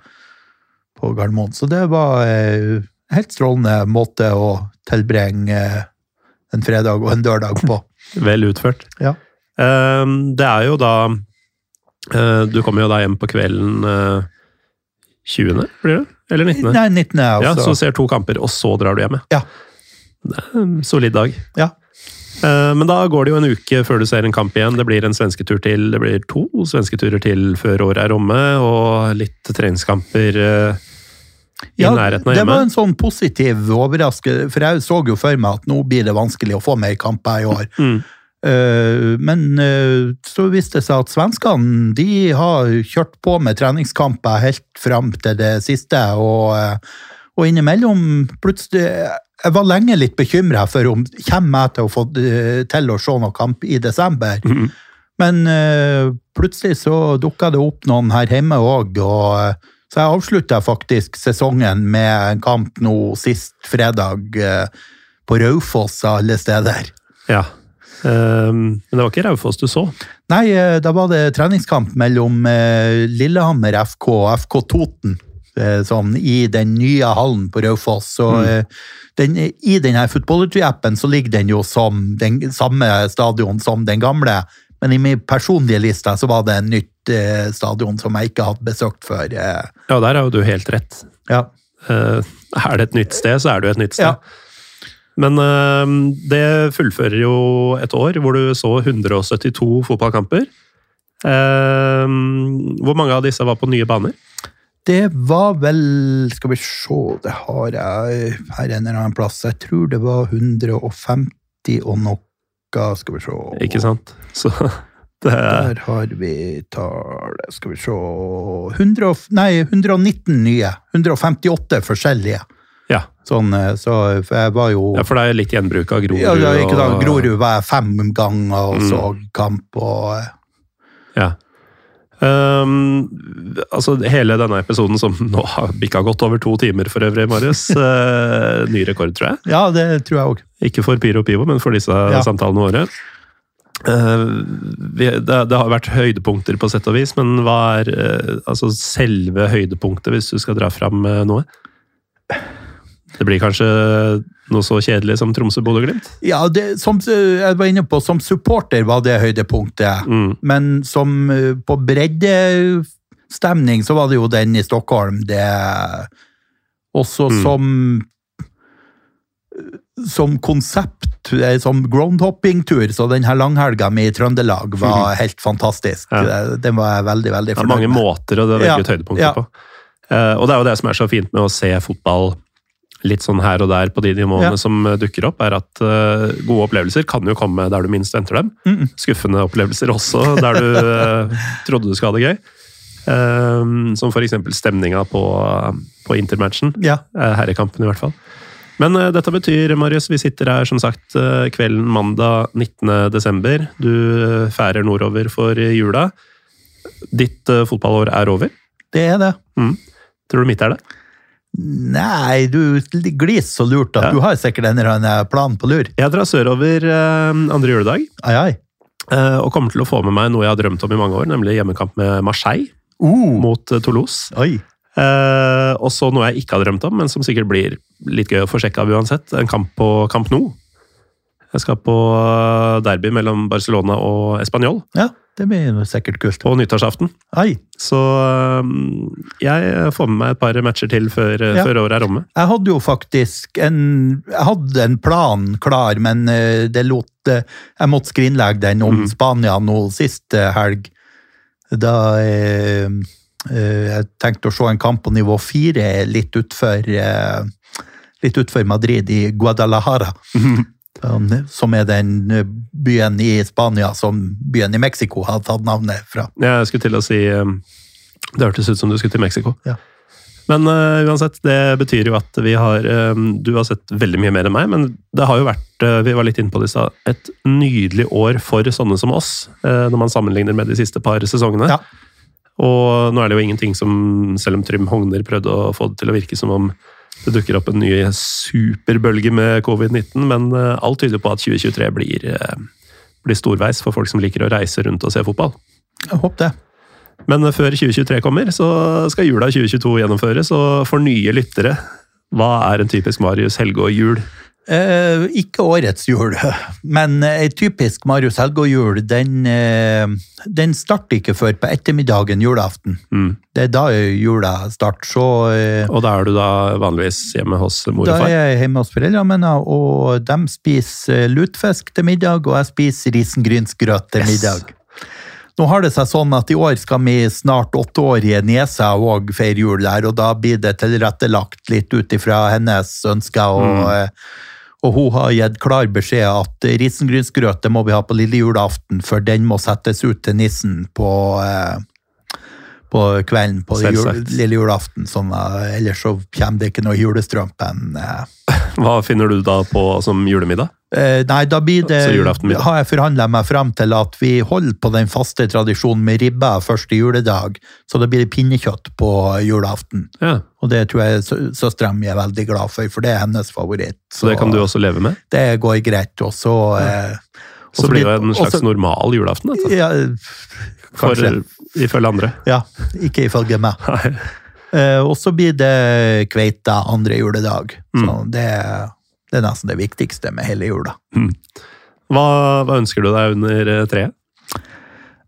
på Gardermoen. Så det var eh, helt strålende måte å tilbringe eh, en fredag og en dørdag på. Vel utført. Ja. Um, det er jo da uh, Du kommer jo da hjem på kvelden uh, 20., blir det? Eller 19.? Nei, 19. Ja, altså. Så ser to kamper, og så drar du hjem. Ja. Det er en solid dag. Ja. Eh, Men da går det jo en uke før du ser en kamp igjen. Det blir en svensketur til. Det blir to svensketurer til før året er omme, og litt treningskamper i i nærheten av hjemme. det var en sånn positiv overraskelse, for jeg så jo for meg at nå blir det vanskelig å få mer kamper i år. Mm. Eh, men eh, så viste det seg at svenskene de har kjørt på med treningskamper helt fram til det siste, og, eh, og innimellom plutselig Jeg var lenge litt bekymra for om kommer jeg til å få eh, til å se noen kamp i desember. Mhm. Men uh, plutselig så dukka det opp noen her hjemme òg, og eh, så jeg avslutta faktisk sesongen med en kamp nå sist fredag uh, på Raufoss av alle steder. Ja. Ehm, men det var ikke Raufoss du så? Nei, eh, da var det treningskamp mellom eh, Lillehammer FK og FK Toten. Eh, Sånn, I den nye hallen på Raufoss. Så eh, den, I denne Footballerty-appen så ligger den jo som den samme stadion som den gamle. Men i min personlige liste så var det en nytt eh, stadion som jeg ikke hadde besøkt før. Eh, Ja, der har jo du helt rett. ja. Eh, er det et nytt sted, så er det jo et nytt sted. Ja. Men eh, det fullfører jo et år hvor du så 172 fotballkamper. Hvor mange av disse var på nye baner? Det var vel Skal vi se, det har jeg her en eller annen plass. Jeg tror det var 150 og noe. Skal vi se. Ikke sant? Så det er Der har vi tallet Skal vi se 100, Nei, 119 nye. 158 forskjellige. Ja. Sånn, eh, så for jeg var jo ja, for det er litt gjenbruk av Grorud. ja, ja, ikke sant. Grorud var jeg fem ganger og Mm. så kamp og eh, Ja. Ehm, altså Hele denne episoden, som nå har bikka godt over to timer for øvrig, Marius. Uh, ny rekord, tror jeg. Ja, det tror jeg òg. Ikke for Pyro Pivo, men for disse samtalene våre. Uh, vi, det, det har vært høydepunkter på sett og vis, men hva er uh, altså selve høydepunktet, hvis du skal dra fram eh, noe? Det blir kanskje noe så kjedelig som Tromsø-Bodø-Glimt? Ja, det, som jeg var inne på, som supporter var det høydepunktet. Mm. Men som eh, på breddestemning så var det jo den i Stockholm. Det også Mm. som som konsept, eh, som groundhopping-tur, så den her langhelga mi i Trøndelag var helt fantastisk. Ja. Den var jeg veldig, veldig Det er mange måter å velge ut høydepunkter ja. på. Eh, og det er jo det som er så fint med å se fotball litt sånn her og der på de nivåene Ja. som eh, dukker opp, er at uh, gode opplevelser kan jo komme der du minst venter dem. Mm. Skuffende opplevelser også, der du uh, trodde du skulle ha det gøy. Um, som eksempel stemninga på, på intermatchen. Ja. Uh, herrekampen i hvert fall. Men dette betyr, Marius, vi sitter her som sagt kvelden mandag 19. desember. Du færer nordover for jula. Ditt fotballår er over. Det er det. Tror du mitt er det? Nei, du glis så lurt at Ja. du har sikkert en eller annen plan på lur. Jeg drar sørover eh, andre juledag, Ai, ai. eh, og kommer til å få med meg noe jeg har drømt om i mange år, nemlig hjemmekamp med Marseille Uh, mot eh, Toulouse. oi. Eh, og så noe jeg ikke har drømt om, men som sikkert blir litt gøy å få sjekka av uansett. En kamp på Camp Nou. Jeg skal på eh, derby mellom Barcelona og Español Ja, det blir sikkert kult. Og nyttårsaften. Ai. Så eh, jeg får med meg et par matcher til før, eh, Ja. før året er omme. Jeg hadde jo faktisk en Jeg hadde en plan klar, men eh, det lot eh, Jeg måtte skrinlegge den om mm. Spania nå sist helg. Da eh, jeg tenkte å se en kamp på nivå fire litt utfor eh, Litt utfor Madrid, i Guadalajara. Um, Som er den eh, byen i Spania som byen i Mexico har tatt navnet fra. Jeg skulle til å si eh, Det hørtes ut som du skulle til Mexico. Ja. Men uh, uansett, det betyr jo at vi har eh, Du har sett veldig mye mer enn meg, men det har jo vært uh, vi var litt inne på det i stad, et nydelig år for sånne som oss, når man sammenligner med de siste par sesongene. Ja. Og nå er det jo ingenting som, selv om Trym Hogner prøvde å få det til å virke som om det dukker opp en ny superbølge med covid-19, men eh, alt tyder på at 2023 blir, eh, blir storveis for folk som liker å reise rundt og se fotball. Jeg håper det. Men før 2023 kommer, så skal jula 2022 gjennomføres. Og for nye lyttere, hva er en typisk Marius Helgå-jul? Eh, ikke årets jul, men ei typisk Marius Helgå-jul, den, eh, den starter ikke før på ettermiddagen julaften. Mm. Det er da jula starter, så eh, Og da er du da vanligvis hjemme hos mor og far? da er jeg hjemme hos foreldrene mine, og de spiser eh, lutfisk til middag, og jeg spiser risengrynsgrøt til Yes. middag. Nå har det seg sånn at i år skal vi snart åtteårige niese òg feire jul der, og da blir det tilrettelagt litt ut ifra hennes ønsker. og... eh, og hun har gitt klar beskjed at risengrynsgrøt må vi ha på lille julaften, for den må settes ut til nissen på, eh, på kvelden på jul, lille julaften. Sånn, eh, ellers så kommer det ikke noe julestrømpen. Eh. Hva finner du da på som julemiddag? Eh, nei, da blir det, Så har jeg forhandla meg frem til at vi holder på den faste tradisjonen med ribba første juledag. Så da blir det pinnekjøtt på julaften. Ja, Og det tror jeg sø- søstera mi er veldig glad for, for det er hennes favoritt. Så det kan du også leve med? Det går greit. Og så eh, og Så blir det en slags normal julaften, dette. Ja, For, ifølge andre. Ja, ikke ifølge meg. Eh, og så blir det kveita andre juledag. Så Mm. det, det er nesten det viktigste med hele jula. Hva, hva ønsker du deg under eh, treet?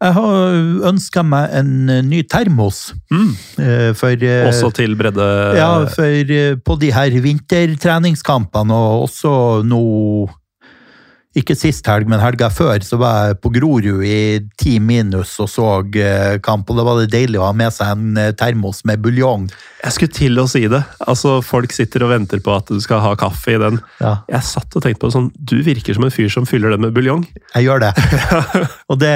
Jeg har ønska meg en eh, ny termos. Eh, For, uh, Også til bredde... ja, for på de her vintertreningskampene, og også nå Ikke sist helg, men helga før, så var jeg på Grorud i ti minus og så eh, kamp. Og da var det deilig å ha med seg en eh, termos med buljong. Jeg skulle til å si det. Altså, Folk sitter og venter på at du skal ha kaffe i den. Ja. Jeg satt og tenkte på det sånn, Du virker som en fyr som fyller den med buljong. Jeg gjør det. og det,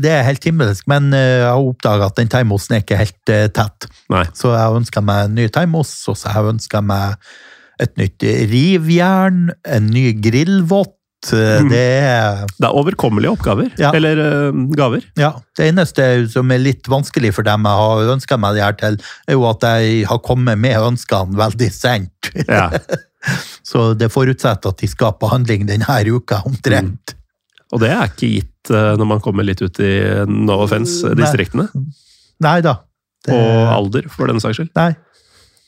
det er helt himmelsk, men eh, jeg har oppdaga at den termosen er ikke helt tett. Nei. Så jeg ønska meg en ny termos, og så jeg ønska meg et nytt rivjern, en ny grillvott. Eh, Det er Det er overkommelige oppgaver. Ja. Eller uh, gaver. ja, Det eneste som er litt vanskelig for dem jeg har ønska meg det her til, er jo at jeg har kommet med ønskene veldig sent. Ja. Så det forutsetter at de skal på handling denne uka, omtrent. Og det er ikke gitt uh, når man kommer litt ut i no offense distriktene Nei da. Det- Og alder, for den saks skyld. Nei.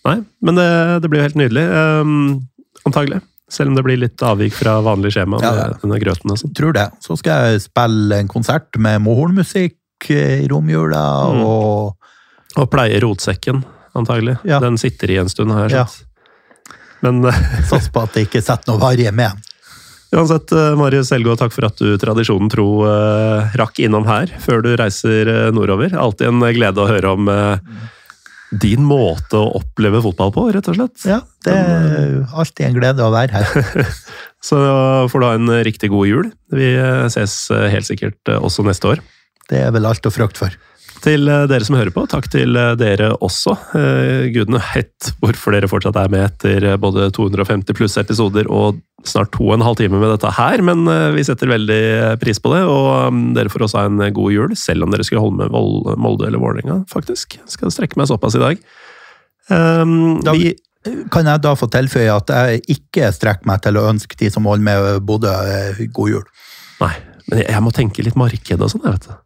Nei, men det, det blir jo helt nydelig. Um, antagelig. Selv om det blir litt avvik fra vanlig skjema med ja. denne grøten og sånn. tror det. Så skal jeg spille en konsert med Mohornmusikk eh, i romjula, Mm. og Og pleie rotsekken, antagelig. Ja. Den sitter i en stund, har jeg Ja. Men Sats på at det ikke setter noe varig med. uansett, eh, Marius Selgå, takk for at du tradisjonen tro eh, rakk innom her før du reiser eh, nordover. Alltid en glede å høre om eh, din måte å oppleve fotball på, rett og slett. Ja, det er alltid en glede å være her. Så får du ha en riktig god jul. Vi eh, ses eh, helt sikkert eh, også neste år. Det er vel alt å frakte for. Til eh, dere som hører på, takk til eh, dere også. Eh, Gudene vet hvorfor dere fortsatt er med etter både 250 pluss episoder og snart to og en halv time med dette her, men vi setter veldig pris på det. Og mm, dere får også ha en god jul, selv om dere skulle holde med Molde eller Vålerenga, faktisk. Skal strekke meg såpass i dag. Um, Da- vi, Kan jeg da få tilføye at jeg ikke strekker meg til å ønske de som holder med Bodø, god jul? nei, men jeg, jeg må tenke litt marked og sånn, jeg vet det.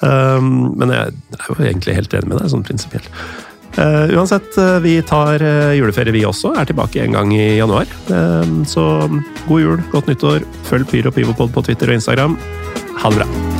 Um, men jeg er jo egentlig helt enig med deg, sånn prinsipielt. Uh, uansett, uh, vi tar uh, juleferie vi også, er tilbake en gang i januar. Um, så god jul, godt nyttår, følg Pyro Pivopod på Twitter og Instagram. Ha det bra.